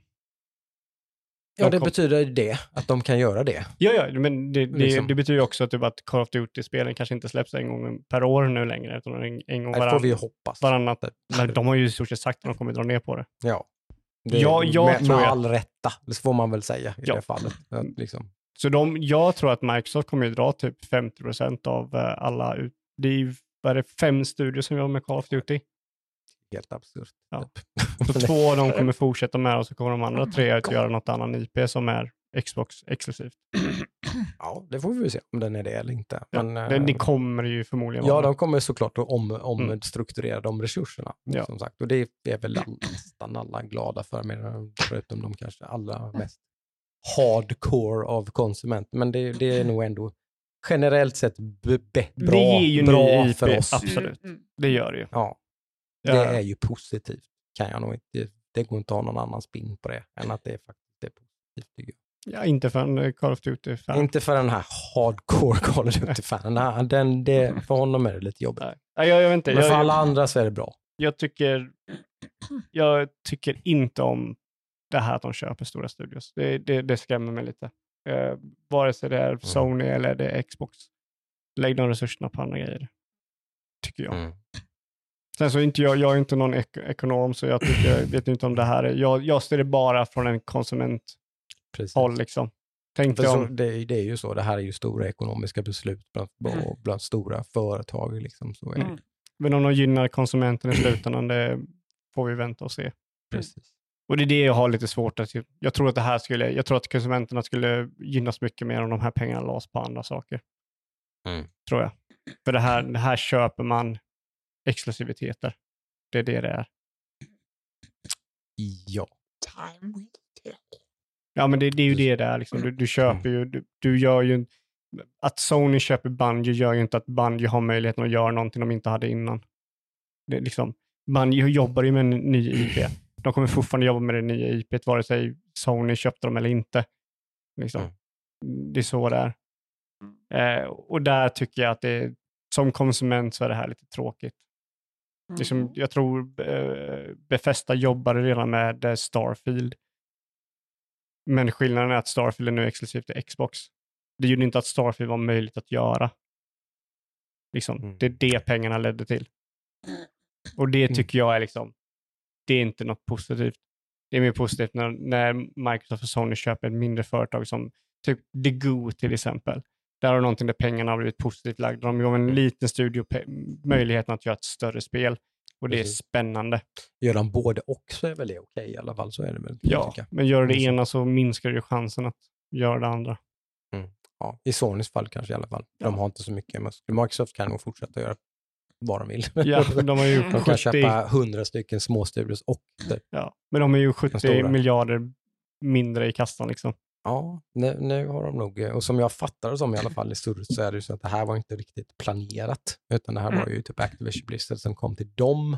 Speaker 1: Ja,
Speaker 2: De
Speaker 1: det
Speaker 2: kom-
Speaker 1: betyder det, att de kan göra det.
Speaker 2: Ja, ja men det, det,
Speaker 1: Liksom.
Speaker 2: det betyder också att, typ att Call of Duty-spelen kanske inte släpps en gång per år nu längre, utan en, en gång
Speaker 1: Det får
Speaker 2: varann,
Speaker 1: vi ju hoppas.
Speaker 2: varannat. Men de har ju i stort sett sagt att de kommer dra ner på det.
Speaker 1: Ja. Det,
Speaker 2: Ja, jag
Speaker 1: med,
Speaker 2: tror
Speaker 1: med
Speaker 2: jag-
Speaker 1: all rätta, det får man väl säga i
Speaker 2: Ja.
Speaker 1: det fallet. Liksom.
Speaker 2: Så de, jag tror att Microsoft kommer ju dra typ 50% av eh, alla, ut, det är vad är det, fem studier som jobbar med Call of Duty.
Speaker 1: Helt absurt.
Speaker 2: Ja.
Speaker 1: Typ.
Speaker 2: Så två av dem kommer fortsätta med och så kommer de andra tre att göra något annan IP som är Xbox exklusivt.
Speaker 1: ja, det får vi väl se om den är det eller inte.
Speaker 2: Ja,
Speaker 1: Men,
Speaker 2: det, det
Speaker 1: eh,
Speaker 2: kommer ju förmodligen
Speaker 1: Ja, de kommer såklart att om,
Speaker 2: Mm.
Speaker 1: omstrukturera de resurserna.
Speaker 2: Ja.
Speaker 1: Som sagt. Och det är väl nästan alla glada för, medan- förutom de kanske allra mest hardcore av konsumenter. Men det, det är nog ändå generellt sett b- be, bra,
Speaker 2: det ger ju
Speaker 1: bra
Speaker 2: IP,
Speaker 1: för oss.
Speaker 2: absolut.
Speaker 3: Mm, mm.
Speaker 2: Det gör det ju.
Speaker 1: Ja,
Speaker 2: Ja.
Speaker 1: det är ju positivt. Kan jag nog inte, det går inte att ha någon annan spin på det än att det faktiskt är positivt. Tycker
Speaker 2: Ja, inte för en eh, Call of Duty-fan.
Speaker 1: jag. Inte för den här hardcore Call of Duty-fanen. Den- Den, det, för honom är det lite jobbigt.
Speaker 2: Nej, jag, jag vet inte.
Speaker 1: Men för
Speaker 2: Jag,
Speaker 1: alla
Speaker 2: jag,
Speaker 1: andra så är det bra.
Speaker 2: jag, tycker, jag tycker inte om det här att de köper stora studios. Det, det, det skrämmer mig lite. Eh, vare sig det är Sony eller det är Xbox. Lägg de resurserna på andra grejer. Tycker jag.
Speaker 1: Mm.
Speaker 2: Sen så är inte jag, jag är inte någon ek- ekonom så jag tycker, jag vet inte om det här är, jag, jag ser det bara från en konsument
Speaker 1: Precis.
Speaker 2: håll liksom. Tänk
Speaker 1: så,
Speaker 2: om,
Speaker 1: det, det är ju så, det här är ju stora ekonomiska beslut bland,
Speaker 3: Mm.
Speaker 1: och bland stora företag. Liksom, så är det.
Speaker 3: Mm.
Speaker 2: men om de gynnar konsumenten i slutändan, det får vi vänta och se.
Speaker 1: Precis.
Speaker 2: Och det är det jag har lite svårt att, jag tror att det här skulle, jag tror att konsumenterna skulle gynnas mycket mer om de här pengarna lades på andra saker.
Speaker 1: Mm.
Speaker 2: Tror jag. För det här, det här köper man exklusiviteter. Det är det det är.
Speaker 1: Ja.
Speaker 3: Time will tell.
Speaker 2: Ja, men det, det är ju det det är. Liksom. Du, du köper ju, du, du gör ju, att Sony köper Bungie gör ju inte att Bungie har möjligheten att göra någonting de inte hade innan. Det är liksom, Bungie jobbar ju med en ny IP. De kommer fortfarande jobba med det nya IP, vare sig Sony köpte dem eller inte. Liksom. Det är så det är. Eh, och där tycker jag att det, som konsument så är det här lite tråkigt. Liksom,
Speaker 3: Mm.
Speaker 2: jag tror eh, Befesta jobbade redan med eh, Starfield. Men skillnaden är att Starfield är nu exklusivt till Xbox. Det gjorde inte att Starfield var möjligt att göra. Liksom,
Speaker 1: Mm.
Speaker 2: Det är det pengarna ledde till. Och det
Speaker 1: Mm.
Speaker 2: tycker jag är liksom, det är inte något positivt. Det är mer positivt när, när Microsoft och Sony köper ett mindre företag som typ The Goo till exempel. Där har du någonting där pengarna har blivit positivt lagda. De gav en liten studio möjligheten att göra ett större spel. Och det är
Speaker 1: Precis.
Speaker 2: spännande.
Speaker 1: Gör de både och så är väl det okej i alla fall. Så är det väl. kan
Speaker 2: Ja, men gör du det
Speaker 1: Mm.
Speaker 2: ena så minskar ju chansen att göra det andra.
Speaker 1: Ja, I Sonys fall kanske i alla fall. De
Speaker 2: Ja.
Speaker 1: har inte så mycket muskler. Microsoft kan nog fortsätta göra vad de vill.
Speaker 2: Ja, de har ju
Speaker 3: De
Speaker 1: de
Speaker 2: 70,
Speaker 1: kan köpa hundra stycken småstudios och typ.
Speaker 2: ja, men de är ju 70
Speaker 1: stora.
Speaker 2: miljarder mindre i kassan liksom.
Speaker 1: Ja, nu, nu har de nog, och som jag fattar det som i alla fall i surret så är det ju så att det här var inte riktigt planerat, utan det här var ju typ Activision Blizzard som kom till dem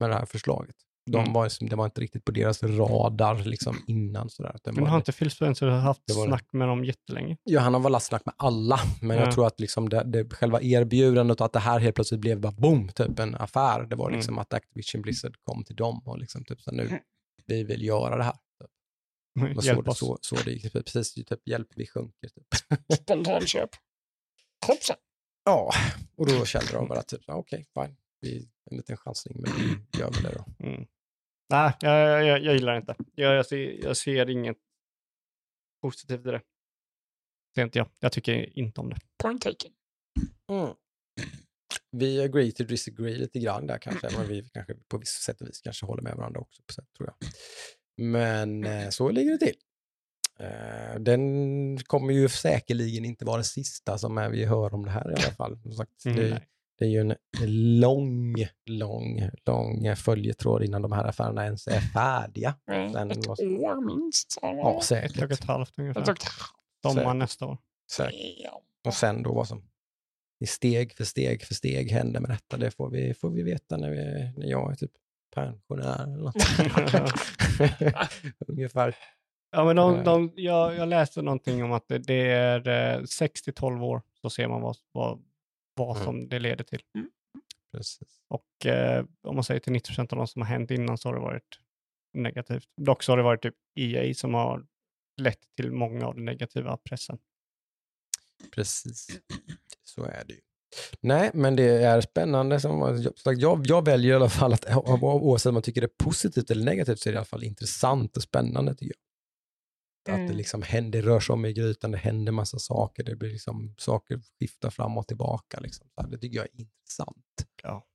Speaker 1: med det här förslaget. De
Speaker 2: Mm.
Speaker 1: var, det var inte riktigt på deras radar liksom innan sådär. Det
Speaker 2: Men har inte Phil Spencer haft
Speaker 1: det var
Speaker 2: snack med dem jättelänge?
Speaker 1: Ja, han har väl haft snack med alla, men
Speaker 2: Ja.
Speaker 1: jag tror att liksom det, det, själva erbjudandet och att det här helt plötsligt blev bara boom, typ en affär. Det var
Speaker 2: Mm.
Speaker 1: liksom att Activision Blizzard kom till dem och liksom typ så nu, vi vill göra det här. Så,
Speaker 2: Hjälp
Speaker 1: det,
Speaker 2: oss.
Speaker 1: så, så det gick, precis, typ hjälp, vi sjunker. Typ.
Speaker 3: Spontanköp. Hoppsan.
Speaker 1: Ja, och då kände de bara typ, ja, okej, fine, vi, en liten chansning, men vi gör väl det då.
Speaker 2: Mm. Nej, jag, jag, jag gillar det inte. Jag, jag, ser, jag ser inget positivt i det. Det är inte jag. Jag tycker inte om det.
Speaker 3: Point taken.
Speaker 1: Mm. Vi agree to disagree lite grann där kanske, men vi kanske på vissa sätt och vis kanske håller med varandra också på sätt, tror jag. Men eh, så ligger det till. Eh, den kommer ju säkerligen inte vara det sista som är vi hör om det här i alla fall. Som sagt,
Speaker 2: Mm,
Speaker 1: det, det är ju en lång, lång, lång följetråd innan de här affärerna ens är färdiga.
Speaker 3: Eh,
Speaker 1: Sen
Speaker 3: Ett
Speaker 1: måste-
Speaker 3: år minst.
Speaker 1: Ja,
Speaker 2: Ett och
Speaker 1: säkert.
Speaker 2: ett halvt ungefär.
Speaker 3: ett
Speaker 2: Sommar
Speaker 1: säkert.
Speaker 2: nästa år.
Speaker 1: säkert. Och sen då vad som i steg för steg för steg händer med detta, det får vi, får vi veta när, vi, när jag är typ pensionär eller något. Ungefär.
Speaker 2: Ja, men de,
Speaker 1: Eh.
Speaker 2: de, jag, jag läste någonting om att det, det är eh, 6 till 12 år så ser man vad, vad, vad
Speaker 1: Mm.
Speaker 2: som det leder till.
Speaker 1: Precis.
Speaker 2: Och eh, om man säger till 90 procent av de som har hänt innan så har det varit negativt. Dock så har det varit typ EA som har lett till många av den negativa pressen.
Speaker 1: Precis. Så är det ju. Nej, men det är spännande. Som som sagt, jag, jag väljer i alla fall att oavsett om man tycker det är positivt eller negativt så är det i alla fall intressant och spännande tycker jag. Att det
Speaker 3: Mm.
Speaker 1: liksom händer, rör sig om i grytan, det händer massa saker, det blir liksom saker skiftar fram och tillbaka. Liksom. Det tycker jag är intressant.
Speaker 2: Ja,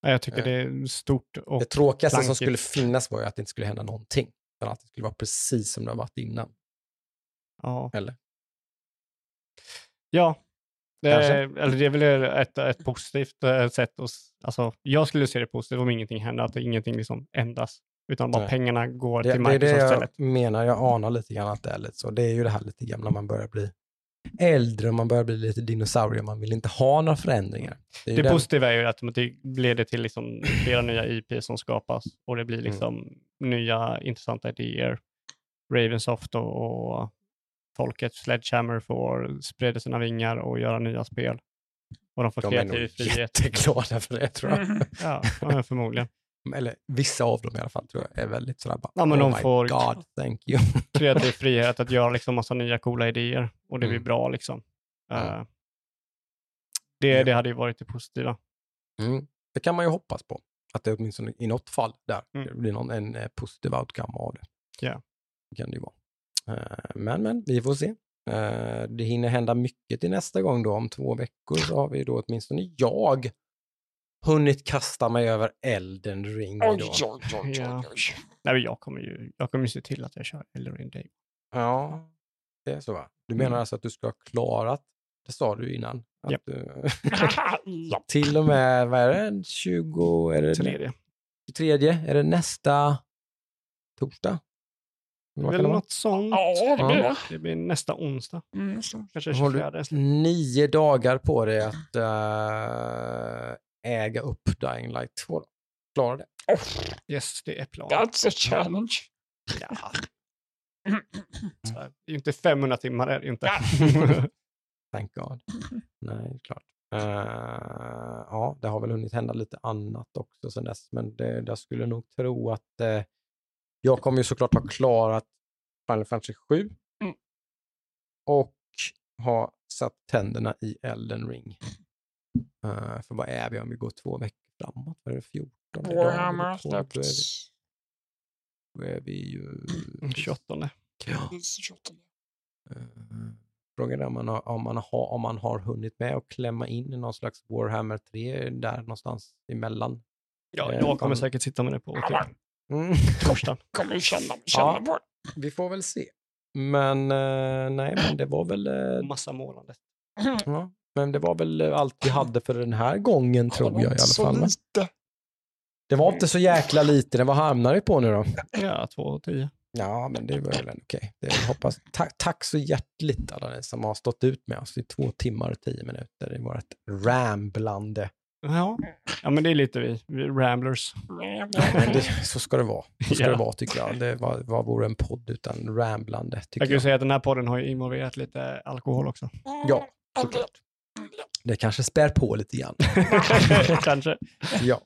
Speaker 2: Jag tycker
Speaker 1: Eh.
Speaker 2: det är stort och
Speaker 1: Det tråkigaste som
Speaker 2: plankigt.
Speaker 1: skulle finnas var ju att det inte skulle hända någonting. Utan att det skulle vara precis som det har varit innan.
Speaker 2: ja.
Speaker 1: Eller?
Speaker 2: Ja, det
Speaker 1: Kanske.
Speaker 2: är, eller det är väl ett, ett positivt eh, sätt. Att, alltså, jag skulle se det positivt om ingenting händer, att ingenting liksom ändras. Utan bara
Speaker 1: Nej.
Speaker 2: pengarna går
Speaker 1: Det,
Speaker 2: till
Speaker 1: det är det
Speaker 2: Microsoft
Speaker 1: jag
Speaker 2: istället.
Speaker 1: menar, jag anar lite grann att det är lite så. Det är ju det här lite grann när man börjar bli äldre och man börjar bli lite dinosaurier, man vill inte ha några förändringar. är ju
Speaker 2: Det positiva är ju att det leder till liksom flera nya IP som skapas och det
Speaker 1: Mm.
Speaker 2: blir liksom nya intressanta idéer. Ravensoft och, och folket Sledgehammer får sprida sina vingar och göra nya spel. Och de får
Speaker 1: de är nog
Speaker 2: kreativ frihet.
Speaker 1: jätteglada för det tror jag.
Speaker 3: Mm.
Speaker 2: Ja, förmodligen.
Speaker 1: Eller vissa av dem i alla fall tror jag är väldigt sådär bara,
Speaker 2: Ja, men
Speaker 1: oh
Speaker 2: de
Speaker 1: my
Speaker 2: får-
Speaker 1: god, thank you.
Speaker 2: Kreativ frihet att göra liksom massa nya coola idéer och det blir
Speaker 1: Mm.
Speaker 2: bra liksom.
Speaker 1: Ja.
Speaker 2: Eh, det, det hade ju varit det positiva.
Speaker 1: Mm. Det kan man ju hoppas på. Att det åtminstone i något fall där
Speaker 2: Mm.
Speaker 1: det blir någon, en eh, positiv outcome av det.
Speaker 2: Ja.
Speaker 1: Det kan det ju vara. Eh, Men, men, vi får se. Eh, Det hinner hända mycket till nästa gång då. Om två veckor så har vi då åtminstone jag hunnit kasta mig över Elden ring.
Speaker 3: Oj,
Speaker 1: Då.
Speaker 3: oj, oj, oj,
Speaker 2: Ja. Nej, men jag kommer ju jag kommer ju se till att jag kör Elden Ring Day.
Speaker 1: Ja, det är så va? Du
Speaker 2: Mm.
Speaker 1: menar alltså att du ska ha klarat, det sa du innan, att
Speaker 2: Japp.
Speaker 1: du, till och med, vad är det, 20, är det
Speaker 2: Tredje.
Speaker 1: 23, är det nästa torsdag?
Speaker 2: Det
Speaker 1: Vad
Speaker 2: väl
Speaker 1: det vara?
Speaker 2: något sånt.
Speaker 3: ja, det blir det.
Speaker 2: Det blir nästa onsdag.
Speaker 3: Mm.
Speaker 2: Kanske
Speaker 1: Har du-
Speaker 2: 24.
Speaker 1: Nio dagar på dig att eh, äga upp Dying Light 2. Klara det?
Speaker 3: Oh,
Speaker 2: Yes, det är planen.
Speaker 3: that's a challenge.
Speaker 2: Ja. Det är ju inte 500 timmar, är det inte.
Speaker 1: Thank God. Nej, klart. Eh, ja, det har väl hunnit hända lite annat också sen dess, men det, jag skulle nog tro att eh, jag kommer ju såklart ha klarat Final Fantasy 7
Speaker 3: Mm.
Speaker 1: och ha satt tänderna i Elden Ring. Eh, för vad är vi om vi går två veckor framåt? Vad är det 14 idag?
Speaker 3: Warhammer
Speaker 1: Då är vi-
Speaker 3: släppts.
Speaker 1: Då är vi ju...
Speaker 2: 28.
Speaker 1: Ja.
Speaker 3: 28.
Speaker 1: Eh, Frågan är om man, har, om, man har, om man har hunnit med att klämma in i någon slags Warhammer 3 där någonstans emellan.
Speaker 2: Ja,
Speaker 1: Eh,
Speaker 2: jag kommer säkert sitta med det på
Speaker 3: Ja,
Speaker 2: typ
Speaker 1: Mm.
Speaker 2: torsdagen.
Speaker 3: Kommer ju känna, känna
Speaker 1: Ja.
Speaker 3: på.
Speaker 1: Vi får väl se. Men eh, nej, men det var väl, eh,
Speaker 2: Massa målande.
Speaker 1: ja, men det var väl eh, allt vi hade för den här gången tror jag i alla
Speaker 3: Så
Speaker 1: fall. Men
Speaker 3: lite.
Speaker 1: Det var inte så jäkla lite. Vad hamnar vi på nu då?
Speaker 2: Ja, 2 och 10.
Speaker 1: Ja, men det var väl okej. Det hoppas. Ta tack så hjärtligt alla ni som har stått ut med oss i två timmar och tio minuter i vårt ramblande.
Speaker 2: Ja. ja, men det är lite vi, vi ramblers.
Speaker 1: Men det, så ska det vara. Så ska
Speaker 2: Ja.
Speaker 1: det vara tycker jag. Det var, vad vore en podd utan ramblande
Speaker 2: Jag kan ju
Speaker 1: jag.
Speaker 2: säga att den här podden har ju involverat lite alkohol också.
Speaker 1: Ja, såklart. Det kanske spär på lite grann.
Speaker 2: Kanske.
Speaker 1: Ja.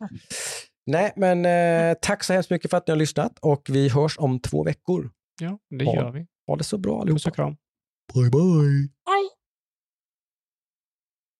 Speaker 1: Nej, men eh, tack så hemskt mycket för att ni har lyssnat och vi hörs om två veckor.
Speaker 2: Ja, det
Speaker 1: Ja.
Speaker 2: gör vi.
Speaker 1: Ha det så bra
Speaker 2: Puss
Speaker 1: allihopa.
Speaker 2: och kram.
Speaker 1: Bye bye.
Speaker 3: Aj.